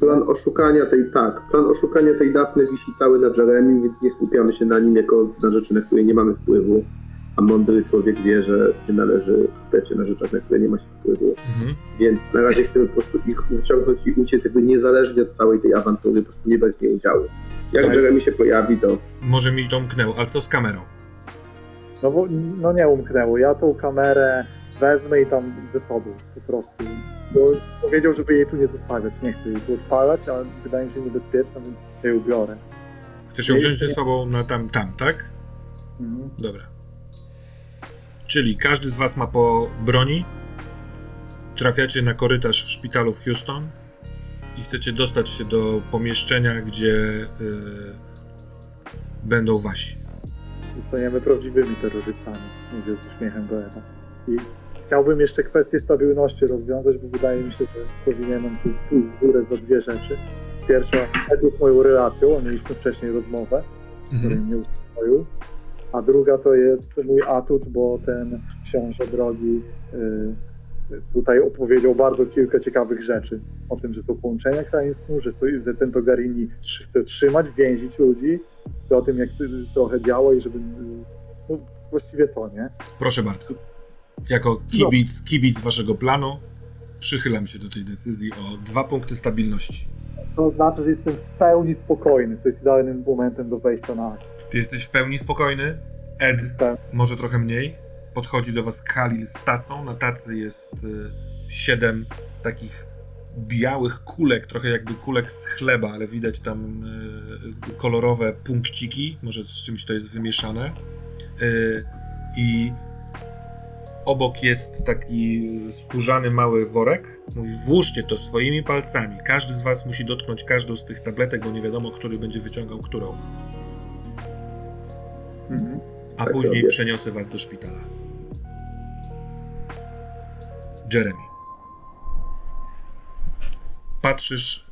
Plan oszukania tej, tak, plan oszukania tej Dafny wisi cały na Jeremy, więc nie skupiamy się na nim jako na rzeczy, na które nie mamy wpływu. A mądry człowiek wie, że nie należy skupiać się na rzeczach, na które nie ma się wpływu. Mhm. Więc na razie chcemy po prostu ich wyciągnąć i uciec jakby niezależnie od całej tej awantury, po prostu nie brać w niej udziału. Jak Tak. Jeremy się pojawi, to Może mi to umknęło, ale co z kamerą? No bo no nie umknęło. Ja tą kamerę wezmę i tam ze sobą po prostu. Bo powiedział, żeby jej tu nie zostawiać. Nie chcę jej tu odpalać, ale wydaje mi się niebezpieczna, więc ja ją biorę. Chcesz ją wziąć ze sobą na tam, tam, tak? Mhm. Dobra. Czyli każdy z was ma po broni. Trafiacie na korytarz w szpitalu w Houston i chcecie dostać się do pomieszczenia, gdzie y, będą wasi. Zostaniemy prawdziwymi terrorystami, mówię z uśmiechem do Eda. I chciałbym jeszcze kwestię stabilności rozwiązać, bo wydaje mi się, że powinienem tu w górę za dwie rzeczy. Pierwsza, Ed jest moją relacją, mieliśmy wcześniej rozmowę, Mhm. mnie uspokoił. A druga to jest mój atut, bo ten książę drogi y, tutaj opowiedział bardzo kilka ciekawych rzeczy. O tym, że są połączenia krain snu, że, są, że ten Togarini chce trzymać, więzić ludzi i o tym, jak to trochę działa i żeby... y, No, właściwie to, nie? Proszę bardzo. Jako kibic, kibic waszego planu przychylam się do tej decyzji o dwa punkty stabilności. To znaczy, że jestem w pełni spokojny, co jest idealnym momentem do wejścia na akcję. Ty jesteś w pełni spokojny. Ed Tak. może trochę mniej. Podchodzi do was Kalil z tacą. Na tacy jest y, siedem takich białych kulek, trochę jakby kulek z chleba, ale widać tam y, kolorowe punkciki, może z czymś to jest wymieszane. Y, I obok jest taki skórzany mały worek. Mówi, włóżcie to swoimi palcami. Każdy z was musi dotknąć każdą z tych tabletek, bo nie wiadomo, który będzie wyciągał którą. Mhm. A Tak później robię. przeniosę was do szpitala. Jeremy. Patrzysz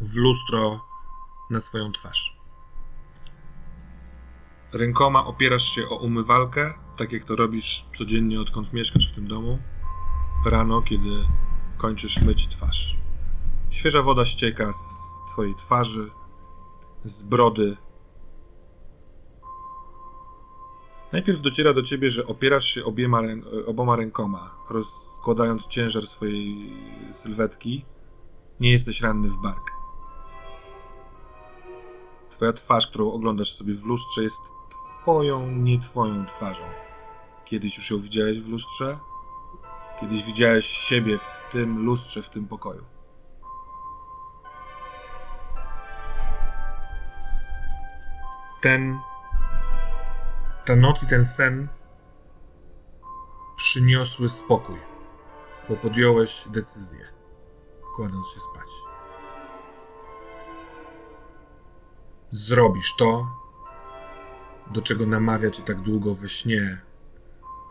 w lustro na swoją twarz. Rękoma opierasz się o umywalkę, tak jak to robisz codziennie, odkąd mieszkasz w tym domu. Rano, kiedy kończysz myć twarz. Świeża woda ścieka z twojej twarzy, z brody, Najpierw dociera do ciebie, że opierasz się obiema, oboma rękoma, rozkładając ciężar swojej sylwetki. Nie jesteś ranny w bark. Twoja twarz, którą oglądasz sobie w lustrze, jest twoją, nie twoją twarzą. Kiedyś już ją widziałeś w lustrze? Kiedyś widziałeś siebie w tym lustrze, w tym pokoju. Ten ta noc i ten sen przyniosły spokój, bo podjąłeś decyzję, kładąc się spać. Zrobisz to, do czego namawia cię tak długo we śnie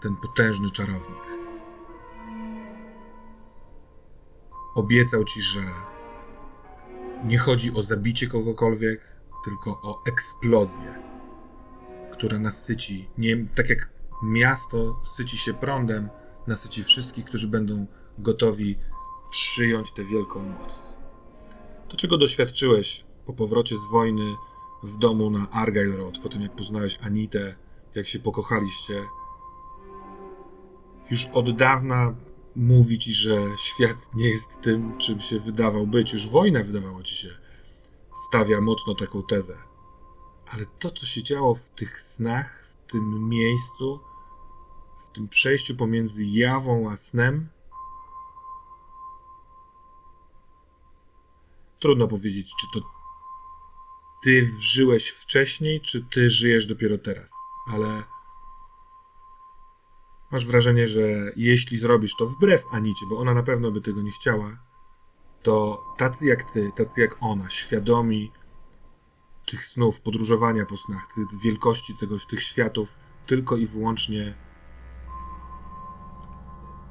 ten potężny czarownik. Obiecał ci, że nie chodzi o zabicie kogokolwiek, tylko o eksplozję która nasyci, nie, tak jak miasto syci się prądem, nasyci wszystkich, którzy będą gotowi przyjąć tę wielką moc. To, czego doświadczyłeś po powrocie z wojny w domu na Argyle Road, po tym jak poznałeś Anitę, jak się pokochaliście, już od dawna mówi ci, że świat nie jest tym, czym się wydawał być. Już wojna, wydawało ci się, stawia mocno taką tezę. Ale to, co się działo w tych snach, w tym miejscu, w tym przejściu pomiędzy jawą a snem, trudno powiedzieć, czy to ty żyłeś wcześniej, czy ty żyjesz dopiero teraz, ale masz wrażenie, że jeśli zrobisz to wbrew Anicie, bo ona na pewno by tego nie chciała, to tacy jak ty, tacy jak ona, świadomi tych snów, podróżowania po snach, tych wielkości tego, tych światów, tylko i wyłącznie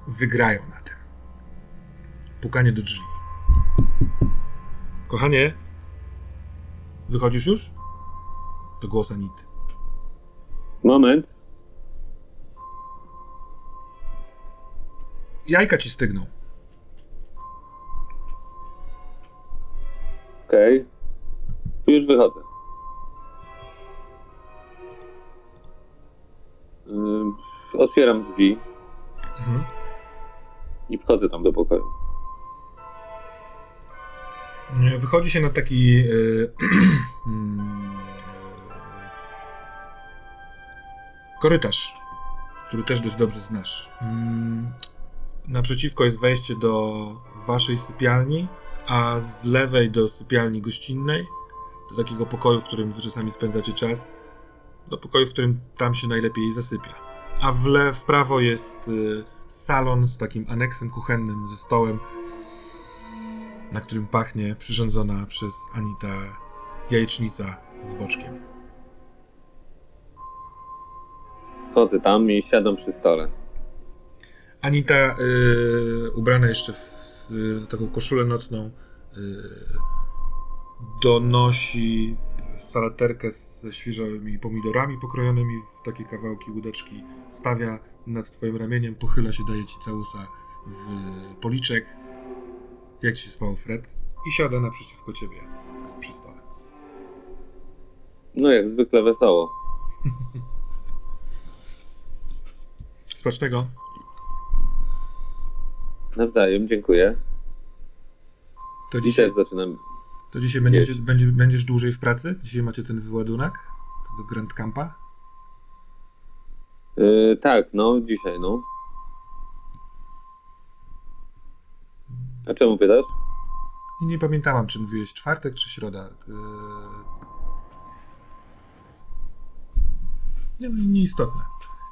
wygrają na tym. Pukanie do drzwi. Kochanie, wychodzisz już? To głos Anity. Moment. Jajka ci stygną. Okej. Już wychodzę. Otwieram drzwi Mhm. i wchodzę tam do pokoju. Wychodzi się na taki mm, e, korytarz, który też dość dobrze znasz. Naprzeciwko jest wejście do waszej sypialni, a z lewej do sypialni gościnnej, do takiego pokoju, w którym wy czasami spędzacie czas, do pokoju, w którym tam się najlepiej zasypia. A w, le, w prawo jest y, salon z takim aneksem kuchennym ze stołem, na którym pachnie przyrządzona przez Anita jajecznica z boczkiem. Wchodzę tam i siadam przy stole. Anita, y, ubrana jeszcze w y, taką koszulę nocną, y, donosi salaterkę ze świeżomi pomidorami pokrojonymi w takie kawałki łódeczki, stawia nad twoim ramieniem, pochyla się, daje ci całusa w policzek. Jak ci się spało, Fred? I siada naprzeciwko ciebie przy stole. No jak zwykle wesoło. Smacznego. Nawzajem, dziękuję. To I dzisiaj, też zaczynam. To dzisiaj będziesz, jeść. będzie, będziesz dłużej w pracy? Dzisiaj macie ten wyładunek? Tego Grand Campa? Yy, tak, no, dzisiaj, no. A czemu pytasz? I nie pamiętałam, czy mówiłeś czwartek, czy środa. Yy... Nie, nieistotne.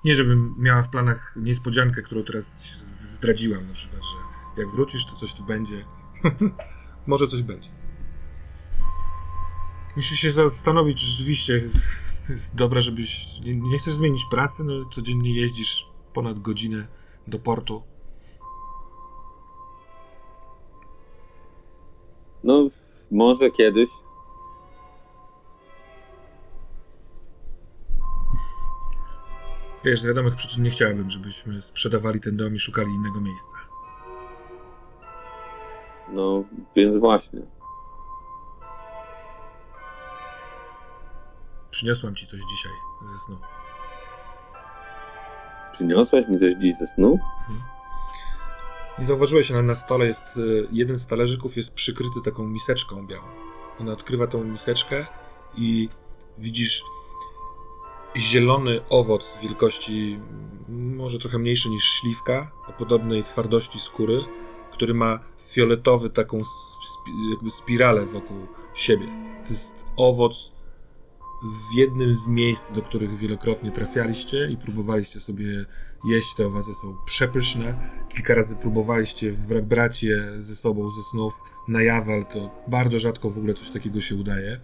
Nie, żebym miała w planach niespodziankę, którą teraz zdradziłam, na przykład, że jak wrócisz, to coś tu będzie. Może coś będzie. Musisz się zastanowić, czy rzeczywiście to jest dobre, żebyś. Nie, nie chcesz zmienić pracy, no codziennie jeździsz ponad godzinę do portu. No, może kiedyś. Wiesz, z wiadomych przyczyn nie chciałabym, żebyśmy sprzedawali ten dom i szukali innego miejsca. No, więc właśnie. Przyniosłam ci coś dzisiaj ze snu. Przyniosłeś mi coś dziś ze snu? Nie zauważyłeś, ale na stole jest e, jeden z talerzyków jest przykryty taką miseczką białą. Ona odkrywa tą miseczkę i widzisz zielony owoc wielkości mm, może trochę mniejszy niż śliwka, o podobnej twardości skóry, który ma fioletowy taką sp- jakby spiralę wokół siebie. To jest owoc w jednym z miejsc, do których wielokrotnie trafialiście i próbowaliście sobie jeść. Te owoce są przepyszne. Kilka razy próbowaliście brać je ze sobą ze snów na jaw, ale to bardzo rzadko w ogóle coś takiego się udaje.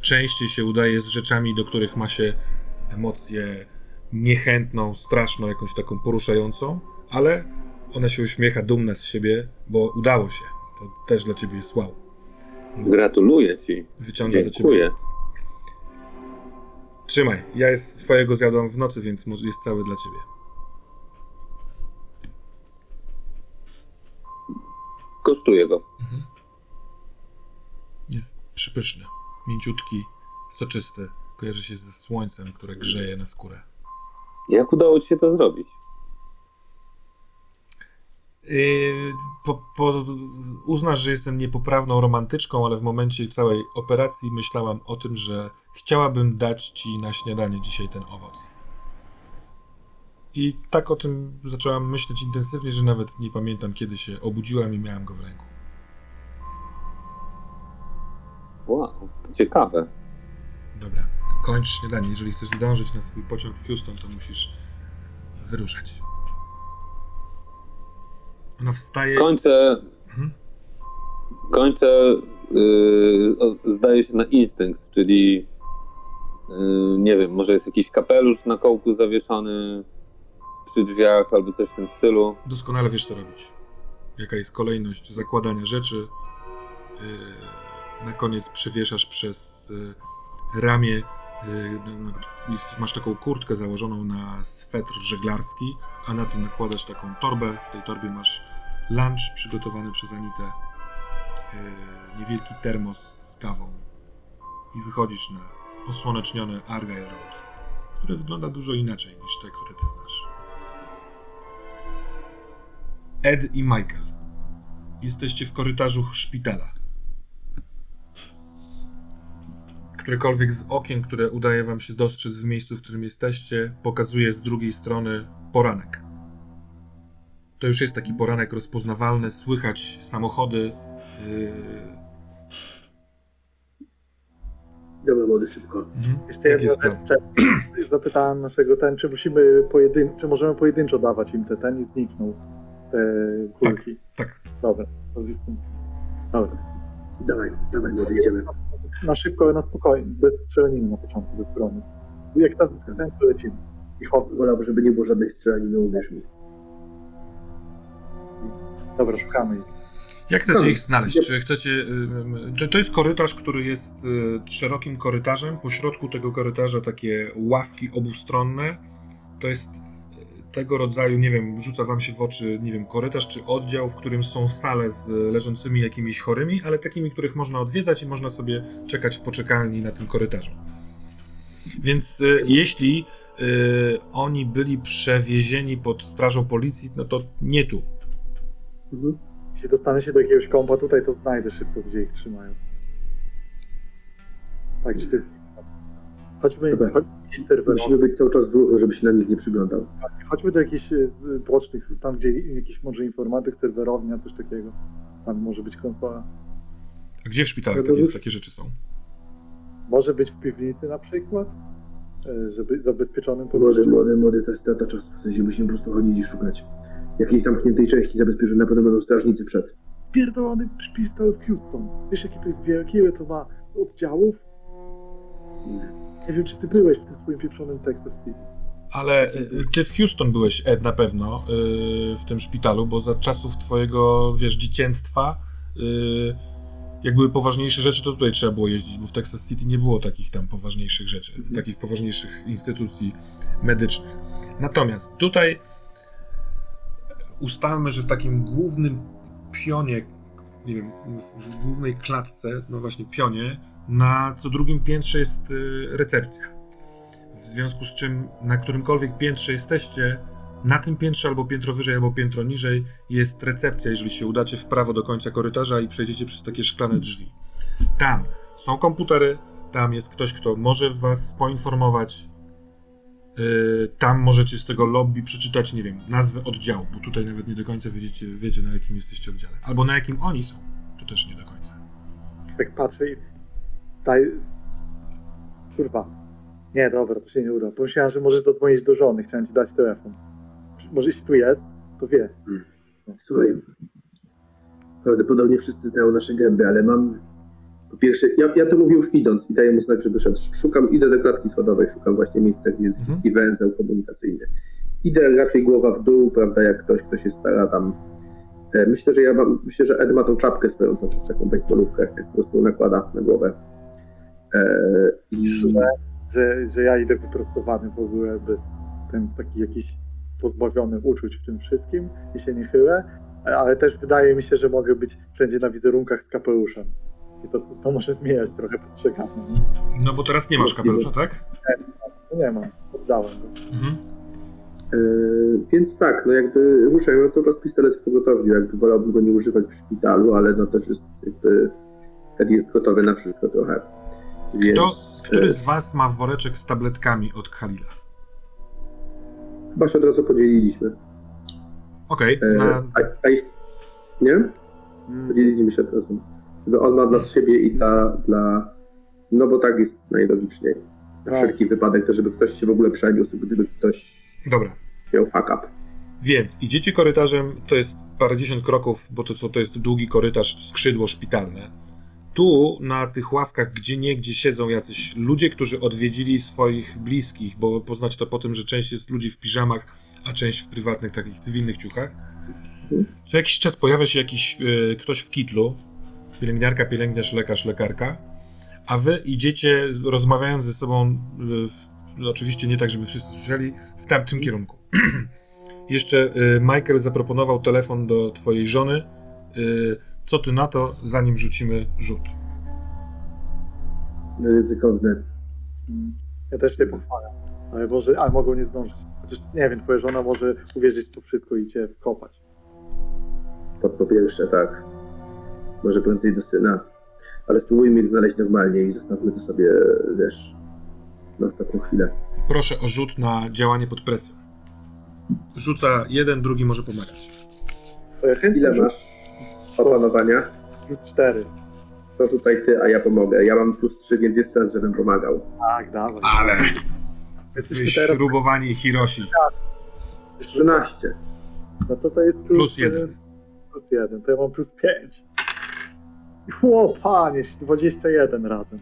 Częściej się udaje z rzeczami, do których ma się emocję niechętną, straszną, jakąś taką poruszającą, ale ona się uśmiecha, dumna z siebie, bo udało się. To też dla ciebie jest wow. Gratuluję ci. Wyciąga do ciebie. Trzymaj, ja jest swojego zjadłam w nocy, więc jest cały dla ciebie. Kosztuję go. Jest przypyszny, mięciutki, soczysty. Kojarzy się ze słońcem, które grzeje na skórę. Jak udało ci się to zrobić? Po, po, uznasz, że jestem niepoprawną romantyczką, ale w momencie całej operacji myślałam o tym, że chciałabym dać ci na śniadanie dzisiaj ten owoc. I tak o tym zaczęłam myśleć intensywnie, że nawet nie pamiętam, kiedy się obudziłam i miałam go w ręku. Wow, to ciekawe. Dobra, kończ śniadanie. Jeżeli chcesz zdążyć na swój pociąg w Houston, to musisz wyruszać. Ona wstaje. Kończę. Mhm. Kończę. Yy, zdaje się na instynkt, czyli. Yy, nie wiem, może jest jakiś kapelusz na kołku zawieszony przy drzwiach albo coś w tym stylu. Doskonale wiesz, co robić. Jaka jest kolejność zakładania rzeczy. Yy, na koniec przewieszasz przez y, ramię. Y, no, Masz taką kurtkę założoną na swetr żeglarski, a na to nakładasz taką torbę. W tej torbie masz lunch przygotowany przez Anitę, y, niewielki termos z kawą i wychodzisz na osłonecznione Argyle Road, które wygląda dużo inaczej niż te, które ty znasz. Ed i Michael. Jesteście w korytarzu szpitala. Którekolwiek z okien, które udaje wam się dostrzec w miejscu, w którym jesteście, pokazuje z drugiej strony poranek. To już jest taki poranek rozpoznawalny, słychać samochody. Yy... Dobra, młody, szybko. Jeszcze Jaki jedna rzecz. Zapytałem naszego ten, czy musimy pojedyn... czy możemy pojedynczo dawać im te ten i zniknął te kulki. Tak. Dobra. To jest... Dobra. Dawaj, dawaj, młody, idziemy. Na szybko, na spokojnie, bez strzelaniny na początku, bez broni. Jak nas ten, to lecimy. I hop. Wolałbym, żeby nie było żadnej strzelaniny, uwierz mi. Dobra, szukamy ich. Jak chcecie ich znaleźć? Czy chcecie. To, to jest korytarz, który jest y, szerokim korytarzem. Po środku tego korytarza takie ławki obustronne. To jest tego rodzaju, nie wiem, rzuca wam się w oczy, nie wiem, korytarz czy oddział, w którym są sale z leżącymi jakimiś chorymi, ale takimi, których można odwiedzać i można sobie czekać w poczekalni na tym korytarzu. Więc y, jeśli y, oni byli przewiezieni pod strażą policji, no to nie tu. Mhm. Jeśli dostanę się do jakiegoś kompa tutaj, to znajdę szybko, gdzie ich trzymają. Tak, czy ty... Chodźmy, Dobra. chodźmy serwerów. Musimy być cały czas w ruchu, żeby się na nich nie przyglądał. Chodźmy do jakichś e, z bocznych, tam gdzie jakiś może informatyk, serwerownia, coś takiego. Tam może być konsola. A gdzie w szpitalach takie, już- takie rzeczy są? Może być w piwnicy na przykład, e, żeby zabezpieczonym Młody, pomieszczeniu. młody, młody, to jest strata czasu. W sensie musimy po prostu chodzić i szukać. Jakiejś zamkniętej części zabezpieczonej, na pewno będą strażnicy przed. Pierdolony szpital w Houston. Wiesz, jakie to jest wielkie, ile to ma oddziałów? Nie wiem, czy ty byłeś w tym swoim pieprzonym Texas City. Ale ty w Houston byłeś, Ed, na pewno, y, w tym szpitalu, bo za czasów twojego, wiesz, dzieciństwa, y, jak były poważniejsze rzeczy, to tutaj trzeba było jeździć, bo w Texas City nie było takich tam poważniejszych rzeczy, takich poważniejszych instytucji medycznych. Natomiast tutaj ustalmy, że w takim głównym pionie, nie wiem, w, głównej klatce, no właśnie pionie, na co drugim piętrze jest y, recepcja. W związku z czym na którymkolwiek piętrze jesteście, na tym piętrze albo piętro wyżej, albo piętro niżej jest recepcja, jeżeli się udacie w prawo do końca korytarza i przejdziecie przez takie szklane drzwi. Tam są komputery, tam jest ktoś, kto może was poinformować. Yy, tam możecie z tego lobby przeczytać, nie wiem, nazwę oddziału, bo tutaj nawet nie do końca wiecie, wiecie na jakim jesteście oddziale. Albo na jakim oni są. To też nie do końca. Tak patrzę i... Daj... Kurwa. Nie, dobra, to się nie uda. Pomyślałem, że możesz zadzwonić do żony. Chciałem ci dać telefon. Może jeśli tu jest, to wie. Słuchaj, prawdopodobnie wszyscy znają nasze gęby, ale mam... Po pierwsze, ja, ja to mówię już idąc i daję mu znak, żeby szedł. Szukam, idę do klatki schodowej, szukam właśnie miejsca, gdzie jest Mhm. węzeł komunikacyjny. Idę raczej głowa w dół, prawda, jak ktoś, kto się stara tam... E, Myślę, że ja mam, myślę, że Ed ma tą czapkę stojącą przez taką baseballówkę, jak po prostu nakłada na głowę. E, i, Że, że ja idę wyprostowany w ogóle bez ten taki jakiś pozbawiony uczuć w tym wszystkim i się nie chylę, ale też wydaje mi się, że mogę być wszędzie na wizerunkach z kapeluszem. I to, to, to może zmieniać trochę postrzeganie. nie? No bo teraz nie masz kapelusza, tak? No nie mam, oddałem go. Mhm. E, więc tak, no jakby ruszaj, mam cały czas pistolet w pogotowiu, jakby wolałbym go nie używać w szpitalu, ale no też jest jakby Ed jest gotowy na wszystko trochę. Więc, Kto, który e, z was ma woreczek z tabletkami od Khalila? Chyba się od razu podzieliliśmy. Okej, E, na... a, a jest, nie? Mm, Podzieliliśmy się od razu. Jakby on ma dla siebie i dla, dla... No bo tak jest najlogiczniej. Na Tak. wszelki wypadek, to żeby ktoś się w ogóle przeniósł, gdyby ktoś Dobra. miał fuck up. Więc idziecie korytarzem, to jest parędziesiąt kroków, bo to, co- to jest długi korytarz, skrzydło szpitalne. Tu, na tych ławkach, gdzie nie, gdzie siedzą jacyś ludzie, którzy odwiedzili swoich bliskich, bo poznać to po tym, że część jest ludzi w piżamach, a część w prywatnych, takich cywilnych ciuchach. Co jakiś czas pojawia się jakiś e, ktoś w kitlu, pielęgniarka, pielęgniarz, lekarz, lekarka, a wy idziecie rozmawiając ze sobą, y, w, oczywiście nie tak, żeby wszyscy słyszeli, w tamtym kierunku. Jeszcze y, Michael zaproponował telefon do twojej żony. Y, Co ty na to, zanim rzucimy rzut? Ryzykowne. Mm. Ja też nie pochwalę. Ale może, ale mogą nie zdążyć. Chociaż nie wiem, twoja żona może uwierzyć w to wszystko i cię kopać. To po pierwsze, tak. Może prędzej do syna. Ale spróbujmy ich znaleźć normalnie i zostawmy to sobie, wiesz, na ostatnią chwilę. Proszę o rzut na działanie pod presją. Rzuca jeden, drugi może pomagać. Ile masz opanowania? Plus cztery. To rzucaj ty, a ja pomogę. Ja mam plus 3, więc jest sens, żebym pomagał. Tak, dawaj. Ale jesteś teraz, śrubowani Hiroshi. 13. no to to jest plus, Plus jeden. Plus jeden, to ja mam plus pięć. O panie, 21 razem.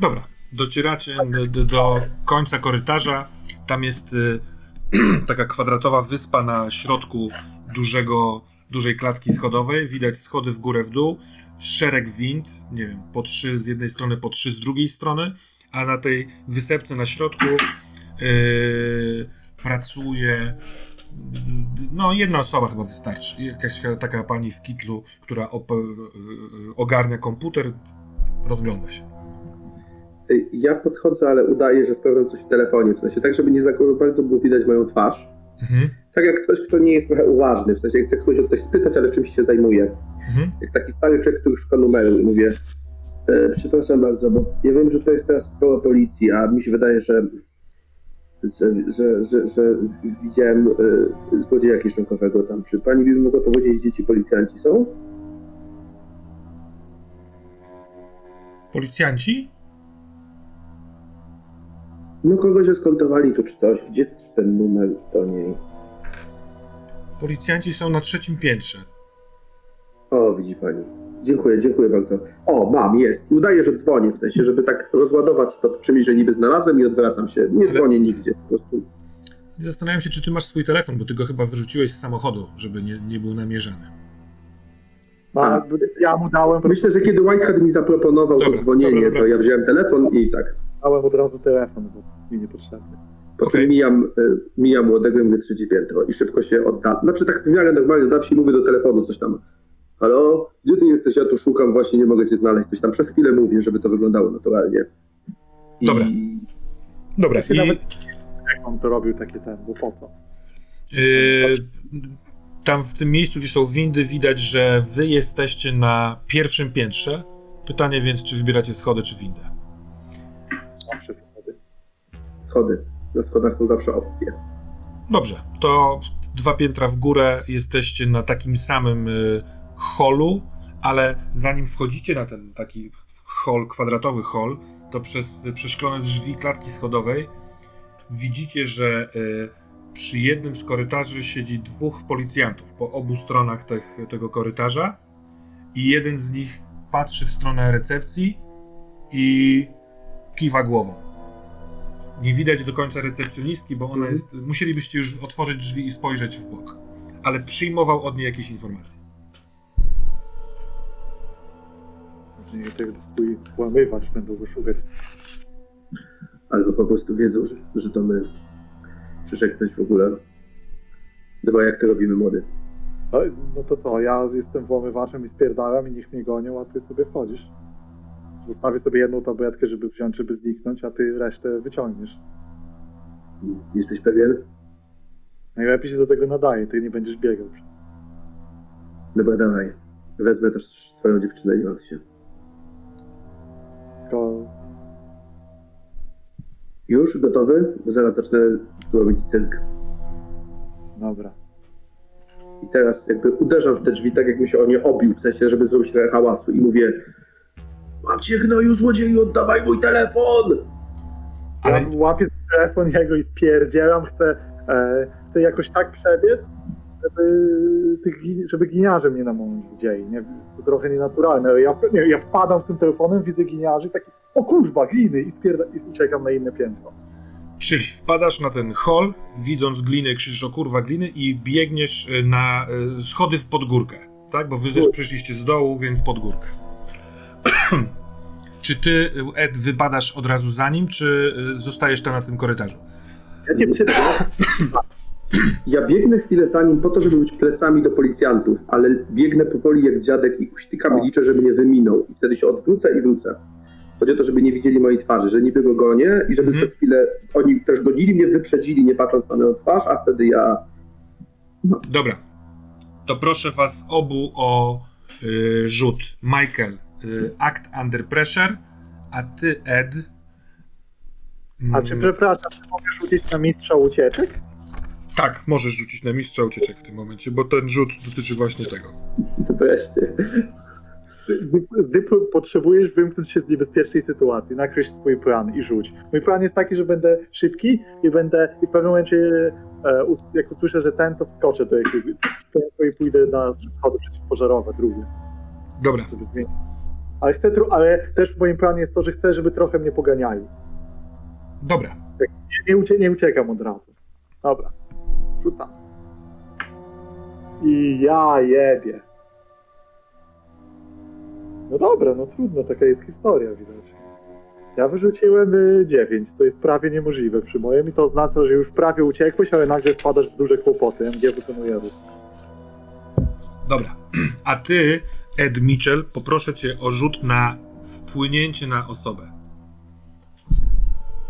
Dobra, docieracie do, do, końca korytarza. Tam jest y, taka kwadratowa wyspa na środku dużego, dużej klatki schodowej. Widać schody w górę, w dół. Szereg wind, nie wiem, po trzy z jednej strony, po trzy z drugiej strony. A na tej wysepce na środku y, pracuje. No, jedna osoba chyba wystarczy. Jakaś taka pani w kitlu, która y, y, ogarnia komputer, rozgląda się. Ja podchodzę, ale udaję, że sprawdzam coś w telefonie. W sensie tak, żeby nie za bardzo było widać moją twarz. Mhm. Tak jak ktoś, kto nie jest trochę uważny. W sensie chcę kogoś o coś spytać, ale czymś się zajmuje. Mhm. Jak taki stary człowiek, który szuka numeru i mówię e, przepraszam bardzo, bo ja wiem, że to jest teraz sporo policji, a mi się wydaje, że że, że, że, że widziałem e, złodzieja kieszonkowego tam. Czy pani by mogła powiedzieć, gdzie ci policjanci są? Policjanci? No kogoś eskortowali tu czy coś. Gdzie ten numer do niej? Policjanci są na trzecim piętrze. O, widzi pani. Dziękuję, dziękuję bardzo. O, mam, jest. I udaję, że dzwonię, w sensie, żeby tak rozładować to czymś, że niby znalazłem i odwracam się. Nie Ale- dzwonię nigdzie, po prostu. Zastanawiam się, czy ty masz swój telefon, bo ty go chyba wyrzuciłeś z samochodu, żeby nie, nie był namierzany. A. ja mu dałem, Myślę, że kiedy Whitehead mi zaproponował Dobra, to dzwonienie, dobra, dobra. to ja wziąłem telefon i tak. dałem od razu telefon, bo mi niepotrzebny. Po czym mijam, y, mijam młodego i mówię trzecie piętro i szybko się odda. Znaczy tak w miarę normalnie dam się i mówię do telefonu coś tam. Halo, gdzie ty jesteś? Ja tu szukam, właśnie nie mogę cię znaleźć. Coś tam przez chwilę mówię, żeby to wyglądało naturalnie. I... Dobra. Dobra, Ja i nawet- Jak on to robił takie ten, bo po co? yy, tam w tym miejscu, gdzie są windy, widać, że wy jesteście na pierwszym piętrze. Pytanie więc, czy wybieracie schody, czy windę? Mam przeszkody. Schody. Na schodach są zawsze opcje. Dobrze, to dwa piętra w górę jesteście na takim samym y, holu, ale zanim wchodzicie na ten taki hol, kwadratowy hol, to przez przeszklone drzwi klatki schodowej widzicie, że y, przy jednym z korytarzy siedzi dwóch policjantów po obu stronach tych, tego korytarza i jeden z nich patrzy w stronę recepcji i kiwa głową. Nie widać do końca recepcjonistki, bo ona Mhm. jest. Musielibyście już otworzyć drzwi i spojrzeć w bok. Ale przyjmował od niej jakieś informacje. Pewnie ten twój włamywacz będą go szukać. Albo po prostu wiedzą, że, że to my. Przyszedł ktoś w ogóle. Dobra, jak to robimy, młody? No, no to co, ja jestem włamywaczem i spierdalam i niech mnie gonią, a ty sobie wchodzisz. Zostawię sobie jedną tabletkę, żeby wziąć, żeby zniknąć, a ty resztę wyciągniesz. Jesteś pewien? Najlepiej się do tego nadaje, ty nie będziesz biegał. Dobra, dawaj. Wezmę też twoją dziewczynę, nie martw się. Tylko Już gotowy? Bo zaraz zacznę robić cyrk. dobra. I teraz jakby uderzam w te drzwi tak, jakbym się o nie obił, w sensie, żeby zrobić trochę hałasu i mówię Mam cię gnoju, złodzieju, oddawaj mój telefon! Ale Ja łapię telefon jego i spierdzielam, chcę, e, chcę jakoś tak przebiec, żeby, tych, żeby giniarze mnie na moment widzieli. Nie? To trochę nienaturalne. Ja, nie, ja wpadam z tym telefonem, widzę giniarzy i taki, o kurwa, gliny i, spierda, i uciekam na inne piętro. Czyli wpadasz na ten hol, widząc glinę, krzyczysz o kurwa gliny i biegniesz y, na y, schody w podgórkę. Tak? Bo wy też przyszliście z dołu, więc pod górkę. Czy ty, Ed, wypadasz od razu za nim, czy y, zostajesz tam na tym korytarzu? Ja nie przed... Ja biegnę chwilę za nim po to, żeby być plecami do policjantów, ale biegnę powoli jak dziadek i uśtykam i liczę, żeby mnie wyminął. I wtedy się odwrócę i wrócę. Chodzi o to, żeby nie widzieli mojej twarzy, że niby go gonię i żeby Mhm. przez chwilę oni też gonili mnie, wyprzedzili, nie patrząc na moją twarz, a wtedy ja... Dobra. To proszę was obu o y, rzut. Michael, y, act under pressure, a ty, Ed... A czy, mm, przepraszam, czy mogę rzucić na mistrza ucieczek? Tak, możesz rzucić na mistrza ucieczek w tym momencie, bo ten rzut dotyczy właśnie tego. Wreszcie. Gdy potrzebujesz wymknąć się z niebezpiecznej sytuacji, nakreśl swój plan i rzuć. Mój plan jest taki, że będę szybki i będę i w pewnym momencie, e, us- jak usłyszę, że ten, to wskoczę do jakiegoś i pójdę na schody przeciwpożarowe, drugie, Dobra, żeby zmienić. Ale chcę, ale też w moim planie jest to, że chcę, żeby trochę mnie poganiali. dobra. Nie, nie, nie uciekam od razu. Dobra, rzucam. I ja jebie. No dobra, no trudno, taka jest historia widać. Ja wyrzuciłem y, 9, co jest prawie niemożliwe przy moim i to oznacza, że już prawie uciekłeś, ale nagle wpadasz w duże kłopoty. MG wykonuje ruch. Dobra. A ty, Ed Mitchell, poproszę cię o rzut na wpłynięcie na osobę.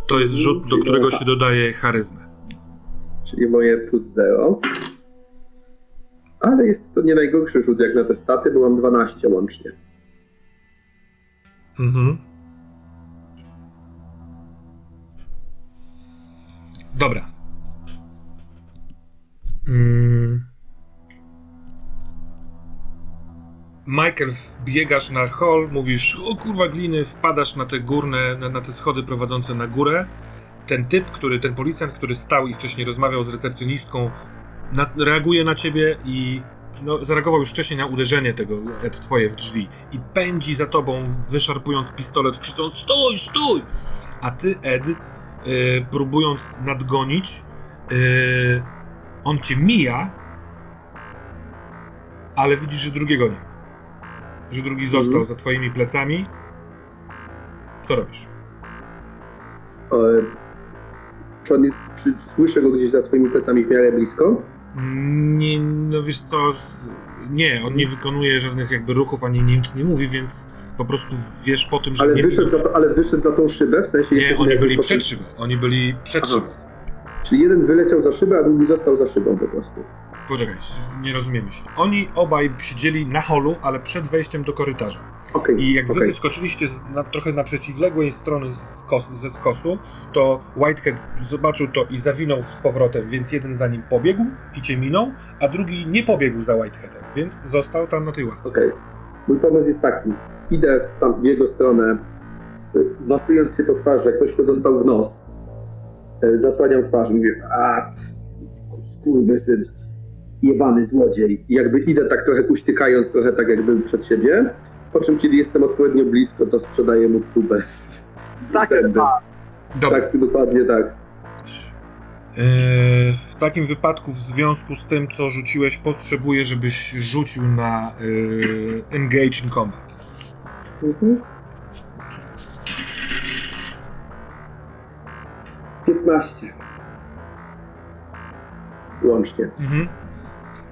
To jest rzut, do którego się dodaje charyzmę. Czyli moje plus 0. Ale jest to nie najgorszy rzut jak na te staty, bo mam 12 łącznie. Mhm. Dobra. Mm. Michael, biegasz na hol, mówisz, o kurwa gliny, wpadasz na te górne, na, na te schody prowadzące na górę. Ten typ, który, ten policjant, który stał i wcześniej rozmawiał z recepcjonistką, na, reaguje na ciebie i no, zareagował już wcześniej na uderzenie tego, Ed, twoje w drzwi i pędzi za tobą, wyszarpując pistolet, krzycząc stój, stój! A ty, Ed, y, próbując nadgonić, y, on cię mija, ale widzisz, że drugiego nie ma. Że drugi został Mhm. za twoimi plecami. Co robisz? Czy on jest, czy słyszę go gdzieś za swoimi plecami w miarę blisko? Nie, no wiesz co, nie, on nie wykonuje żadnych jakby ruchów, ani nic nie mówi, więc po prostu wiesz po tym, że Ale nie... wyszedł, za to, ale wyszedł za tą szybę, w sensie Nie, oni byli przed szybą, oni byli przed szybą. Czyli jeden wyleciał za szybę, a drugi został za szybą po prostu. Poczekaj, nie rozumiemy się. Oni obaj siedzieli na holu, ale przed wejściem do korytarza. Okej, I jak wy okej. wyskoczyliście z, na, trochę na przeciwległej strony skos, ze skosu, to Whitehead zobaczył to i zawinął z powrotem, więc jeden za nim pobiegł i cię minął, a drugi nie pobiegł za Whiteheadem, więc został tam na tej ławce. Okej. Mój pomysł jest taki. Idę w, tam w jego stronę, y, masując się po twarzy, jak ktoś to dostał w nos. y, Zasłaniam twarz i mówię, a skurwysyn, jebany złodziej. I jakby idę tak trochę uśtykając, trochę tak jakby przed siebie, po czym kiedy jestem odpowiednio blisko, to sprzedaję mu tubę w Sucker zęby. Dobra. Tak, dokładnie tak. Eee, w takim wypadku, w związku z tym, co rzuciłeś, potrzebuję, żebyś rzucił na eee, Engage in Combat. Mhm. 15. Łącznie. Mhm.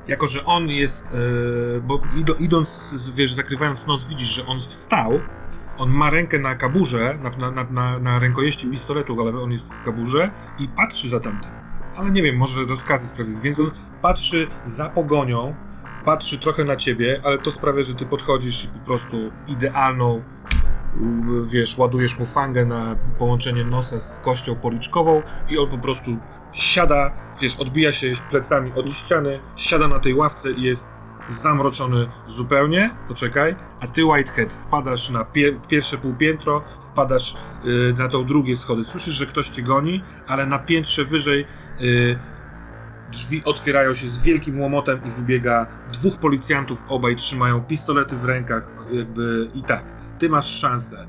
Jako, że on jest, e, bo ido, idąc, wiesz, zakrywając nos, widzisz, że on wstał, on ma rękę na kaburze, na, na, na, na, rękojeści pistoletu, ale on jest w kaburze i patrzy za tamtym. Ale nie wiem, może rozkazy sprawić, więc on patrzy za pogonią, patrzy trochę na ciebie, ale to sprawia, że ty podchodzisz i po prostu idealną, wiesz, ładujesz mu fangę na połączenie nosa z kością policzkową i on po prostu siada, wiesz, odbija się plecami od ściany, siada na tej ławce i jest zamroczony zupełnie, poczekaj, a ty Whitehead wpadasz na pie pierwsze półpiętro, wpadasz y, na tą drugie schody. Słyszysz, że ktoś cię goni, ale na piętrze wyżej y, drzwi otwierają się z wielkim łomotem i wybiega dwóch policjantów, obaj trzymają pistolety w rękach, jakby i tak. Ty masz szansę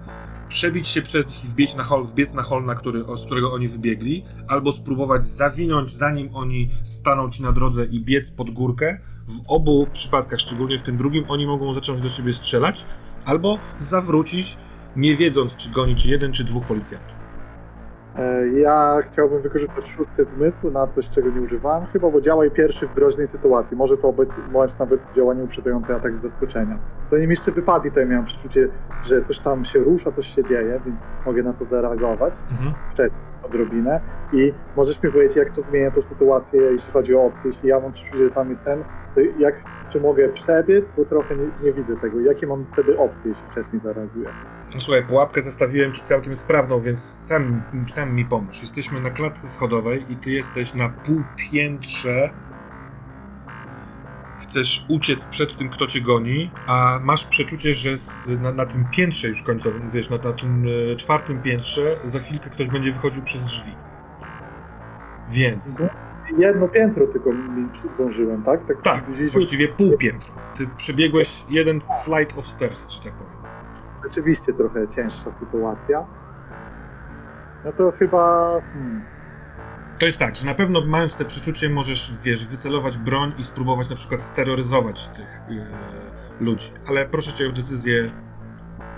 przebić się przez nich i wbiec na hol, wbiec na hol, na który, z którego oni wybiegli, albo spróbować zawinąć, zanim oni staną ci na drodze i biec pod górkę. W obu przypadkach, szczególnie w tym drugim, oni mogą zacząć do ciebie strzelać, albo zawrócić, nie wiedząc, czy goni ci jeden, czy dwóch policjantów. E, Ja chciałbym wykorzystać szósty zmysł na coś, czego nie używałem chyba, bo działaj pierwszy w groźnej sytuacji. Może to być nawet działanie uprzedzające atak z zaskoczenia. Zanim jeszcze wypadli, to ja miałem przeczucie, że coś tam się rusza, coś się dzieje, więc mogę na to zareagować Mhm. wcześniej odrobinę. I możesz mi powiedzieć, jak to zmienia tą sytuację, jeśli chodzi o opcję. Jeśli ja mam przeczucie, że tam jest ten, to jak, czy mogę przebiec, bo trochę nie, nie widzę tego. Jakie mam wtedy opcje, jeśli wcześniej zareaguję? No Słuchaj, pułapkę zastawiłem ci całkiem sprawną, więc sam, sam mi pomóż. Jesteśmy na klatce schodowej i ty jesteś na półpiętrze. Chcesz uciec przed tym, kto cię goni, a masz przeczucie, że z, na, na tym piętrze już końcowym, wiesz, na, na tym e, czwartym piętrze, za chwilkę ktoś będzie wychodził przez drzwi. Więc, Jedno piętro tylko mi zdążyłem, tak? tak, gdzieś- właściwie pół piętro. Ty przebiegłeś jeden flight of stairs, że tak powiem. Rzeczywiście trochę cięższa sytuacja. No to chyba. Hmm, To jest tak, że na pewno mając te przeczucie możesz, wiesz, wycelować broń i spróbować na przykład steroryzować tych yy, ludzi. Ale proszę cię o decyzję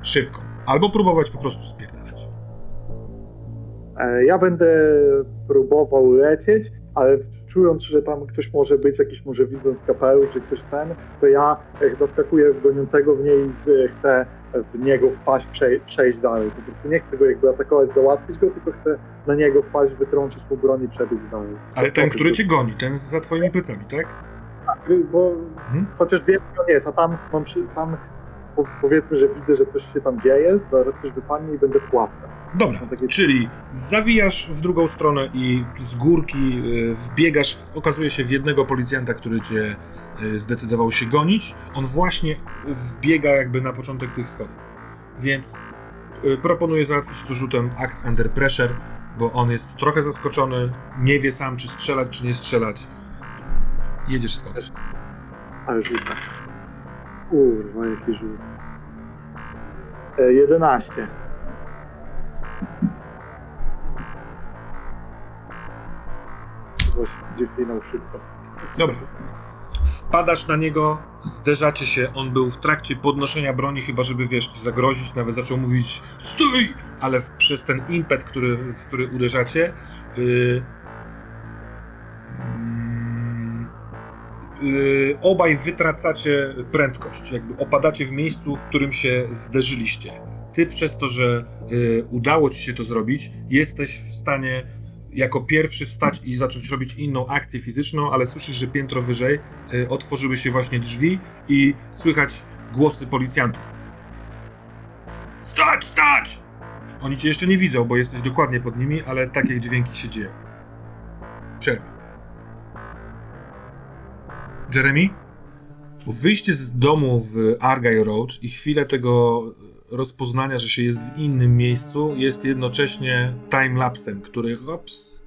szybką. Albo próbować po prostu spierdalać. e, ja będę próbował lecieć, ale czując, że tam ktoś może być, jakiś może widząc kapelusz, czy ktoś ten, to ja jak zaskakuję w goniącego mnie i z, chcę w niego wpaść, przej- przejść dalej. Po prostu nie chcę go jakby atakować, załatwić go, tylko chcę na niego wpaść, wytrącić mu broń i przebiec dalej. Ale ten, który cię goni, ten za twoimi plecami, tak? bo Mhm. chociaż wiem, gdzie on jest, a tam mam przy, tam po, powiedzmy, że widzę, że coś się tam dzieje, zaraz coś wypadnie i będę w pułapce. Dobra, takie- czyli zawijasz w drugą stronę i z górki y, wbiegasz, w, okazuje się, w jednego policjanta, który cię y, zdecydował się gonić. On właśnie wbiega jakby na początek tych schodów. Więc y, proponuję załatwić to rzutem Act Under Pressure, bo on jest trochę zaskoczony, nie wie sam, czy strzelać, czy nie strzelać. Jedziesz skąd? Ale rzucę. Kurwa, jaki rzut. E, 11. Właśnie będzie finał szybko. Dobra. Wpadasz na niego, zderzacie się. On był w trakcie podnoszenia broni, chyba żeby wiesz, zagrozić, nawet zaczął mówić stój! Ale w, przez ten impet, który, w który uderzacie, yy, yy, obaj wytracacie prędkość. Jakby opadacie w miejscu, w którym się zderzyliście. Ty przez to, że yy, udało ci się to zrobić, jesteś w stanie jako pierwszy wstać i zacząć robić inną akcję fizyczną, ale słyszysz, że piętro wyżej y, otworzyły się właśnie drzwi i słychać głosy policjantów. Stać, stać! Oni cię jeszcze nie widzą, bo jesteś dokładnie pod nimi, ale takie dźwięki się dzieją. Przerwa. Jeremy? Wyjście z domu w Argyle Road i chwilę tego rozpoznania, że się jest w innym miejscu, jest jednocześnie timelapsem, który hops,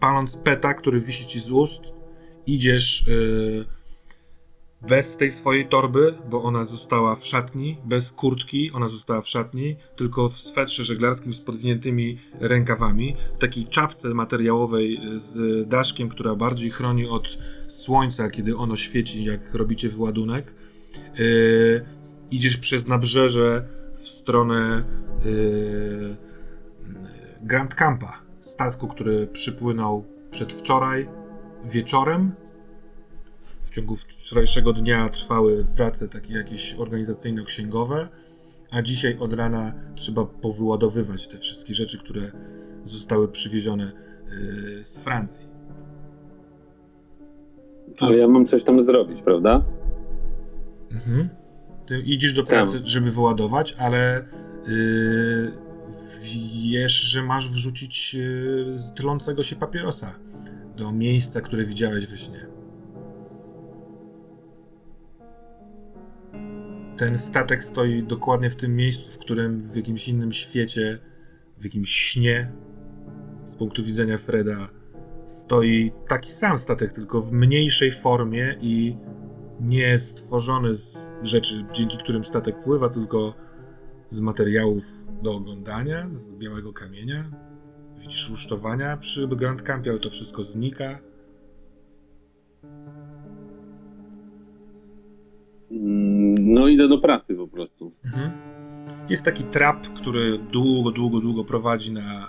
paląc peta, który wisi ci z ust, idziesz yy, bez tej swojej torby, bo ona została w szatni, bez kurtki, ona została w szatni, tylko w swetrze żeglarskim z podwiniętymi rękawami, w takiej czapce materiałowej z daszkiem, która bardziej chroni od słońca, kiedy ono świeci, jak robicie wyładunek. Yy, idziesz przez nabrzeże w stronę yy, Grand Campa, statku, który przypłynął przedwczoraj wieczorem. W ciągu wczorajszego dnia trwały prace takie jakieś organizacyjno-księgowe, a dzisiaj od rana trzeba powyładowywać te wszystkie rzeczy, które zostały przywiezione yy, z Francji. Ale ja mam coś tam zrobić, prawda? Mhm. Ty idziesz do Sam. pracy, żeby wyładować, ale yy, wiesz, że masz wrzucić yy, tlącego się papierosa do miejsca, które widziałeś we śnie. Ten statek stoi dokładnie w tym miejscu, w którym w jakimś innym świecie, w jakimś śnie, z punktu widzenia Freda, stoi taki sam statek, tylko w mniejszej formie i nie stworzony z rzeczy, dzięki którym statek pływa, tylko z materiałów do oglądania, z białego kamienia. Widzisz rusztowania przy Grand Campie, ale to wszystko znika. No No idę do pracy po prostu. Mhm. Jest taki trap, który długo, długo, długo prowadzi na e,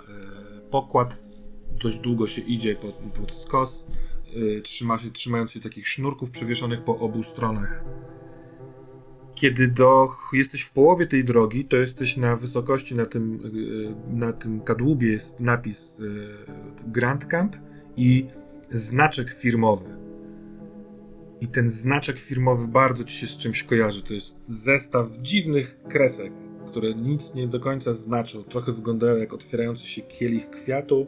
pokład. Dość długo się idzie pod, pod skos, e, trzyma się, trzymając się takich sznurków przewieszonych po obu stronach. Kiedy do, jesteś w połowie tej drogi, to jesteś na wysokości, na tym, e, na tym kadłubie jest napis Grand Camp i znaczek firmowy. I ten znaczek firmowy bardzo ci się z czymś kojarzy. To jest zestaw dziwnych kresek, które nic nie do końca znaczą. Trochę wyglądają jak otwierający się kielich kwiatu,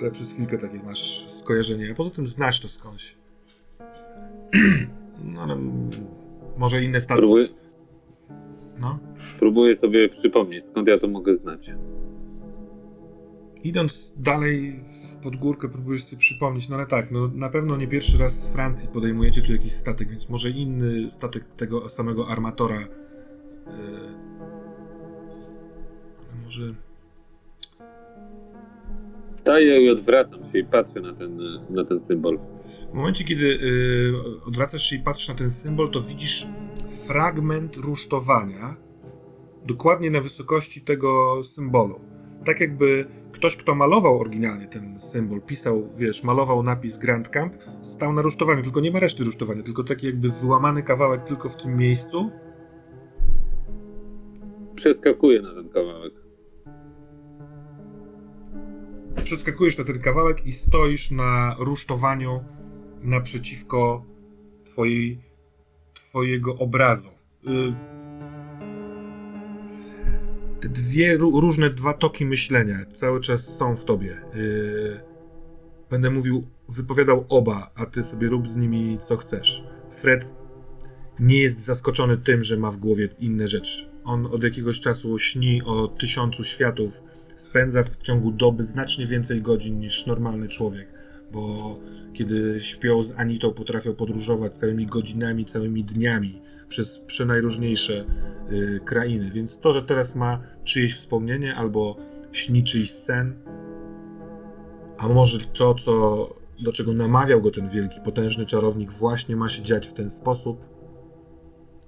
ale przez chwilkę takie masz skojarzenie. A poza tym znasz to skądś. No ale może inne statki. Próbuję, No. próbuję sobie przypomnieć, skąd ja to mogę znać. Idąc dalej pod górkę, próbujesz sobie przypomnieć, no ale tak, no na pewno nie pierwszy raz z Francji podejmujecie tu jakiś statek, więc może inny statek tego samego armatora. Yy, może. Staję i odwracam się i patrzę na ten, na ten symbol. W momencie, kiedy yy, odwracasz się i patrzysz na ten symbol, to widzisz fragment rusztowania dokładnie na wysokości tego symbolu. Tak jakby ktoś, kto malował oryginalnie ten symbol, pisał, wiesz, malował napis Grand Camp, stał na rusztowaniu, tylko nie ma reszty rusztowania, tylko taki jakby wyłamany kawałek tylko w tym miejscu. Przeskakuję na ten kawałek. Przeskakujesz na ten kawałek i stoisz na rusztowaniu naprzeciwko twojej, twojego obrazu. Y, te dwie ró- różne dwa toki myślenia cały czas są w tobie. Y, będę mówił, wypowiadał oba, a ty sobie rób z nimi co chcesz. Fred nie jest zaskoczony tym, że ma w głowie inne rzeczy. On od jakiegoś czasu śni o tysiącu światów, spędza w ciągu doby znacznie więcej godzin niż normalny człowiek, bo kiedy śpią z Anitą, potrafią podróżować całymi godzinami, całymi dniami przez przenajróżniejsze y, krainy. Więc to, że teraz ma czyjeś wspomnienie albo śni czyjś sen, a może to, co, do czego namawiał go ten wielki, potężny czarownik, właśnie ma się dziać w ten sposób,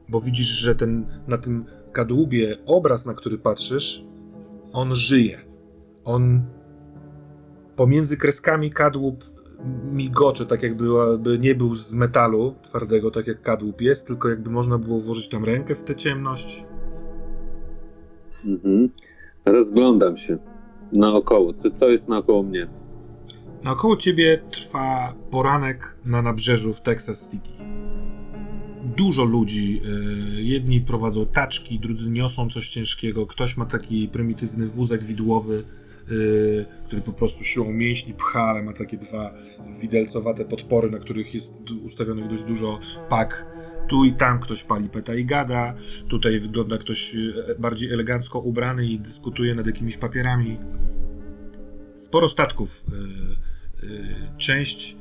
bo widzisz, że ten na tym kadłubie obraz, na który patrzysz, on żyje. On pomiędzy kreskami kadłub migocze, tak jakby by nie był z metalu twardego, tak jak kadłub jest, tylko jakby można było włożyć tam rękę w tę ciemność. Mhm. Rozglądam się naokoło. Co, co jest naokoło mnie? Naokoło ciebie trwa poranek na nabrzeżu w Texas City. Dużo ludzi, y, jedni prowadzą taczki, drudzy niosą coś ciężkiego, ktoś ma taki prymitywny wózek widłowy, który po prostu siłą mięśni pcha, ale ma takie dwa widelcowate podpory, na których jest ustawionych dość dużo pak. Tu i tam ktoś pali peta i gada, tutaj wygląda ktoś y, bardziej elegancko ubrany i dyskutuje nad jakimiś papierami. Sporo statków. y, y, Część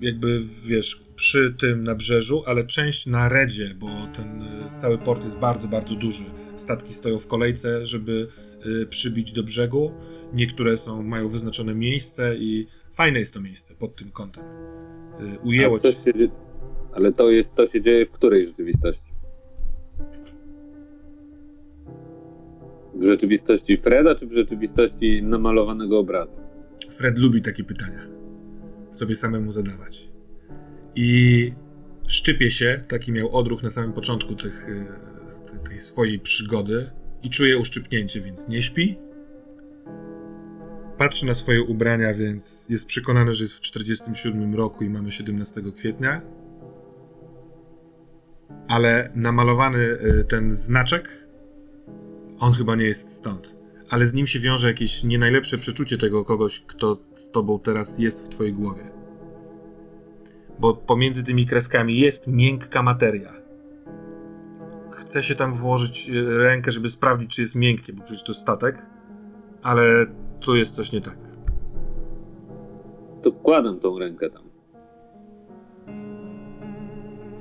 jakby, wiesz, przy tym nabrzeżu, ale część na redzie, bo ten y, cały port jest bardzo, bardzo duży. Statki stoją w kolejce, żeby y, przybić do brzegu. Niektóre są, mają wyznaczone miejsce i fajne jest to miejsce pod tym kątem. Y, Ujęło się Ale to jest, to się dzieje w której rzeczywistości? W rzeczywistości Freda, czy w rzeczywistości namalowanego obrazu? Fred lubi takie pytania. Sobie samemu zadawać. I szczypie się, taki miał odruch na samym początku tych, y, te- tej swojej przygody i czuje uszczypnięcie, więc nie śpi. Patrzy na swoje ubrania, więc jest przekonany, że jest w 47 roku i mamy 17 kwietnia. Ale namalowany y, ten znaczek, on chyba nie jest stąd ale z nim się wiąże jakieś nie najlepsze przeczucie tego kogoś, kto z tobą teraz jest w twojej głowie. Bo pomiędzy tymi kreskami jest miękka materia. Chce się tam włożyć e, rękę, żeby sprawdzić, czy jest miękkie, bo przecież to statek, ale tu jest coś nie tak. To wkładam tą rękę tam.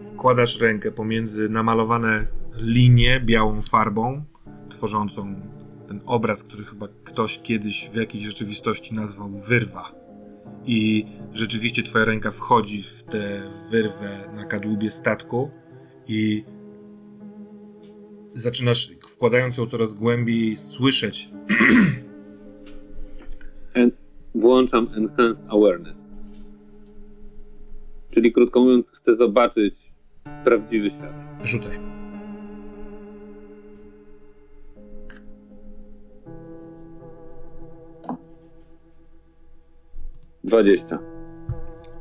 Wkładasz rękę pomiędzy namalowane linie białą farbą, tworzącą ten obraz, który chyba ktoś kiedyś w jakiejś rzeczywistości nazwał wyrwa. I rzeczywiście twoja ręka wchodzi w tę wyrwę na kadłubie statku i zaczynasz, wkładając ją coraz głębiej, słyszeć Włączam Enhanced Awareness. Czyli krótko mówiąc, chcę zobaczyć prawdziwy świat. Rzucaj. Dwadzieścia.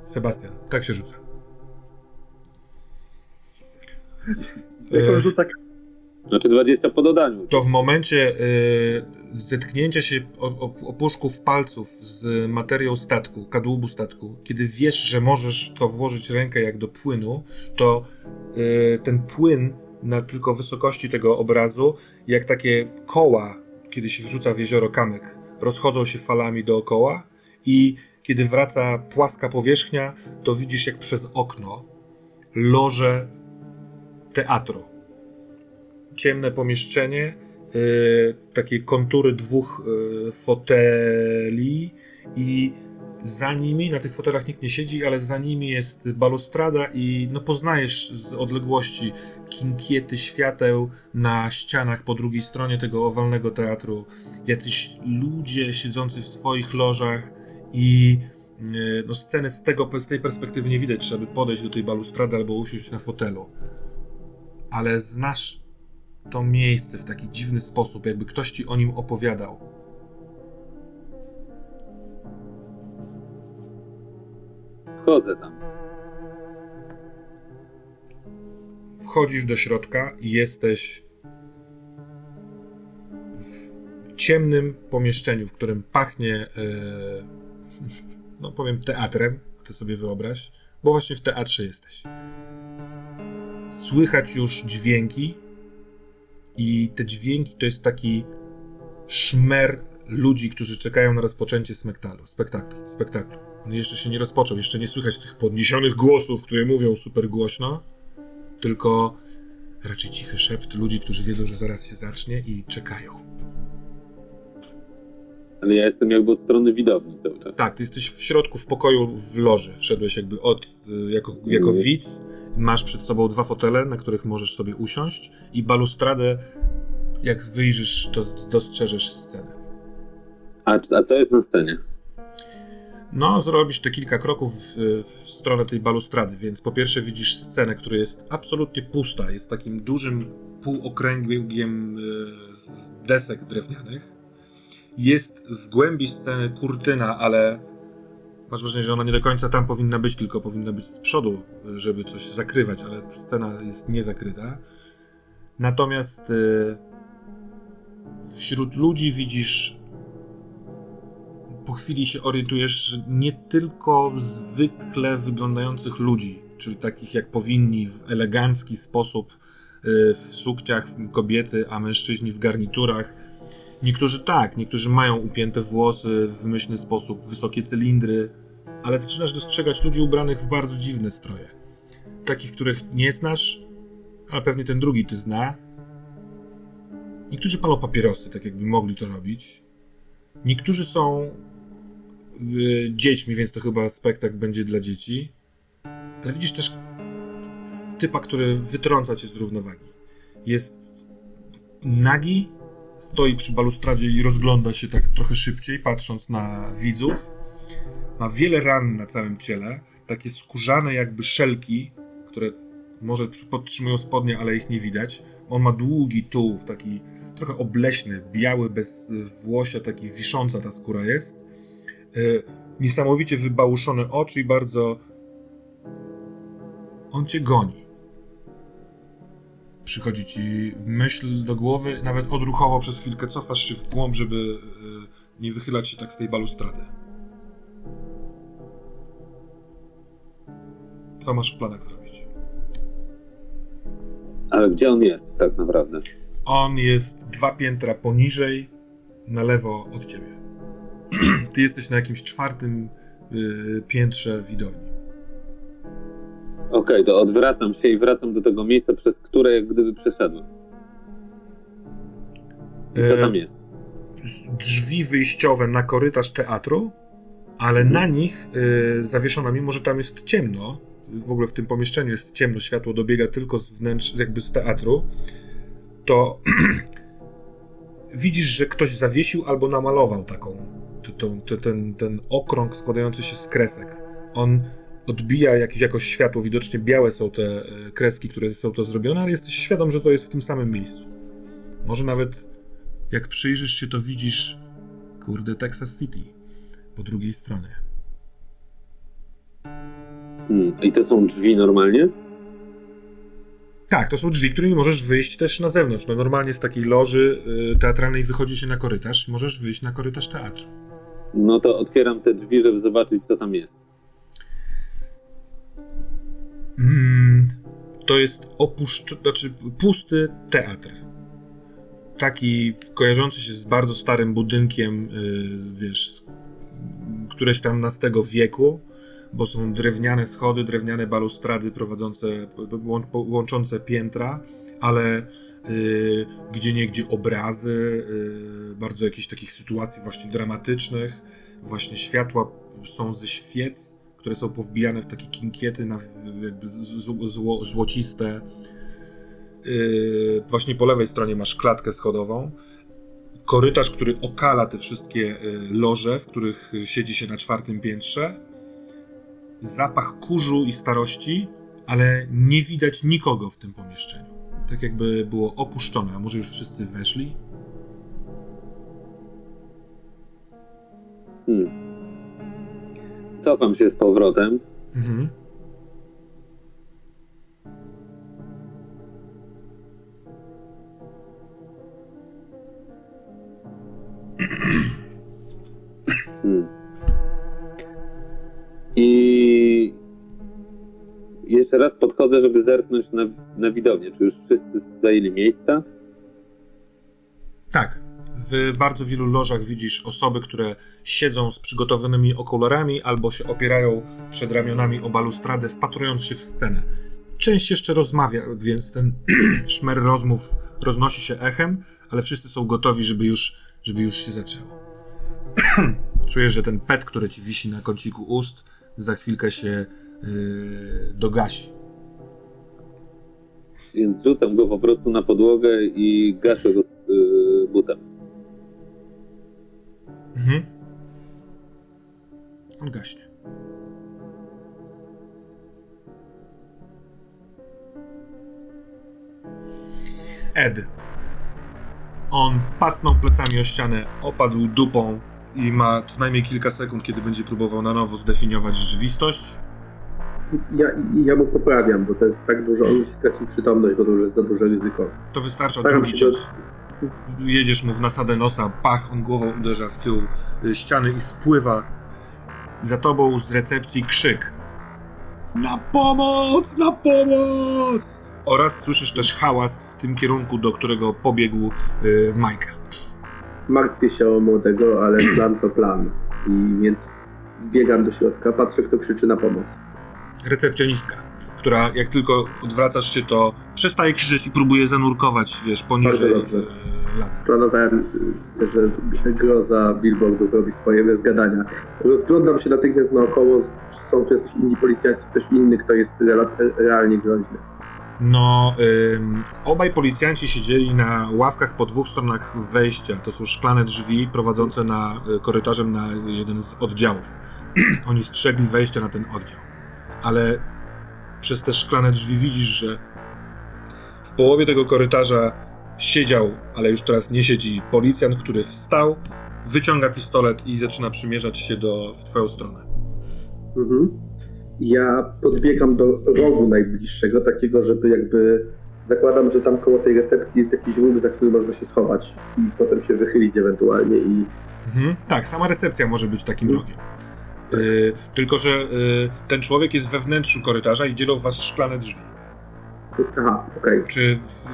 Sebastian, tak się rzuca. Jak on E, rzuca Znaczy 20 po dodaniu. to w momencie y, zetknięcia się opuszków palców z materią statku, kadłubu statku, kiedy wiesz, że możesz to włożyć rękę jak do płynu, to y, ten płyn na tylko wysokości tego obrazu, jak takie koła, kiedy się wrzuca w jezioro kamyk, rozchodzą się falami dookoła i kiedy wraca płaska powierzchnia, to widzisz jak przez okno loże teatru ciemne pomieszczenie, y, takie kontury dwóch y, foteli i za nimi, na tych fotelach nikt nie siedzi, ale za nimi jest balustrada i no poznajesz z odległości kinkiety świateł na ścianach po drugiej stronie tego owalnego teatru. Jacyś ludzie siedzący w swoich lożach i y, no, sceny z, tego, z tej perspektywy nie widać, trzeba by podejść do tej balustrady albo usiąść na fotelu. Ale znasz to miejsce w taki dziwny sposób, jakby ktoś ci o nim opowiadał. Wchodzę tam. Wchodzisz do środka i jesteś w ciemnym pomieszczeniu, w którym pachnie, e, no powiem, teatrem. Ty sobie wyobraź, bo właśnie w teatrze jesteś. Słychać już dźwięki, i te dźwięki to jest taki szmer ludzi, którzy czekają na rozpoczęcie spektaklu. Spektaklu. spektaklu. On jeszcze się nie rozpoczął, jeszcze nie słychać tych podniesionych głosów, które mówią super głośno, tylko raczej cichy szept ludzi, którzy wiedzą, że zaraz się zacznie i czekają. Ale ja jestem jakby od strony widowni cały czas. Tak, ty jesteś w środku w pokoju w loży. Wszedłeś jakby od, y, jako, jako Mhm. widz. Masz przed sobą dwa fotele, na których możesz sobie usiąść i balustradę. Jak wyjrzysz, to dostrzeżesz scenę. A, a co jest na scenie? No, zrobisz te kilka kroków w, w stronę tej balustrady, więc po pierwsze widzisz scenę, która jest absolutnie pusta. Jest takim dużym półokręgiem y, desek drewnianych. Jest w głębi sceny kurtyna, ale masz wrażenie, że ona nie do końca tam powinna być, tylko powinna być z przodu, żeby coś zakrywać, ale scena jest niezakryta. Natomiast y, wśród ludzi widzisz po chwili się orientujesz, nie tylko zwykle wyglądających ludzi, czyli takich jak powinni w elegancki sposób y, w sukniach kobiety, a mężczyźni w garniturach. Niektórzy tak, niektórzy mają upięte włosy w wymyślny sposób, wysokie cylindry, ale zaczynasz dostrzegać ludzi ubranych w bardzo dziwne stroje. Takich, których nie znasz, ale pewnie ten drugi ty zna. Niektórzy palą papierosy, tak jakby mogli to robić. Niektórzy są y, dziećmi, więc to chyba spektakl będzie dla dzieci. Ale widzisz też typa, który wytrąca cię z równowagi. Jest nagi, stoi przy balustradzie i rozgląda się tak trochę szybciej, patrząc na widzów. Ma wiele ran na całym ciele, takie skórzane jakby szelki, które może podtrzymują spodnie, ale ich nie widać. On ma długi tułów, taki trochę obleśny, biały, bez włosia, taki wisząca ta skóra jest. Yy, niesamowicie wybałuszone oczy i bardzo... On cię goni. Przychodzi ci myśl do głowy, nawet odruchowo przez chwilkę cofasz się w głąb, żeby yy, nie wychylać się tak z tej balustrady. Co masz w planach zrobić? Ale gdzie on jest tak naprawdę? On jest dwa piętra poniżej, na lewo od ciebie. Ty jesteś na jakimś czwartym yy, piętrze widowni. Okej, to odwracam się i wracam do tego miejsca, przez które jak gdyby przeszedłem. I co E, tam jest? Drzwi wyjściowe na korytarz teatru, ale Mhm. na nich yy, zawieszona, mimo że tam jest ciemno, w ogóle w tym pomieszczeniu jest ciemno, światło dobiega tylko z wnętrz, jakby z teatru, to widzisz, że ktoś zawiesił albo namalował taką, t- t- ten, ten okrąg składający się z kresek. On odbija jakieś, jakoś światło, widocznie białe są te e, kreski, które są to zrobione, ale jesteś świadom, że to jest w tym samym miejscu. Może nawet jak przyjrzysz się, to widzisz, kurde, Texas City po drugiej stronie. Hmm. I to są drzwi normalnie? Tak, to są drzwi, którymi możesz wyjść też na zewnątrz. No normalnie z takiej loży y, teatralnej wychodzi się na korytarz, możesz wyjść na korytarz teatru. No to otwieram te drzwi, żeby zobaczyć, co tam jest. Mm, to jest opuszcz... znaczy pusty teatr. Taki kojarzący się z bardzo starym budynkiem, y, wiesz, któreś tam nastego wieku, bo są drewniane schody, drewniane balustrady prowadzące, łą- łączące piętra, ale y, gdzie niegdzie obrazy, y, bardzo jakichś takich sytuacji właśnie dramatycznych, właśnie światła są ze świec, które są powbijane w takie kinkiety, na, jakby z- z- zło, złociste. Yy, właśnie po lewej stronie masz klatkę schodową. Korytarz, który okala te wszystkie y, loże, w których y, siedzi się na czwartym piętrze. Zapach kurzu i starości, ale nie widać nikogo w tym pomieszczeniu. Tak jakby było opuszczone, a może już wszyscy weszli? Hmm. Cofam się z powrotem. Mhm. Hmm. I jeszcze raz podchodzę, żeby zerknąć na, na widownię. Czy już wszyscy zajęli miejsca? Tak. W bardzo wielu lożach widzisz osoby, które siedzą z przygotowanymi okularami albo się opierają przed ramionami o balustradę, wpatrując się w scenę. Część jeszcze rozmawia, więc ten szmer rozmów roznosi się echem, ale wszyscy są gotowi, żeby już, żeby już się zaczęło. Czujesz, że ten pet, który ci wisi na kąciku ust, za chwilkę się yy, dogasi. Więc rzucam go po prostu na podłogę i gaszę go z y, butem. Mhm. On gaśnie. Ed. On pacnął plecami o ścianę, opadł dupą i ma co najmniej kilka sekund, kiedy będzie próbował na nowo zdefiniować rzeczywistość. Ja, ja mu poprawiam, bo to jest tak dużo, on musi stracić przytomność, bo to już jest za duże ryzyko. To wystarcza Staram drugi cios. Jedziesz mu w nasadę nosa, pach, on głową uderza w tył y, ściany i spływa za tobą z recepcji krzyk. Na pomoc! Na pomoc! Oraz słyszysz też hałas w tym kierunku, do którego pobiegł y, Michael. Martwię się o młodego, ale plan to plan. I więc biegam do środka, patrzę, kto krzyczy na pomoc. Recepcjonistka, która jak tylko odwracasz się, to przestaje krzyczeć i próbuje zanurkować, wiesz, poniżej Bardzo dobrze. lady. Planowałem, y, że groza billboardów robi swoje bez gadania. Rozglądam się natychmiast naokoło, czy są tu jacyś inni policjanci, ktoś inny, kto jest realnie groźny. No, ym, obaj policjanci siedzieli na ławkach po dwóch stronach wejścia. To są szklane drzwi prowadzące na y, korytarzem na jeden z oddziałów. Oni strzegli wejścia na ten oddział. Ale przez te szklane drzwi widzisz, że w połowie tego korytarza siedział, ale już teraz nie siedzi, policjant, który wstał, wyciąga pistolet i zaczyna przymierzać się do, w twoją stronę. Mhm. Ja podbiegam do rogu najbliższego, takiego, żeby jakby. Zakładam, że tam koło tej recepcji jest jakiś róg, za który można się schować i potem się wychylić ewentualnie i. Mhm. Tak, sama recepcja może być takim rogiem. Y, tylko, że y, ten człowiek jest we wnętrzu korytarza i dzielą was szklane drzwi. Aha, okej. Czy w,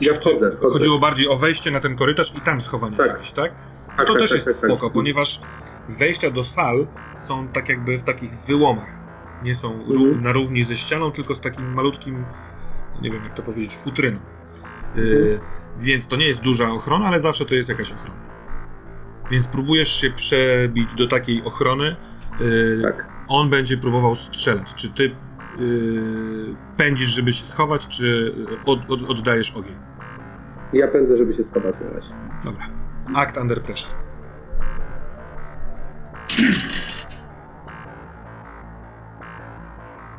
Ja czy wchodzę, wchodzę. chodziło bardziej o wejście na ten korytarz i tam schowanie Tak. gdzieś, tak? Tak, to tak, też tak, jest tak, tak. spoko, ponieważ wejścia do sal są tak jakby w takich wyłomach. Nie są Mhm. na równi ze ścianą, tylko z takim malutkim, nie wiem jak to powiedzieć, futryną. Y, Mhm. Więc to nie jest duża ochrona, ale zawsze to jest jakaś ochrona. Więc próbujesz się przebić do takiej ochrony. Y, Tak. On będzie próbował strzelać. Czy ty y, pędzisz, żeby się schować, czy od, od, oddajesz ogień? Ja pędzę, żeby się schować na razie. Dobra. Act under pressure.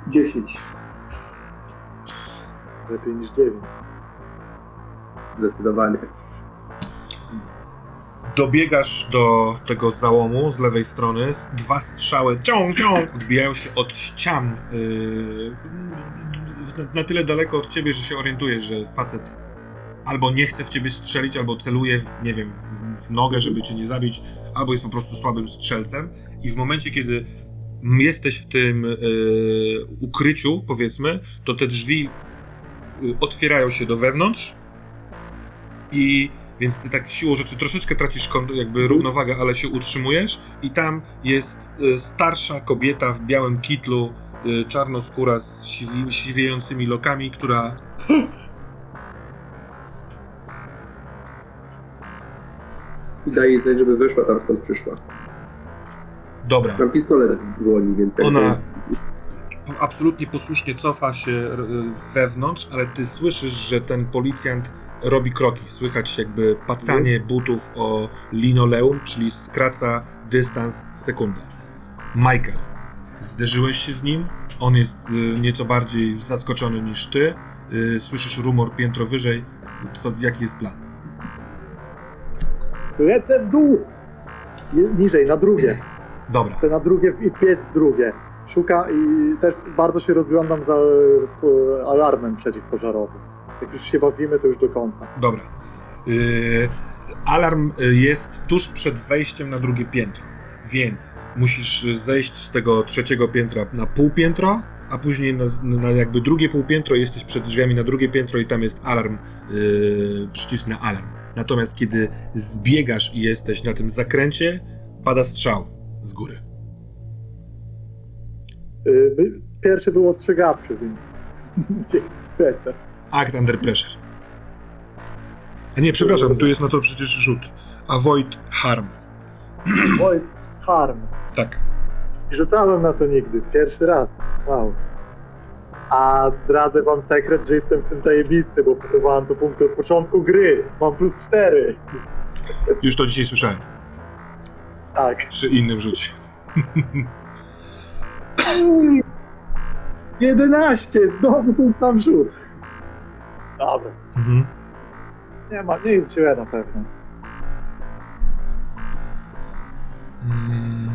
Dziesięć. Lepiej niż 9. Zdecydowanie. Dobiegasz do tego załomu z lewej strony. Dwa strzały ciąg, ciąg, odbijają się od ścian. Yy, na- tyle daleko od ciebie, że się orientujesz, że facet albo nie chce w ciebie strzelić, albo celuje, w, nie wiem, w, w nogę, żeby cię nie zabić, albo jest po prostu słabym strzelcem. I w momencie, kiedy jesteś w tym yy, ukryciu, powiedzmy, to te drzwi yy, otwierają się do wewnątrz i więc ty tak siłą rzeczy troszeczkę tracisz jakby równowagę, ale się utrzymujesz i tam jest y, starsza kobieta w białym kitlu, y, czarnoskóra z siwi- siwiejącymi lokami, która I daję jej znać, żeby wyszła tam skąd przyszła. dobra, Mam pistolet w dłoni, więc jakby... Ona- absolutnie posłusznie cofa się y, wewnątrz, ale ty słyszysz, że ten policjant robi kroki. Słychać jakby pacanie butów o linoleum, czyli skraca dystans sekundę. Michael, zderzyłeś się z nim. On jest y, nieco bardziej zaskoczony niż ty. Y, Słyszysz rumor piętro wyżej. Co, jaki jest plan? Lecę w dół! Je- Niżej, na drugie. Dobra, Chcę na drugie w- i wbiec w drugie. Szuka i też bardzo się rozglądam za e, alarmem przeciwpożarowym. Jak już się bawimy, to już do końca. dobra. Y, alarm y, jest tuż przed wejściem na drugie piętro, więc musisz zejść z tego trzeciego piętra na pół piętro, a później na, na jakby drugie pół piętro jesteś przed drzwiami na drugie piętro i tam jest alarm, y, przycisk na alarm. Natomiast kiedy zbiegasz i jesteś na tym zakręcie, pada strzał z góry. Y, by- Pierwszy był ostrzegawczy, więc lecę. Act under pressure. A nie, przepraszam, tu jest na to przecież rzut. Avoid harm. Oj, harm. Tak. Rzucałem na to nigdy, pierwszy raz. Wow. A zdradzę wam sekret, że jestem w tym zajebisty, bo próbowałem to punkty od początku gry. Mam plus 4. Już to dzisiaj słyszałem. Tak. Przy innym rzucie. 11! Znowu ten sam rzut. Dobra. Mhm. Nie ma, nie jest źle na pewno. Mm.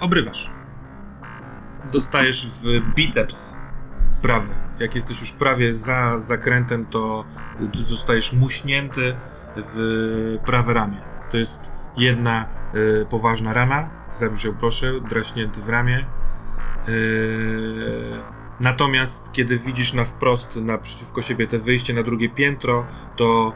Obrywasz. Dostajesz w biceps prawy. Jak jesteś już prawie za zakrętem, to zostajesz muśnięty w prawe ramię. To jest jedna y, poważna rana. Zabij się proszę, draśnięty w ramię. Y, natomiast kiedy widzisz na wprost naprzeciwko siebie te wyjście na drugie piętro, to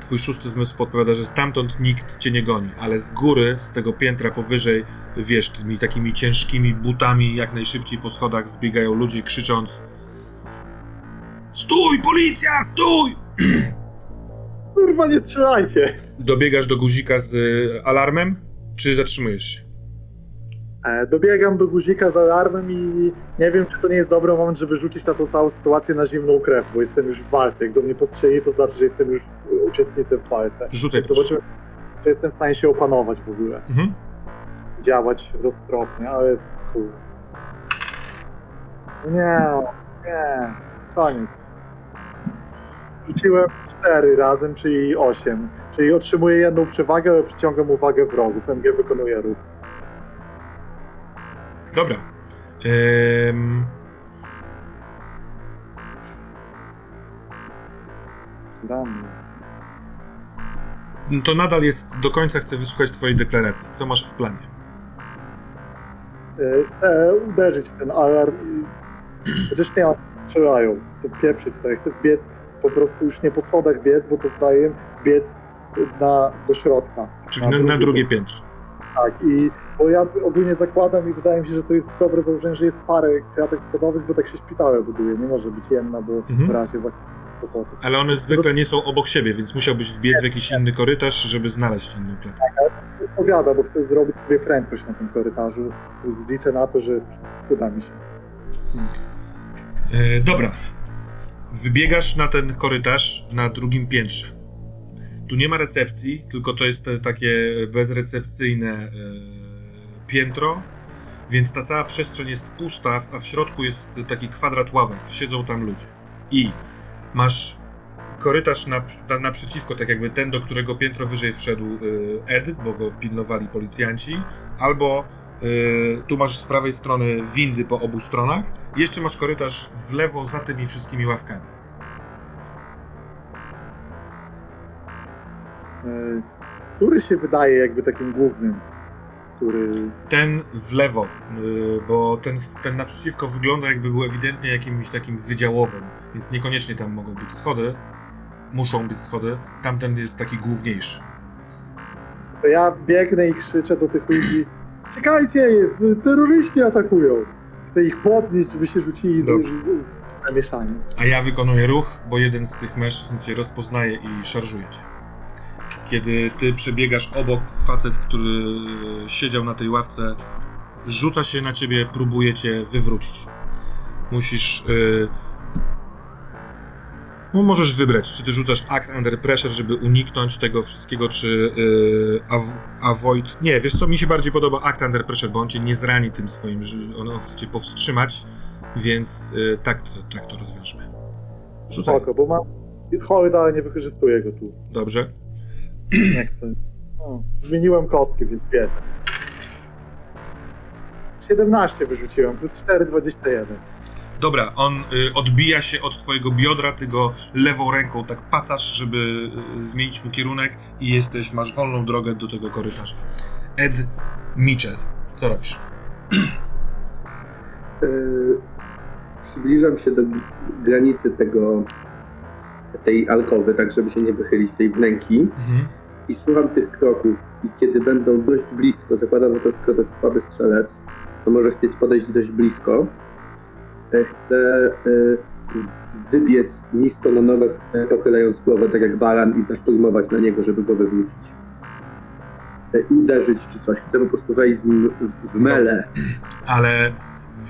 twój szósty zmysł podpowiada, że stamtąd nikt cię nie goni, ale z góry, z tego piętra powyżej, wiesz, tymi takimi ciężkimi butami jak najszybciej po schodach zbiegają ludzie krzycząc Stój, policja, stój! Kurwa, nie strzelajcie! Dobiegasz do guzika z y, alarmem, czy zatrzymujesz się? E, dobiegam do guzika z alarmem i nie wiem, czy to nie jest dobry moment, żeby rzucić na tą całą sytuację na zimną krew, bo jestem już w walce. Jak do mnie postrzeli, to znaczy, że jestem już uczestnikiem w walce. Rzucaj. Zobaczymy, czy jestem w stanie się opanować w ogóle. Mhm. Działać roztropnie, ale jest kur... Nie, nie, koniec. Rzuciłem cztery razem, czyli osiem. Czyli otrzymuję jedną przewagę, ale przyciągam uwagę wrogów. MG wykonuje ruch. Dobra. Ym, Ranny. to nadal jest, do końca chcę wysłuchać twojej deklaracji. Co masz w planie? E, Chcę uderzyć w ten alarm i... Chociaż nie, strzelają. To pieprzyć to. Chcę wbiec, po prostu już nie po schodach biec, bo to zdaję, wbiec na, do środka. Czyli na, na drugie piętro. Tak, i bo ja ogólnie zakładam i wydaje mi się, że to jest dobre założenie, że jest parę kratek schodowych, bo tak się szpitale buduje. Nie może być jedna, bo Mhm. w razie właśnie. Ale one zwykle nie są obok siebie, więc musiałbyś wbiec w jakiś inny korytarz, żeby znaleźć inną klatkę. Odpowiada, bo chcę zrobić sobie prędkość na tym korytarzu. Liczę na to, że uda mi się. E, dobra. Wybiegasz na ten korytarz na drugim piętrze. Tu nie ma recepcji, tylko to jest takie bezrecepcyjne e, piętro, więc ta cała przestrzeń jest pusta, a w środku jest taki kwadrat ławek. Siedzą tam ludzie. I masz korytarz na, na, naprzeciwko, tak jakby ten, do którego piętro wyżej wszedł y, Ed, bo go pilnowali policjanci, albo y, tu masz z prawej strony windy po obu stronach, jeszcze masz korytarz w lewo za tymi wszystkimi ławkami. Który się wydaje jakby takim głównym, który... Ten w lewo, y, bo ten, ten naprzeciwko wygląda jakby był ewidentnie jakimś takim wydziałowym, więc niekoniecznie tam mogą być schody, muszą być schody, tamten jest taki główniejszy. To ja biegnę i krzyczę do tych ludzi Czekajcie, terroryści atakują. Chcę ich podnieść, żeby się rzucili z, Dobrze. z. A ja wykonuję ruch, bo jeden z tych mężczyzn cię rozpoznaje i szarżuje cię. Kiedy ty przebiegasz obok, facet, który siedział na tej ławce, rzuca się na ciebie, próbuje cię wywrócić. Musisz. y, No, możesz wybrać, czy ty rzucasz act under pressure, żeby uniknąć tego wszystkiego, czy y, av- avoid. Nie, wiesz co, mi się bardziej podoba act under pressure, bo on cię nie zrani tym swoim, on on chce cię powstrzymać, więc y, tak, to, tak to rozwiążmy. Rzucaj. Spoko, bo mam chory, ale nie wykorzystuję go tu. Dobrze. Nie chcę. No, zmieniłem kostkę, więc wiesz. 17 wyrzuciłem, plus 4, 21. Dobra, on y, odbija się od twojego biodra, ty go lewą ręką tak pacasz, żeby y, zmienić mu kierunek i jesteś, masz wolną drogę do tego korytarza. Ed Mitchell, co robisz? Yy, przybliżam się do granicy tego, tej alkowy, tak żeby się nie wychylić tej wnęki Mhm. I słucham tych kroków i kiedy będą dość blisko, zakładam, że to skoro to jest słaby strzelec, to może chcieć podejść dość blisko. E, Chcę e, wybiec nisko na nogach, e, pochylając głowę tak jak baran i zaszturmować na niego, żeby go wywrócić. I uderzyć czy coś. Chcę po prostu wejść z nim w- w mele. Ale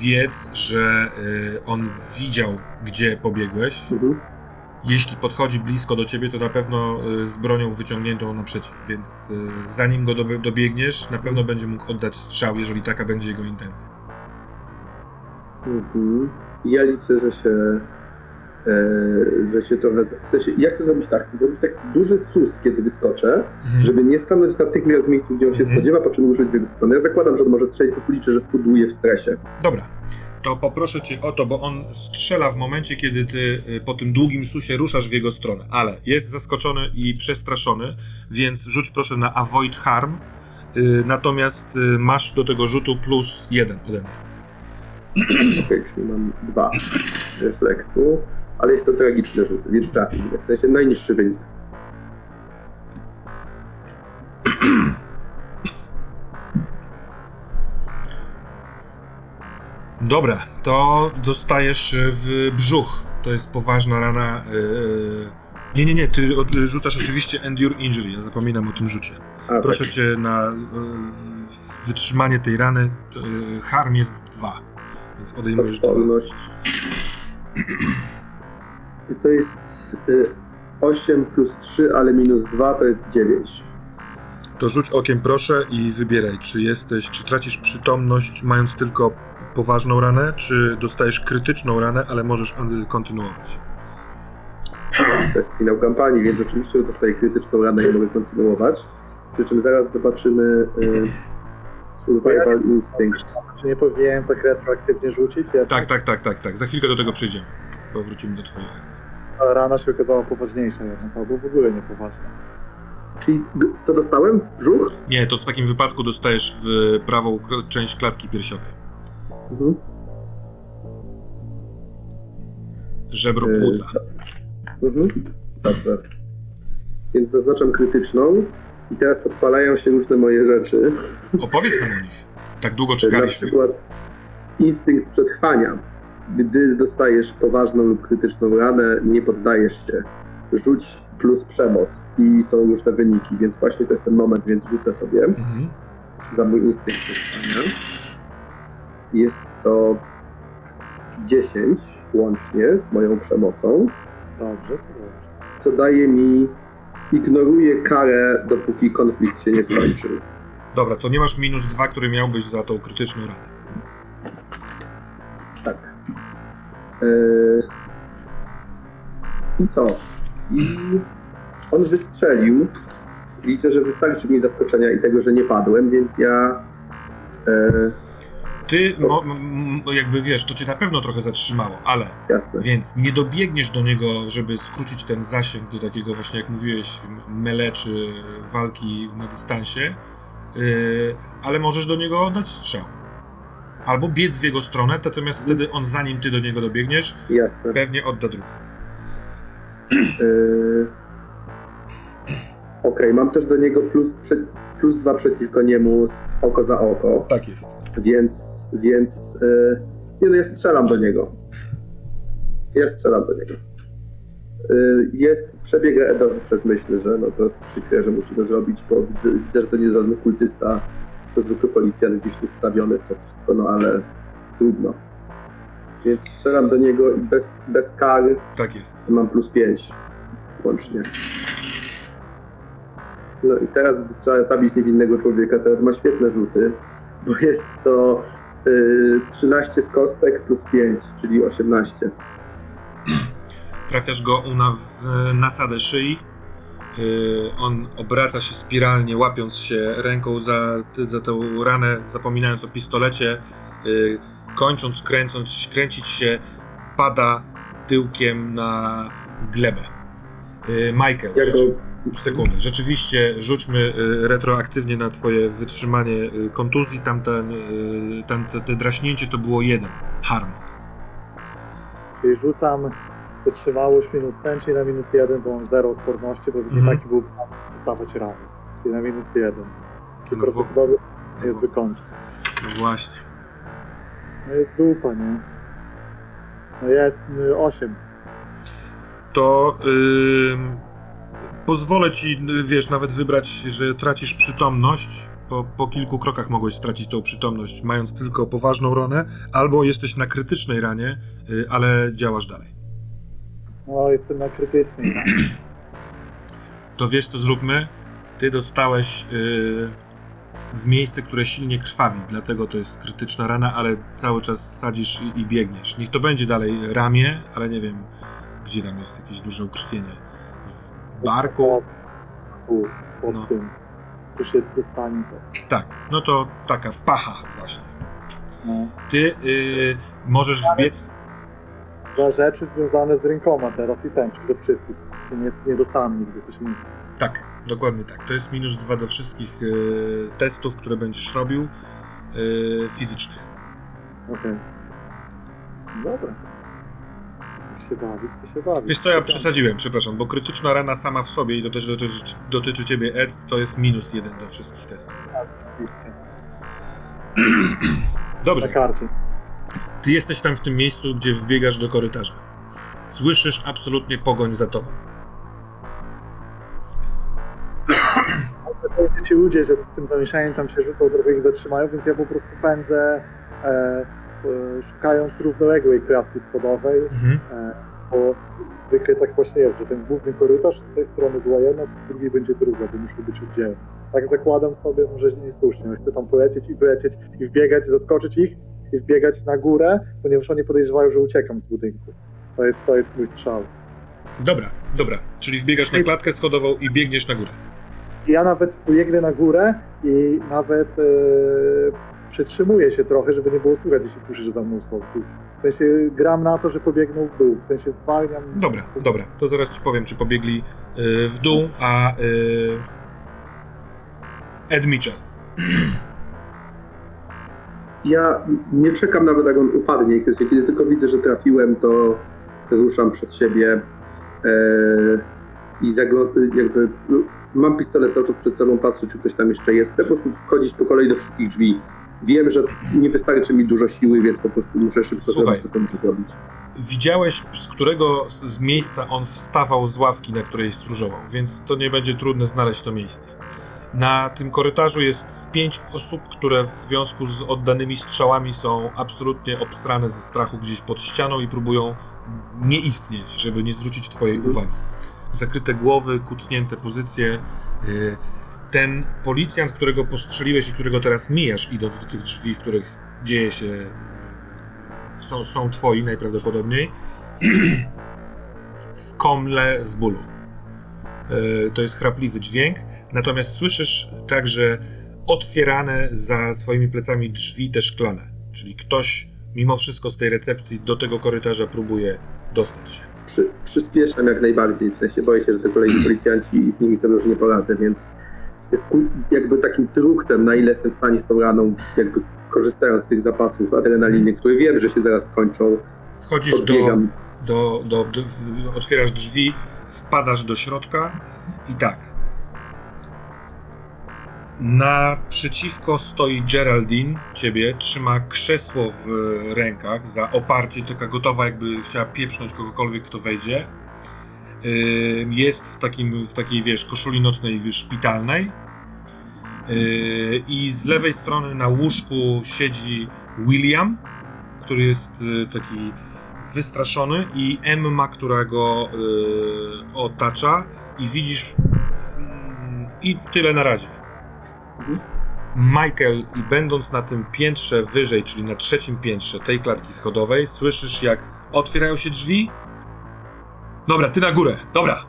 wiedz, że y, on widział, gdzie pobiegłeś. Mhm. Jeśli podchodzi blisko do ciebie, to na pewno y, z bronią wyciągniętą naprzeciw, więc y, zanim go dob- dobiegniesz, na pewno będzie mógł oddać strzał, jeżeli taka będzie jego intencja. Mhm. Ja liczę, że się, że się trochę. W sensie, ja chcę zrobić tak, chcę zrobić tak duży sus, kiedy wyskoczę, Mhm. żeby nie stanąć natychmiast w miejscu, gdzie on się Mhm. spodziewa, po czym ruszyć w jego stronę. Ja zakładam, że on może strzelić, po prostu liczę, że spuduje w stresie. Dobra, to poproszę cię o to, bo on strzela w momencie, kiedy ty y, po tym długim susie ruszasz w jego stronę, ale jest zaskoczony i przestraszony, więc rzuć proszę na avoid harm, y, natomiast y, masz do tego rzutu plus jeden ode mnie. Okej, czyli mam dwa refleksu, ale jest to tragiczny rzut, więc trafił. W sensie najniższy wynik. Dobra, to dostajesz y, w brzuch. To jest poważna rana. y, Nie, nie, nie, ty rzucasz oczywiście Endure Injury, ja zapominam o tym rzucie. A, Proszę tak. cię na wytrzymanie tej rany. Harm jest dwa, więc odejmujesz dwa. Odporność. I to jest y, 8 plus 3, ale minus 2 to jest 9. To rzuć okiem proszę i wybieraj, czy jesteś, czy tracisz przytomność mając tylko poważną ranę, czy dostajesz krytyczną ranę, ale możesz y, kontynuować. To jest finał kampanii, więc oczywiście dostaję krytyczną ranę i mogę kontynuować. Przy czym zaraz zobaczymy y, Survival Instinct. Czy nie powinienem tak retroaktywnie rzucić? Ja, Tak, tak, tak, tak, tak. Za chwilkę do tego przejdziemy. Powrócimy do twojej akcji. Ta rana się okazała poważniejsza jednak, albo w ogóle niepoważna. Czyli co dostałem? W brzuch? Nie, to w takim wypadku dostajesz w prawą część klatki piersiowej. Mhm. Żebro Yy, płuca. Mhm. Dobrze. Więc zaznaczam krytyczną i teraz odpalają się różne moje rzeczy. Opowiedz nam o nich. Tak długo Na czekaliśmy. przykład instynkt przetrwania. Gdy dostajesz poważną lub krytyczną ranę, nie poddajesz się. Rzuć plus przemoc i są już te wyniki, więc właśnie to jest ten moment, więc rzucę sobie Mhm. za mój instynkt. Jest to 10 łącznie z moją przemocą, Dobrze, to dobrze. co daje mi. Ignoruję karę, dopóki konflikt się nie skończył. Dobra, to nie masz minus dwa, który miałbyś za tą krytyczną ranę. I co? I on wystrzelił. Liczę, że wystarczy mi zaskoczenia i tego, że nie padłem, więc ja. Yy... Ty, jakby wiesz, to cię na pewno trochę zatrzymało, ale Jasne. Więc nie dobiegniesz do niego, żeby skrócić ten zasięg do takiego właśnie, jak mówiłeś, mele czy walki na dystansie, yy, ale możesz do niego oddać strzał. Albo biec w jego stronę, natomiast wtedy on, zanim ty do niego dobiegniesz, Jasne. pewnie odda drugi. Yy... Okej, mam też do niego plus, plus dwa przeciwko niemu oko za oko, Tak jest. więc. więc yy... Nie no, ja strzelam do niego. Ja strzelam do niego. Yy, Jest przebieg Edowy przez myśl, że no to jest przykre, że musi to zrobić, bo widzę, widzę, że to nie jest żaden kultysta, to zwykły policjant gdzieś tu wstawiony w to wszystko, no ale trudno. Więc strzelam do niego i bez, bez kary Tak jest. Mam plus 5 łącznie. No i teraz, gdy trzeba zabić niewinnego człowieka, to ma świetne rzuty, bo jest to y, 13 z kostek plus 5, czyli 18. Trafiasz go una w nasadę szyi. Yy, on obraca się spiralnie, łapiąc się ręką za, za tę ranę, zapominając o pistolecie. Yy, kończąc, kręcąc, kręcić się, pada tyłkiem na glebę. Yy, Michael, Jak go, rzeczy, sekundę. Rzeczywiście rzućmy retroaktywnie na twoje wytrzymanie kontuzji. Tamten, yy, tam te, te draśnięcie to było jeden. Harm. Czyli rzucam wytrzymałość minus ten, czyli na minus jeden, bo mam zero odporności, bo Mhm. taki był plan stawać rany. Czyli na minus jeden. Czyli No prawdopodobnie jest wykończony. No właśnie. No jest dupa, nie? No jest y, osiem. to ym, pozwolę ci, y, wiesz, nawet wybrać, że tracisz przytomność. Po, po kilku krokach mogłeś stracić tą przytomność, mając tylko poważną ranę, albo jesteś na krytycznej ranie, y, ale działasz dalej. No jestem na krytycznej. To wiesz, co zróbmy? Ty dostałeś y, w miejsce, które silnie krwawi, dlatego to jest krytyczna rana, ale cały czas sadzisz i, i biegniesz. Niech to będzie dalej ramię, ale nie wiem, gdzie tam jest jakieś duże ukrwienie. W barku? Tu, pod No. tym. Tu się dostanie to. Tak, no to taka pacha właśnie. No. Ty y, możesz wbiec. Za rzeczy związane z rękoma teraz i tęczy do wszystkich. To nie, nie dostałem nigdy, to się nie. Tak, dokładnie tak. To jest minus dwa do wszystkich y, testów, które będziesz robił y, fizycznych. Okej. Dobra. Jak się bawić, to się bawić. Wiesz co, ja przesadziłem, przepraszam, bo krytyczna rana sama w sobie i to też dotyczy, dotyczy ciebie Ed, to jest minus jeden do wszystkich testów. Na Dobrze, karcie. Ty jesteś tam w tym miejscu, gdzie wbiegasz do korytarza. Słyszysz absolutnie pogoń za tobą. To ci ludzie, że z tym zamieszaniem tam się rzucą, trochę ich zatrzymają, więc ja po prostu pędzę e, e, szukając równoległej klatki schodowej, Mhm. e, bo zwykle tak właśnie jest, że ten główny korytarz z tej strony była jedna, to z drugiej będzie druga, bo muszą być oddzielne. Tak zakładam sobie, może niesłusznie, ale chcę tam polecieć i wylecieć i wbiegać, zaskoczyć ich i wbiegać na górę, ponieważ oni podejrzewają, że uciekam z budynku. To jest, to jest mój strzał. Dobra, dobra, czyli wbiegasz na klatkę schodową i biegniesz na górę. Ja nawet biegnę na górę i nawet e, przytrzymuję się trochę, żeby nie było słychać, gdzie się słyszy, że za mną. Tu. W sensie gram na to, że pobiegną w dół, w sensie zwalniam. z- Dobra, dobra, to zaraz ci powiem, czy pobiegli y, w dół, a y, Ed Mitchell. ja nie czekam nawet, jak on upadnie. Kiedy tylko widzę, że trafiłem, to ruszam przed siebie e, i zaglo- jakby mam pistolet cały czas przed sobą, patrzę, czy ktoś tam jeszcze jest. Chcę po prostu wchodzić po kolei do wszystkich drzwi. Wiem, że nie wystarczy mi dużo siły, więc po prostu muszę szybko Słuchaj. zrobić to, co muszę zrobić. Widziałeś, z którego z miejsca on wstawał z ławki, na której stróżował, więc to nie będzie trudne znaleźć to miejsce. Na tym korytarzu jest pięć osób, które w związku z oddanymi strzałami są absolutnie obstrane ze strachu gdzieś pod ścianą i próbują nie istnieć, żeby nie zwrócić twojej uwagi. Zakryte głowy, kucnięte pozycje. y, Ten policjant, którego postrzeliłeś i którego teraz mijasz, idąc do tych drzwi, w których dzieje się, y, są, są twoi najprawdopodobniej, skomle z bólu. Y, To jest chrapliwy dźwięk, natomiast słyszysz także otwierane za swoimi plecami drzwi te szklane. Czyli ktoś mimo wszystko z tej recepcji do tego korytarza próbuje dostać się. Przy, przyspieszam jak najbardziej, w sensie boję się, że to kolejni policjanci i z nimi sobie już nie poradzę, więc jakby takim truchtem, na ile jestem w stanie z tą raną, jakby korzystając z tych zapasów adrenaliny, które wiem, że się zaraz skończą, Wchodzisz do, podbiegam. do, do, do otwierasz drzwi, wpadasz do środka i tak. Naprzeciwko stoi Geraldine, ciebie, trzyma krzesło w rękach za oparcie, taka gotowa jakby chciała pieprznąć kogokolwiek, kto wejdzie. Jest w, takim, w takiej, wiesz, koszuli nocnej szpitalnej. Yy, I z lewej strony na łóżku siedzi William, który jest y, taki wystraszony i Emma, która go y, otacza i widzisz mm, i tyle na razie. Michael i będąc na tym piętrze wyżej, czyli na trzecim piętrze tej klatki schodowej, słyszysz jak otwierają się drzwi. Dobra, ty na górę, dobra.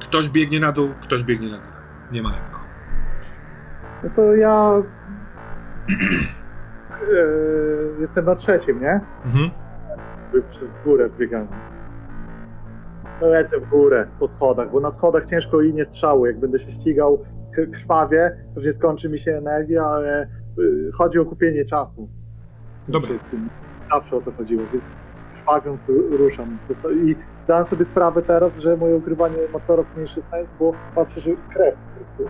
Ktoś biegnie na dół, ktoś biegnie na górę. Nie ma lekko. No to ja z... e, jestem na trzecim, nie? Mhm. W górę biegając. Lecę w górę po schodach, bo na schodach ciężko i nie strzały. Jak będę się ścigał krwawie, pewnie skończy mi się energia, ale y, chodzi o kupienie czasu. Dobra. Wszystkim. Zawsze o to chodziło, więc krwawiąc ru- ruszam. I zdałem sobie sprawę teraz, że moje ukrywanie ma coraz mniejszy sens, bo patrzę, że krew po prostu.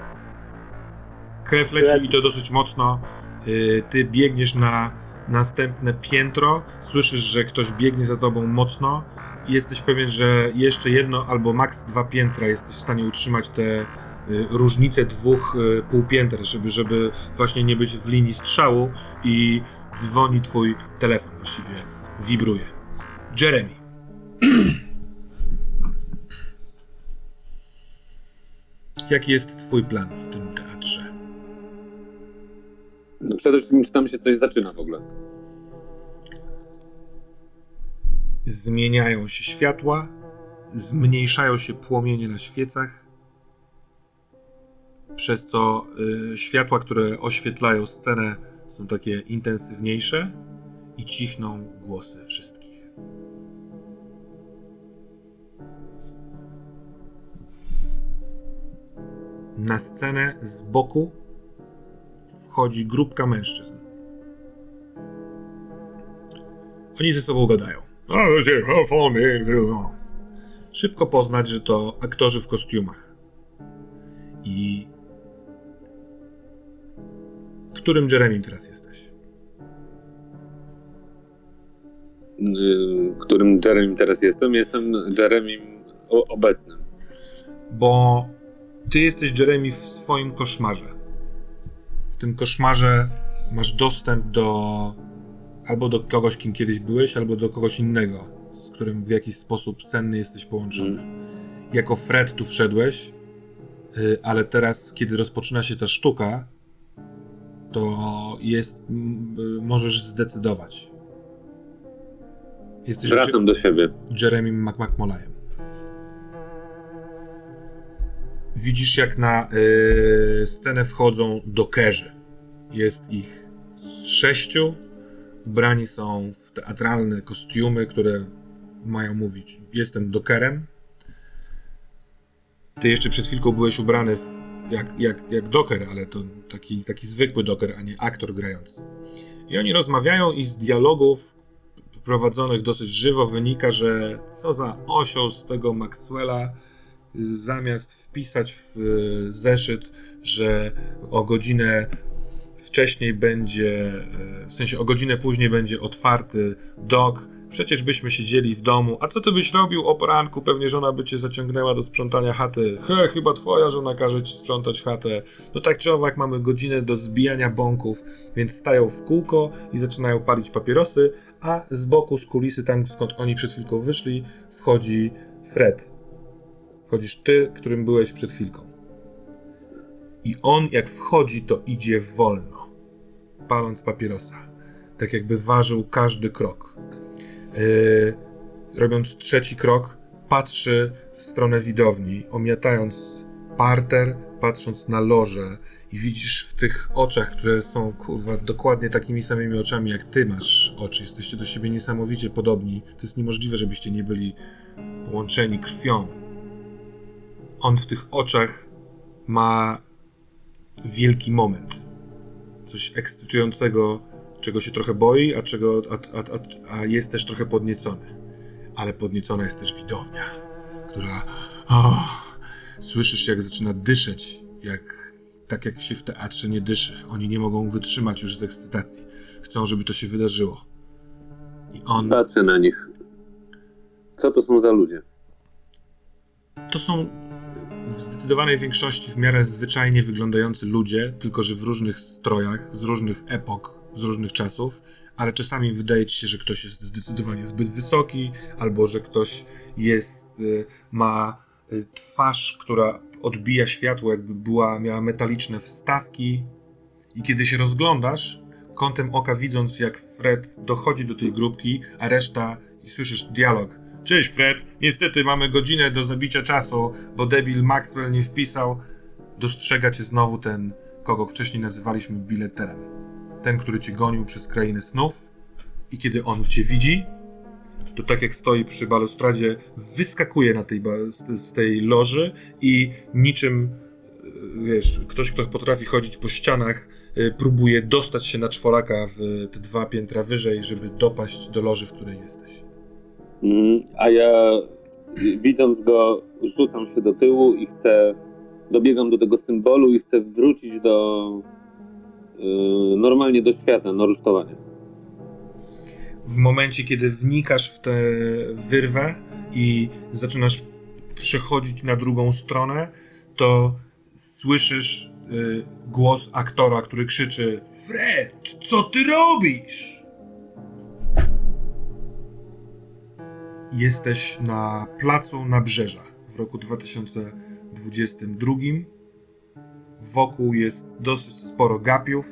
Krew leci i to dosyć mocno. Yy, Ty biegniesz na następne piętro, słyszysz, że ktoś biegnie za tobą mocno i jesteś pewien, że jeszcze jedno albo maks dwa piętra jesteś w stanie utrzymać te y, różnice dwóch y, półpięter, żeby, żeby właśnie nie być w linii strzału i dzwoni twój telefon, właściwie wibruje. Jeremy. Jaki jest twój plan w tym teatrze? No przede wszystkim, czy tam się coś zaczyna w ogóle. Zmieniają się światła, zmniejszają się płomienie na świecach, przez to y, światła, które oświetlają scenę, są takie intensywniejsze i cichną głosy wszystkich. Na scenę z boku wchodzi grupka mężczyzn. Oni ze sobą gadają. Szybko poznać, że to aktorzy w kostiumach. I. Którym Jeremim teraz jesteś? Yy, którym Jeremim teraz jestem? Jestem Jeremim obecnym. Bo ty jesteś Jeremy w swoim koszmarze. W tym koszmarze masz dostęp do. albo do kogoś, kim kiedyś byłeś, albo do kogoś innego, z którym w jakiś sposób senny jesteś połączony. jako Fred tu wszedłeś, y, ale teraz, kiedy rozpoczyna się ta sztuka, to jest, m, y, możesz zdecydować. Jesteś Wracam do siebie. Je- Jeremy McMacmolayem. Widzisz, jak na y, scenę wchodzą dokerzy. Jest ich z sześciu. Ubrani są w teatralne kostiumy, które mają mówić: Jestem dokerem. Ty jeszcze przed chwilką byłeś ubrany w, jak, jak, jak doker, ale to taki, taki zwykły doker, a nie aktor grający. I oni rozmawiają i z dialogów prowadzonych dosyć żywo wynika, że co za osioł z tego Maxwella zamiast wpisać w y, zeszyt, że o godzinę wcześniej będzie, y, w sensie o godzinę później będzie otwarty dok, Przecież byśmy siedzieli w domu, a co ty byś robił o poranku? Pewnie żona by cię zaciągnęła do sprzątania chaty. He, chyba twoja żona każe ci sprzątać chatę. No tak czy owak mamy godzinę do zbijania bąków, więc stają w kółko i zaczynają palić papierosy, a z boku, z kulisy, tam skąd oni przed chwilką wyszli, wchodzi Fred. Wchodzisz ty, którym byłeś przed chwilką. I on jak wchodzi, to idzie wolno, paląc papierosa. Tak jakby ważył każdy krok. Yy, robiąc trzeci krok, patrzy w stronę widowni, omiatając parter, patrząc na loże i widzisz w tych oczach, które są kurwa dokładnie takimi samymi oczami jak ty masz oczy. Jesteście do siebie niesamowicie podobni. To jest niemożliwe, żebyście nie byli połączeni krwią. On w tych oczach ma wielki moment. Coś ekscytującego, czego się trochę boi, a, czego, a, a, a, a jest też trochę podniecony. Ale podniecona jest też widownia, która. O, słyszysz, jak zaczyna dyszeć, jak, tak jak się w teatrze nie dyszy. Oni nie mogą wytrzymać już z ekscytacji. Chcą, żeby to się wydarzyło. I on. Patrzę na nich. Co to są za ludzie? To są w zdecydowanej większości w miarę zwyczajnie wyglądający ludzie, tylko że w różnych strojach, z różnych epok, z różnych czasów, ale czasami wydaje ci się, że ktoś jest zdecydowanie zbyt wysoki, albo że ktoś jest, y, ma y, twarz, która odbija światło, jakby była, miała metaliczne wstawki. I kiedy się rozglądasz, kątem oka widząc, jak Fred dochodzi do tej grupki, a reszta i słyszysz dialog. Cześć Fred, niestety mamy godzinę do zabicia czasu, bo debil Maxwell nie wpisał. Dostrzega cię znowu ten, kogo wcześniej nazywaliśmy bileterem. Ten, który cię gonił przez krainę snów. I kiedy on w cię widzi, to tak jak stoi przy balustradzie, wyskakuje na tej, z, tej loży i niczym, e, wiesz, ktoś, kto potrafi chodzić po ścianach, e, próbuje dostać się na czworaka w te dwa piętra wyżej, żeby dopaść do loży, w której jesteś. Mhm. A ja widząc go, rzucam się do tyłu i chcę. Dobiegam do tego symbolu i chcę wrócić do. Y, normalnie do świata, na rusztowanie. w momencie, kiedy wnikasz w tę wyrwę i zaczynasz przechodzić na drugą stronę, to słyszysz y, głos aktora, który krzyczy: Fred, co ty robisz? Jesteś na placu Nabrzeża w roku 2022. Wokół jest dosyć sporo gapiów,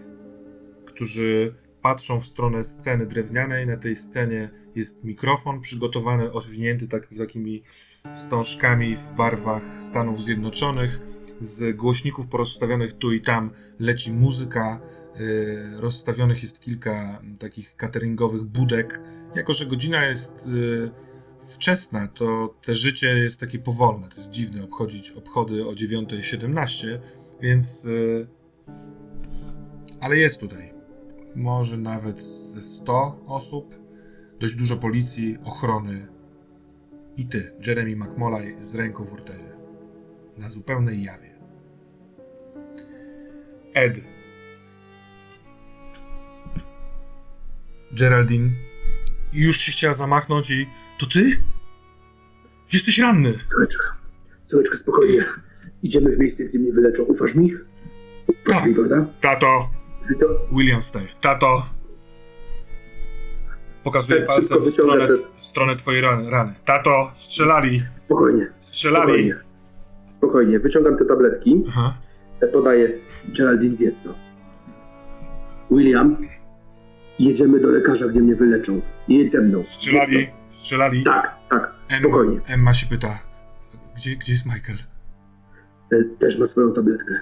którzy patrzą w stronę sceny drewnianej. Na tej scenie jest mikrofon przygotowany, owinięty tak, takimi wstążkami w barwach Stanów Zjednoczonych. Z głośników porozstawionych tu i tam leci muzyka. Yy, rozstawionych jest kilka takich cateringowych budek. Jako, że godzina jest yy, wczesna, to te życie jest takie powolne. To jest dziwne obchodzić obchody o 9.17, więc. Yy, ale jest tutaj może nawet ze 100 osób, dość dużo policji, ochrony i ty, Jeremy McMolay, z ręką w ortezie. Na zupełnej jawie. Ed. Geraldine już się chciała zamachnąć i... To ty? Jesteś ranny. Córeczka, córeczka, spokojnie. Idziemy w miejsce, gdzie mnie wyleczą. Ufasz mi? Ufasz Tak. mi, prawda? Tato. To- William wstaje. Tato. Pokazuje Tak, palcem w stronę, w stronę twojej rany, rany. Tato, strzelali. Spokojnie. Strzelali. Spokojnie. Spokojnie. Wyciągam te tabletki. Aha. Podaję. Geraldine, zjedz to. William, jedziemy do lekarza, gdzie mnie wyleczą. Jedź ze mną. Strzelali. Strzelali. Tak, tak. Spokojnie. Emma się pyta. Gdzie, gdzie jest Michael? E, Też ma swoją tabletkę.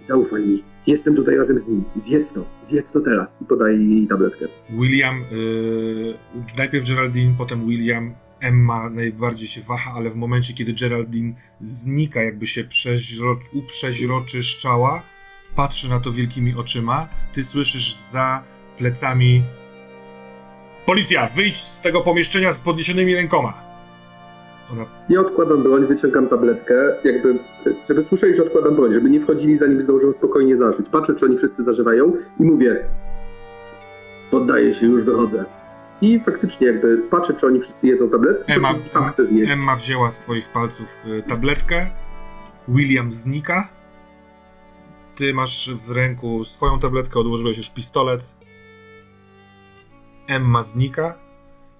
Zaufaj mi. Jestem tutaj razem z nim. Zjedz to. Zjedz to teraz. I podaję jej tabletkę. William, yy, najpierw Geraldine, potem William. Emma najbardziej się waha, ale w momencie, kiedy Geraldine znika, jakby się przeźro, uprzeźroczyszczała, patrzy na to wielkimi oczyma. Ty słyszysz za plecami Policja, wyjdź z tego pomieszczenia z podniesionymi rękoma. Ona Nie odkładam broń, wyciągam tabletkę, jakby, żeby słyszeli, że odkładam broń, żeby nie wchodzili zanim zdążą spokojnie zażyć. Patrzę, czy oni wszyscy zażywają i mówię, poddaję się, już wychodzę. i faktycznie jakby patrzę, czy oni wszyscy jedzą tabletki, Emma, sam chcę zjeść. Emma wzięła z twoich palców y, tabletkę. William znika. Ty masz w ręku swoją tabletkę, odłożyłeś już pistolet. Emma znika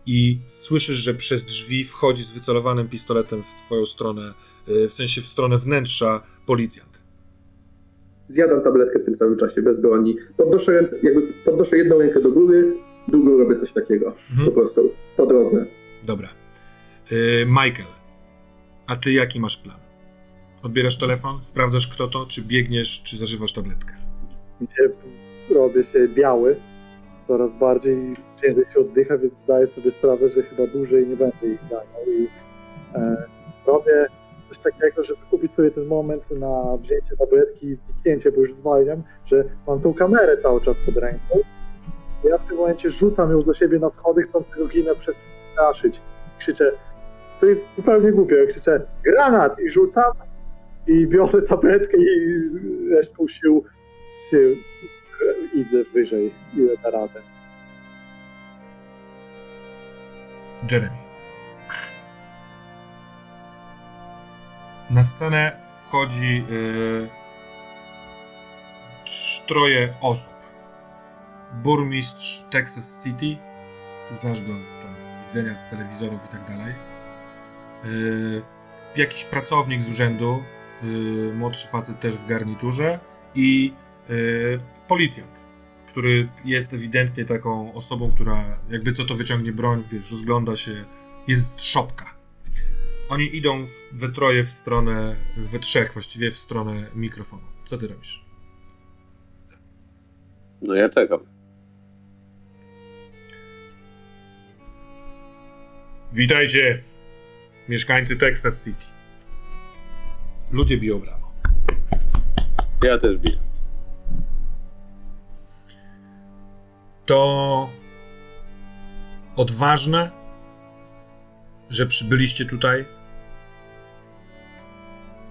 i słyszysz, że przez drzwi wchodzi z wycelowanym pistoletem w twoją stronę, y, w sensie w stronę wnętrza, policjant. Zjadam tabletkę w tym samym czasie, bez broni. Podnoszę, ręce, jakby podnoszę jedną rękę do góry, drugą robię coś takiego. Mhm. Po prostu, po drodze. Dobra. Y, Michael, a ty jaki masz plan? Odbierasz telefon, sprawdzasz kto to, czy biegniesz, czy zażywasz tabletkę. Robię się biały, coraz bardziej ciężej się oddycha, więc zdaję sobie sprawę, że chyba dłużej nie będę ich ganiał i e, robię coś takiego, żeby kupić sobie ten moment na wzięcie tabletki i zniknięcie, bo już zwalniam, że mam tą kamerę cały czas pod ręką. Ja w tym momencie rzucam ją do siebie na schody, chcąc tego gina przestraszyć. Krzyczę, to jest zupełnie głupie, krzyczę granat i rzucam i biorę tabletkę i resztą sił się idę wyżej, ile da radę. Jeremy. Na scenę wchodzi yy, troje osób. Burmistrz Texas City, znasz go tam z widzenia, z telewizorów i tak dalej. Yy, jakiś pracownik z urzędu, yy, młodszy facet też w garniturze i yy, policjant, który jest ewidentnie taką osobą, która jakby co to wyciągnie broń, wiesz, rozgląda się, jest szopka. Oni idą w, we troje w stronę, we trzech właściwie w stronę mikrofonu. Co ty robisz? No ja czekam. Witajcie, mieszkańcy Texas City. Ludzie biją brawo. Ja też biję. To odważne, że przybyliście tutaj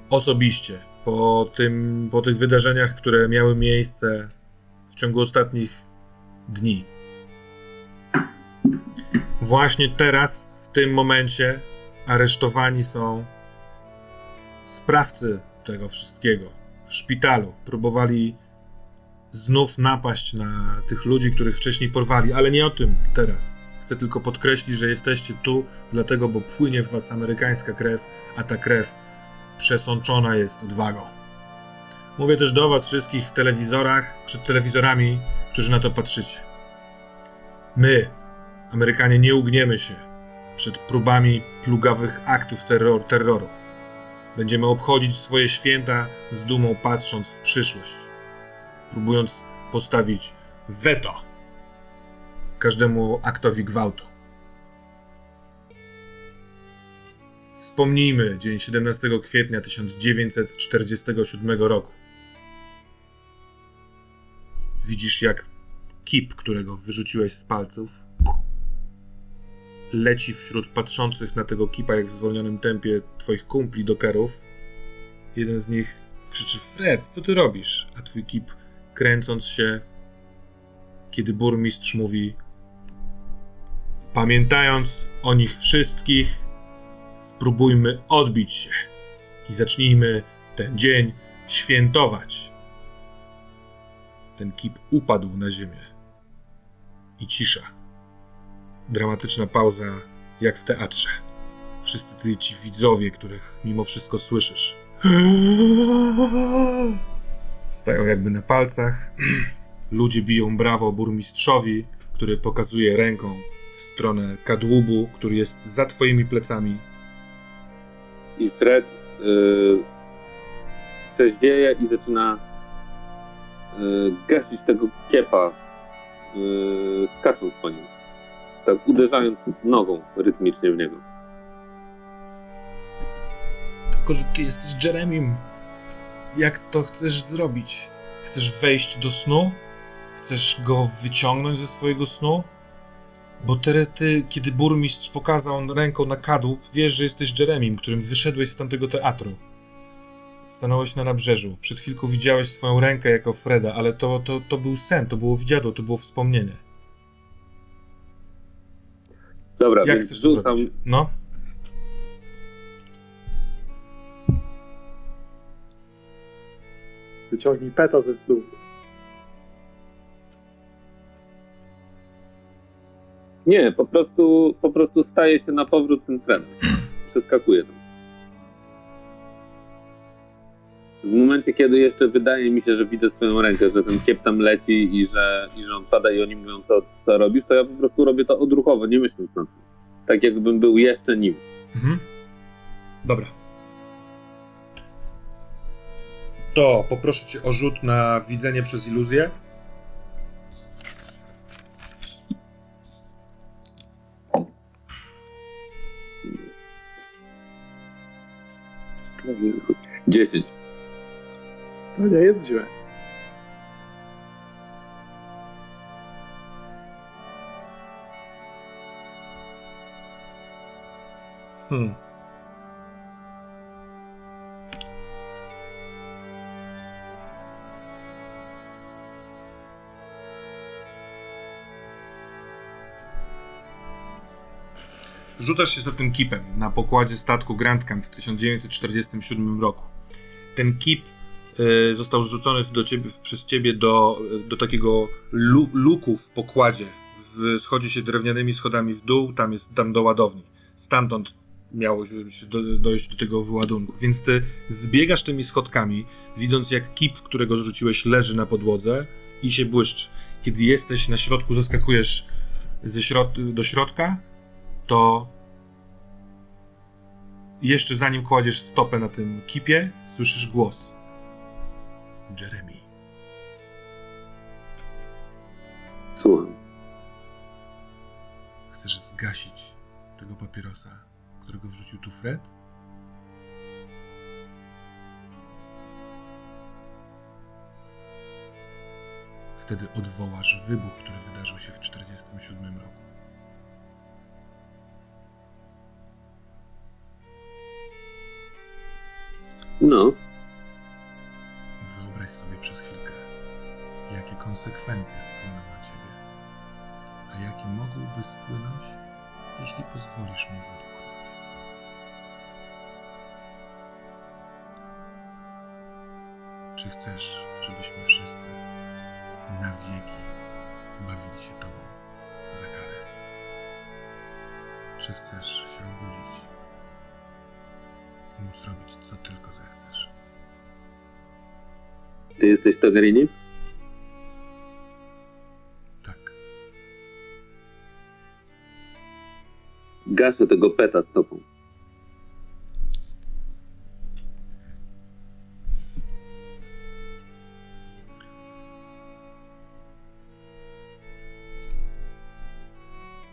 osobiście po, tym, po tych wydarzeniach, które miały miejsce w ciągu ostatnich dni. Właśnie teraz, w tym momencie, aresztowani są sprawcy tego wszystkiego w szpitalu. Próbowali znów napaść na tych ludzi, których wcześniej porwali, ale nie o tym teraz. Chcę tylko podkreślić, że jesteście tu dlatego, bo płynie w was amerykańska krew, a ta krew przesączona jest odwagą. Mówię też do was wszystkich w telewizorach, przed telewizorami, którzy na to patrzycie. My, Amerykanie, nie ugniemy się przed próbami plugawych aktów terror, terroru. Będziemy obchodzić swoje święta z dumą, patrząc w przyszłość próbując postawić weto każdemu aktowi gwałtu. Wspomnijmy dzień 17 kwietnia 1947 roku. Widzisz, jak kip, którego wyrzuciłeś z palców, leci wśród patrzących na tego kipa jak w zwolnionym tempie twoich kumpli dokerów. Jeden z nich krzyczy: Fred, co ty robisz? A twój kip kręcąc się, kiedy burmistrz mówi: Pamiętając o nich wszystkich, spróbujmy odbić się i zacznijmy ten dzień świętować. Ten kip upadł na ziemię. I cisza. Dramatyczna pauza, jak w teatrze. Wszyscy ci widzowie, których mimo wszystko słyszysz. Stają jakby na palcach. Ludzie biją brawo burmistrzowi, który pokazuje ręką w stronę kadłubu, który jest za twoimi plecami. I Fred yy, trzeźwieje i zaczyna yy, gasić tego kiepa, yy, skacząc po nim. Tak uderzając nogą rytmicznie w niego. Tylko, że ty jesteś Jeremim. Jak to chcesz zrobić? Chcesz wejść do snu? Chcesz go wyciągnąć ze swojego snu? Bo teraz ty, kiedy burmistrz pokazał ręką na kadłub, wiesz, że jesteś Jeremim, którym wyszedłeś z tamtego teatru. Stanąłeś na nabrzeżu. Przed chwilką widziałeś swoją rękę jako Freda, ale to, to, to był sen, to było widziadło, to było wspomnienie. Dobra, Jak więc rzucam. No. Wyciągnij peta ze stół. Nie, po prostu, po prostu staje się na powrót ten Fred. Przeskakuje tam. W momencie, kiedy jeszcze wydaje mi się, że widzę swoją rękę, że ten kiep tam leci i że, i że on pada i oni mówią, co, co robisz, to ja po prostu robię to odruchowo, nie myśląc nad tym. Tak jakbym był jeszcze nim. Mhm. Dobra. To poproszę cię o rzut na widzenie przez iluzję. Dziesięć. No nie jest źle. Hmm. Rzucasz się za tym kipem na pokładzie statku Grand Camp w 1947 roku. Ten kip y, został zrzucony do ciebie, przez ciebie do, do takiego lu, luku w pokładzie. W, schodzi się drewnianymi schodami w dół, tam jest tam do ładowni. Stamtąd miało się do, dojść do tego wyładunku. Więc ty zbiegasz tymi schodkami, widząc jak kip, którego zrzuciłeś, leży na podłodze i się błyszczy. Kiedy jesteś na środku, zaskakujesz ze środ- do środka, to jeszcze zanim kładziesz stopę na tym kipie, słyszysz głos. Jeremy. Słucham. Chcesz zgasić tego papierosa, którego wrzucił tu Fred? Wtedy odwołasz wybuch, który wydarzył się w 1947 roku. No, Wyobraź sobie przez chwilkę, jakie konsekwencje spłyną na ciebie, a jakie mogłyby spłynąć, jeśli pozwolisz mu wybuchnąć. Czy chcesz, żebyśmy wszyscy na wieki bawili się tobą za karę? Czy chcesz się obudzić i móc robić co tylko zechcesz? ty jesteś Togerini? Tak. Gaszę tego peta stopą.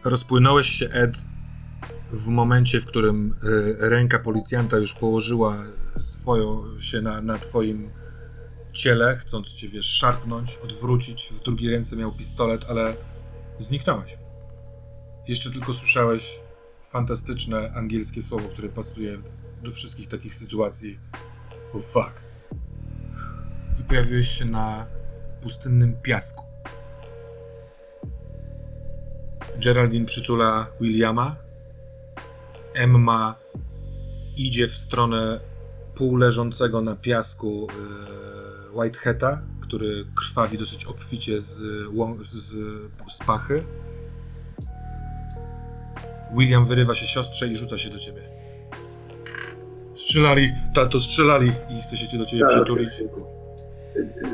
Rozpłynąłeś się, Ed, w momencie, w którym y, ręka policjanta już położyła swoją się na, na twoim ciele, chcąc cię, wiesz, szarpnąć, odwrócić. W drugiej ręce miał pistolet, ale zniknąłeś. Jeszcze tylko słyszałeś fantastyczne angielskie słowo, które pasuje do wszystkich takich sytuacji. Oh fuck. I pojawiłeś się na pustynnym piasku. Geraldine przytula Williama. Emma idzie w stronę półleżącego na piasku yy, Whitehata, który krwawi dosyć obficie z, z, z pachy. William wyrywa się siostrze i rzuca się do ciebie. Strzelali, tato, strzelali i chce się do ciebie Tak, przytulić. synku.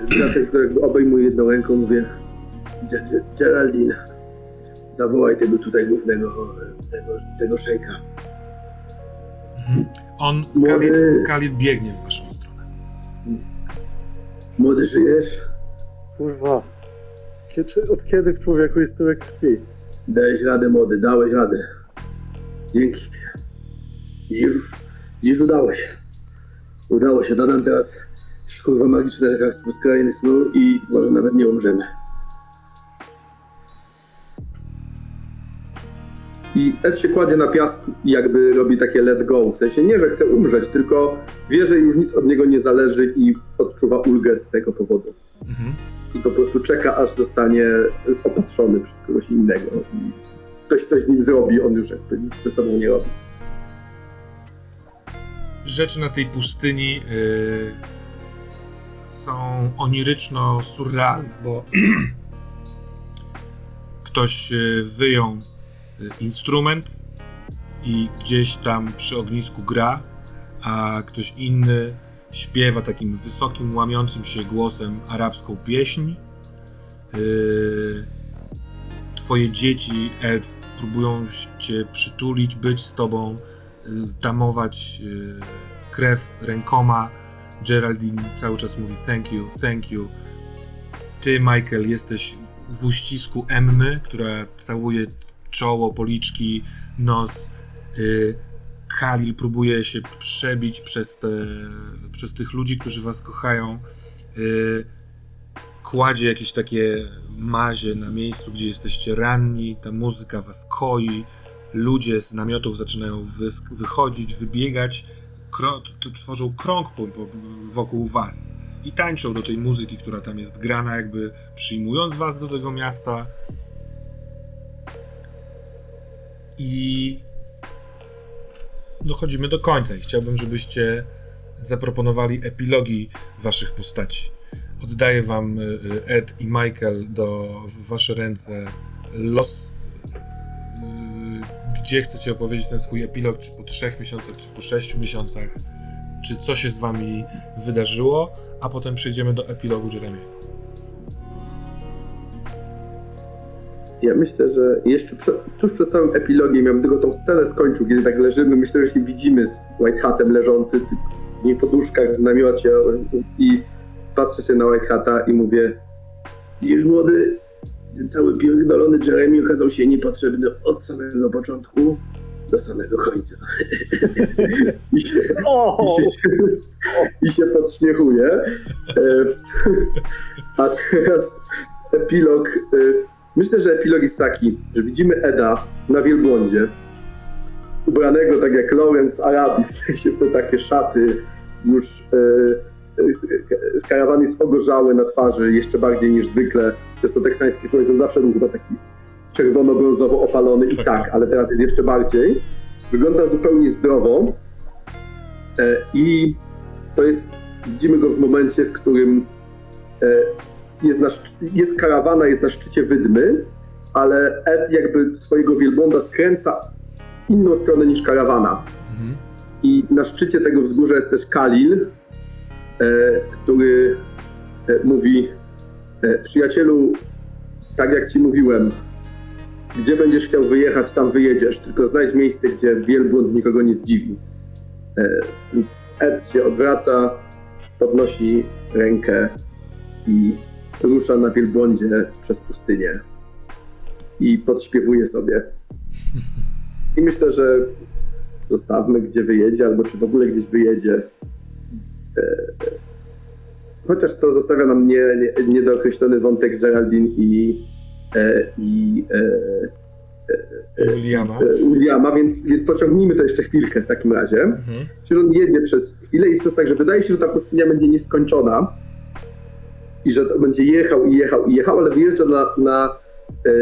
Dlatego go jakby obejmuję jedną ręką, mówię "Ge- Ge- Geraldine, zawołaj tego tutaj głównego, tego, tego szejka. Mhm. On, Młody- biegnie w waszą stronę. Młody, żyjesz? Kurwa. Kiedy, od kiedy w człowieku jest tyle krwi? Dałeś radę, młody, dałeś radę. Dzięki. Widzisz, widzisz udało się. Udało się, dodam teraz kurwa magiczne lekarstwo z krainy snu i może nawet nie umrzemy. I Ed się kładzie na piasku i jakby robi takie let go. W sensie nie, że chce umrzeć, tylko wie, że już nic od niego nie zależy i odczuwa ulgę z tego powodu. Mhm. I po prostu czeka, aż zostanie opatrzony przez kogoś innego. I ktoś coś z nim zrobi, on już jakby nic ze sobą nie robi. Rzeczy na tej pustyni yy, są oniryczno-surrealne, bo ktoś yy, wyjął instrument i gdzieś tam przy ognisku gra, a ktoś inny śpiewa takim wysokim, łamiącym się głosem arabską pieśń. Yy, twoje dzieci, Ed, próbują cię przytulić, być z tobą, yy, tamować krew rękoma. Geraldine cały czas mówi thank you, thank you. Ty, Michael, jesteś w uścisku Emmy, która całuje czoło, policzki, nos. Yy, próbuje się przebić przez, te, przez tych ludzi, którzy was kochają. Yy, kładzie jakieś takie mazie na miejscu, gdzie jesteście ranni, ta muzyka was koi, ludzie z namiotów zaczynają wy, wychodzić, wybiegać, kro, tworzą krąg po, po, wokół was i tańczą do tej muzyki, która tam jest grana, jakby przyjmując was do tego miasta. I dochodzimy do końca i chciałbym, żebyście zaproponowali epilogi waszych postaci. Oddaję wam y, y, Ed i Michael do w wasze ręce los. y, Gdzie chcecie opowiedzieć ten swój epilog? Czy po trzech miesiącach, czy po sześciu miesiącach? Czy co się z wami wydarzyło? A potem przejdziemy do epilogu Jeremiego. Ja myślę, że jeszcze przed, tuż przed samym epilogiem, ja bym tylko tą scenę skończył, kiedy tak leżymy, myślę, że się widzimy z White Hatem leżący w niej poduszkach w namiocie i patrzę się na White Hata i mówię Widzisz, młody, ten cały pierdolony Jeremy okazał się niepotrzebny od samego początku do samego końca. I, się, O! i, się, I się podśmiechuje. E, A teraz epilog. E, Myślę, że epilog jest taki, że widzimy Eda na wielbłądzie, ubranego tak jak Lawrence z Arabii, w sensie w te takie szaty, już e, skarawan jest ogorzały na twarzy, jeszcze bardziej niż zwykle, przez to teksański słońce, zawsze był chyba taki czerwono-brązowo opalony i Tak, tak, tak. ale teraz jest jeszcze bardziej. Wygląda zupełnie zdrowo e, i to jest, widzimy go w momencie, w którym e, jest, na, jest karawana, jest na szczycie wydmy, ale Ed jakby swojego wielbłąda skręca w inną stronę niż karawana. Mhm. I na szczycie tego wzgórza jest też Kalil, e, który e, mówi: e, Przyjacielu, tak jak ci mówiłem, gdzie będziesz chciał wyjechać, tam wyjedziesz, tylko znajdź miejsce, gdzie wielbłąd nikogo nie zdziwi. E, więc Ed się odwraca, podnosi rękę i rusza na wielbłądzie przez pustynię. I podśpiewuje sobie. I myślę, że zostawmy, gdzie wyjedzie, albo czy w ogóle gdzieś wyjedzie. E, Chociaż to zostawia nam nie, nie, niedookreślony wątek Geraldine i, e, i e, Williama. Williama, więc, więc pociągnijmy to jeszcze chwilkę w takim razie. Mhm. Przecież on jedzie przez chwilę i to jest tak, że wydaje się, że ta pustynia będzie nieskończona i że będzie jechał i jechał i jechał, ale wyjeżdża na, na, e,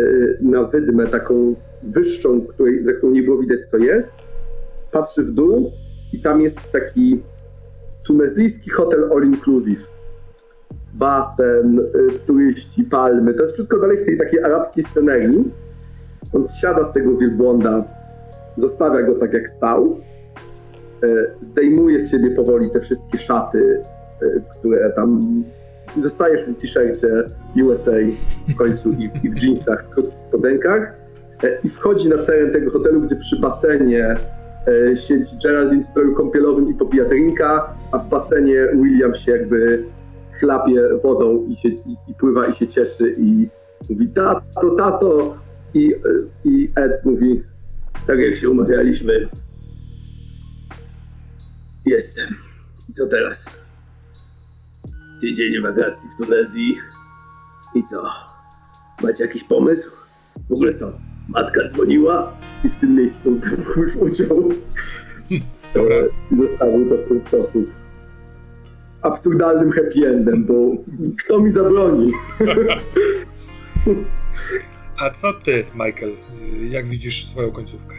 na wydmę taką wyższą, której, za którą nie było widać co jest. Patrzy w dół i tam jest taki tunezyjski hotel all inclusive. Basen, y, turyści, palmy. To jest wszystko dalej w tej takiej arabskiej scenerii. On siada z tego wielbłąda, zostawia go tak jak stał, e, zdejmuje z siebie powoli te wszystkie szaty, e, które tam zostajesz w t-shircie USA w końcu i, w- i w jeansach, w krótkich spodenkach e, i wchodzi na teren tego hotelu, gdzie przy basenie e, siedzi Geraldine w stroju kąpielowym i popija drinka, a w basenie William się jakby chlapie wodą i, się, i, i pływa i się cieszy i mówi tato, tato i, e, i Ed mówi tak jak się umawialiśmy jestem. I co teraz? Tydzień wakacji w Tunezji. I co? Macie jakiś pomysł? W ogóle co? Matka dzwoniła i w tym miejscu już uciął. Dobra. I zostawił to w ten sposób. Absurdalnym happy endem, bo kto mi zabroni? A co ty, Michael? Jak widzisz swoją końcówkę?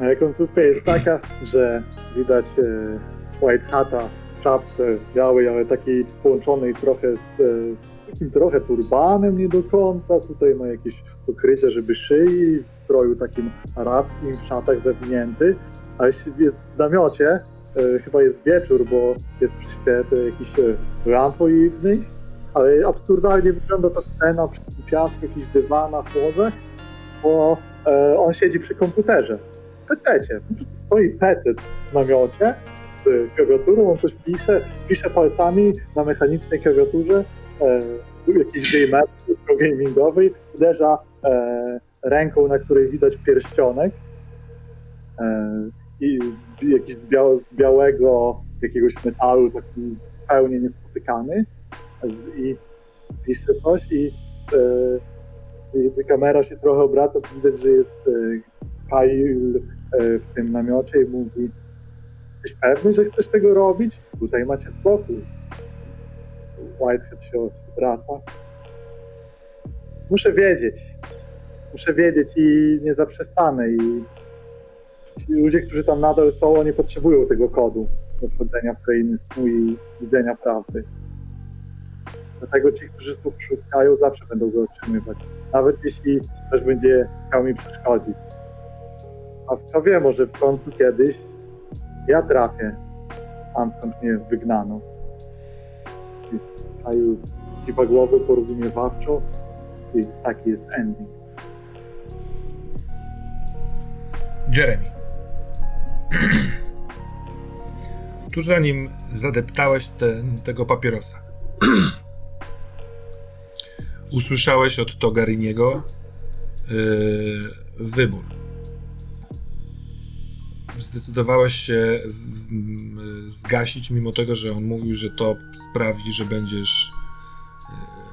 Moja końcówka jest taka, że widać e, White Hata czapce białej, ale takiej połączonej trochę z, e, z takim trochę turbanem nie do końca. Tutaj ma jakieś pokrycie, żeby szyi, w stroju takim arabskim, w szatach zawinięty. Ale jest w namiocie, e, chyba jest wieczór, bo jest przy świetle jakiś e, lamp oliwnych, ale absurdalnie wygląda ta scena przy piasku, jakichś dywanach, łożach, bo e, on siedzi przy komputerze pececie. Po prostu stoi pecet w namiocie z klawiaturą, on coś pisze, pisze palcami na mechanicznej klawiaturze, e, jakiś gamer gamingowej, uderza e, ręką, na której widać pierścionek. E, i z, jakiś z, biał, z białego jakiegoś metalu, taki pełnie niespotykany. I pisze coś i, e, i kamera się trochę obraca, widać, że jest e, Kyle e, w tym namiocie i mówi Jesteś pewny, że chcesz tego robić? Tutaj macie spokój. Whitehead się wraca. Muszę wiedzieć. Muszę wiedzieć i nie zaprzestanę. I ci ludzie, którzy tam nadal są, oni potrzebują tego kodu do wchodzenia w krainy i widzenia prawdy. Dlatego ci, którzy szukają, zawsze będą go otrzymywać. Nawet jeśli ktoś będzie chciał mi przeszkodzić. A kto wie, może w końcu kiedyś ja trafię tam, skąd mnie wygnano. Kaju kiwa głowy porozumiewawczo i taki jest ending. Jeremy. Tuż zanim zadeptałeś tego papierosa, usłyszałeś od Togariniego yy, wybór. Zdecydowałeś się zgasić, mimo tego, że on mówił, że to sprawi, że będziesz yy,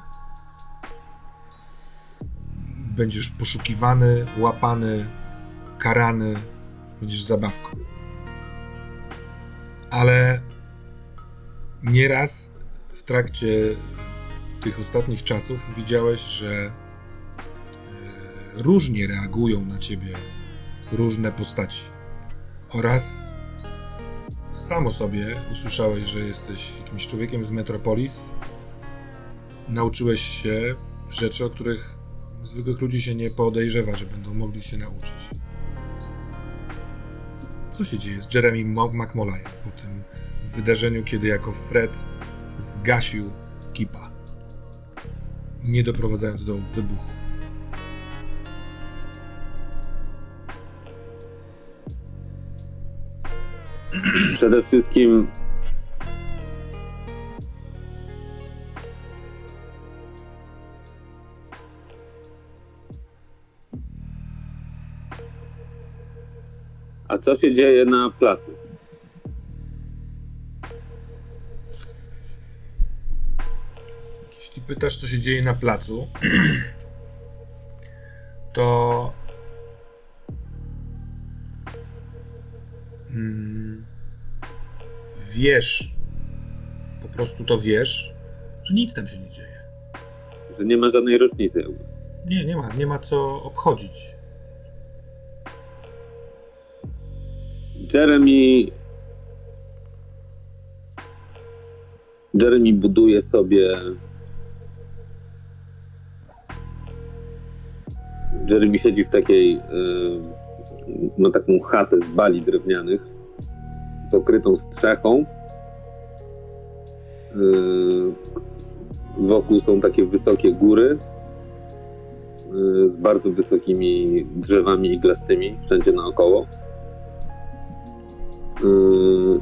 będziesz poszukiwany, łapany, karany, będziesz zabawką. Ale nieraz w trakcie tych ostatnich czasów widziałeś, że e, różnie reagują na ciebie różne postaci. Oraz samo sobie usłyszałeś, że jesteś jakimś człowiekiem z Metropolis. Nauczyłeś się rzeczy, o których zwykłych ludzi się nie podejrzewa, że będą mogli się nauczyć. Co się dzieje z Jeremy Mo- McMollayem po tym wydarzeniu, kiedy jako Fred zgasił Kipa, nie doprowadzając do wybuchu? Przede wszystkim A co się dzieje na placu? Jeśli pytasz, co się dzieje na placu, to. Mm, wiesz, po prostu to wiesz, że nic tam się nie dzieje. Że nie ma żadnej różnicy. Nie, nie ma, nie ma co obchodzić. Jeremy. Jeremy buduje sobie. Jeremy siedzi w takiej. y, ma taką chatę z bali drewnianych, pokrytą strzechą. Y, wokół są takie wysokie góry y, z bardzo wysokimi drzewami iglastymi wszędzie naokoło. Yy,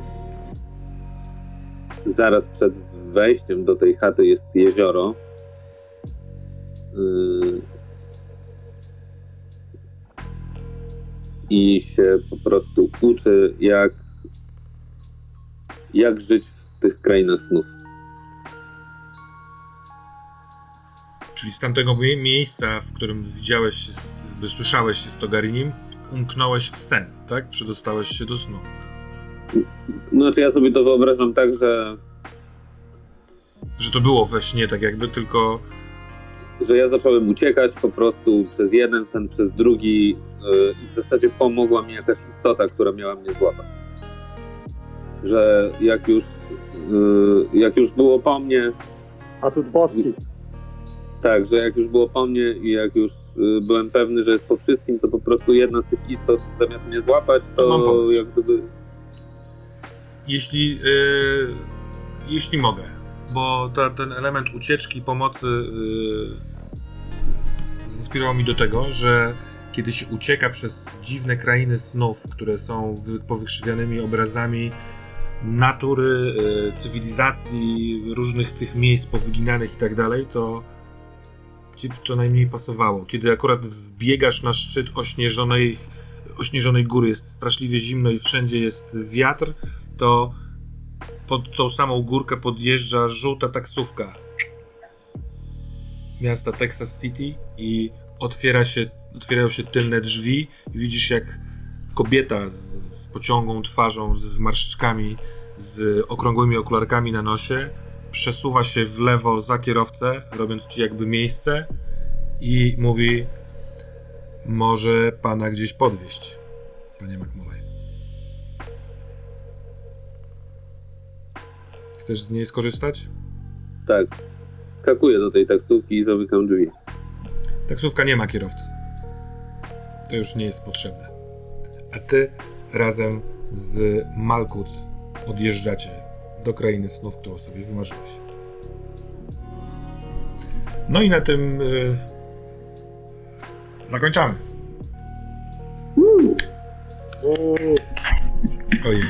zaraz przed wejściem do tej chaty jest jezioro. Yy, I się po prostu uczy, jak, jak żyć w tych krainach snów. Czyli z tamtego mie- miejsca, w którym widziałeś, jakby słyszałeś się z Togarinim, umknąłeś w sen, tak? Przedostałeś się do snu. Znaczy, ja sobie to wyobrażam tak, że Że to było we śnie, tak jakby, tylko że ja zacząłem uciekać po prostu przez jeden sen, przez drugi yy, i w zasadzie pomogła mi jakaś istota, która miała mnie złapać. Że jak już, yy, jak już było po mnie, A tu boski. tak, że jak już było po mnie i jak już yy, byłem pewny, że jest po wszystkim, to po prostu jedna z tych istot zamiast mnie złapać, To jak gdyby... Jeśli, yy, jeśli mogę, bo ta, ten element ucieczki, pomocy yy, zinspirował mi do tego, że kiedy się ucieka przez dziwne krainy snów, które są wy, powykrzywianymi obrazami natury, yy, cywilizacji, różnych tych miejsc powyginanych i tak dalej, to ci to najmniej pasowało. Kiedy akurat wbiegasz na szczyt ośnieżonej, ośnieżonej góry, jest straszliwie zimno i wszędzie jest wiatr, to pod tą samą górkę podjeżdża żółta taksówka miasta Texas City i otwiera się, otwierają się tylne drzwi i widzisz jak kobieta z, z pociągłą twarzą, z zmarszczkami, z okrągłymi okularkami na nosie przesuwa się w lewo za kierowcę, robiąc ci jakby miejsce i mówi może pana gdzieś podwieźć, panie McMullen. Chcesz z niej skorzystać? Tak, skakuję do tej taksówki i zamykam drzwi. Taksówka nie ma kierowcy. To już nie jest potrzebne. A ty razem z Malkut odjeżdżacie do krainy snów, którą sobie wymarzyłeś. No i na tym y, zakończamy. Ojej.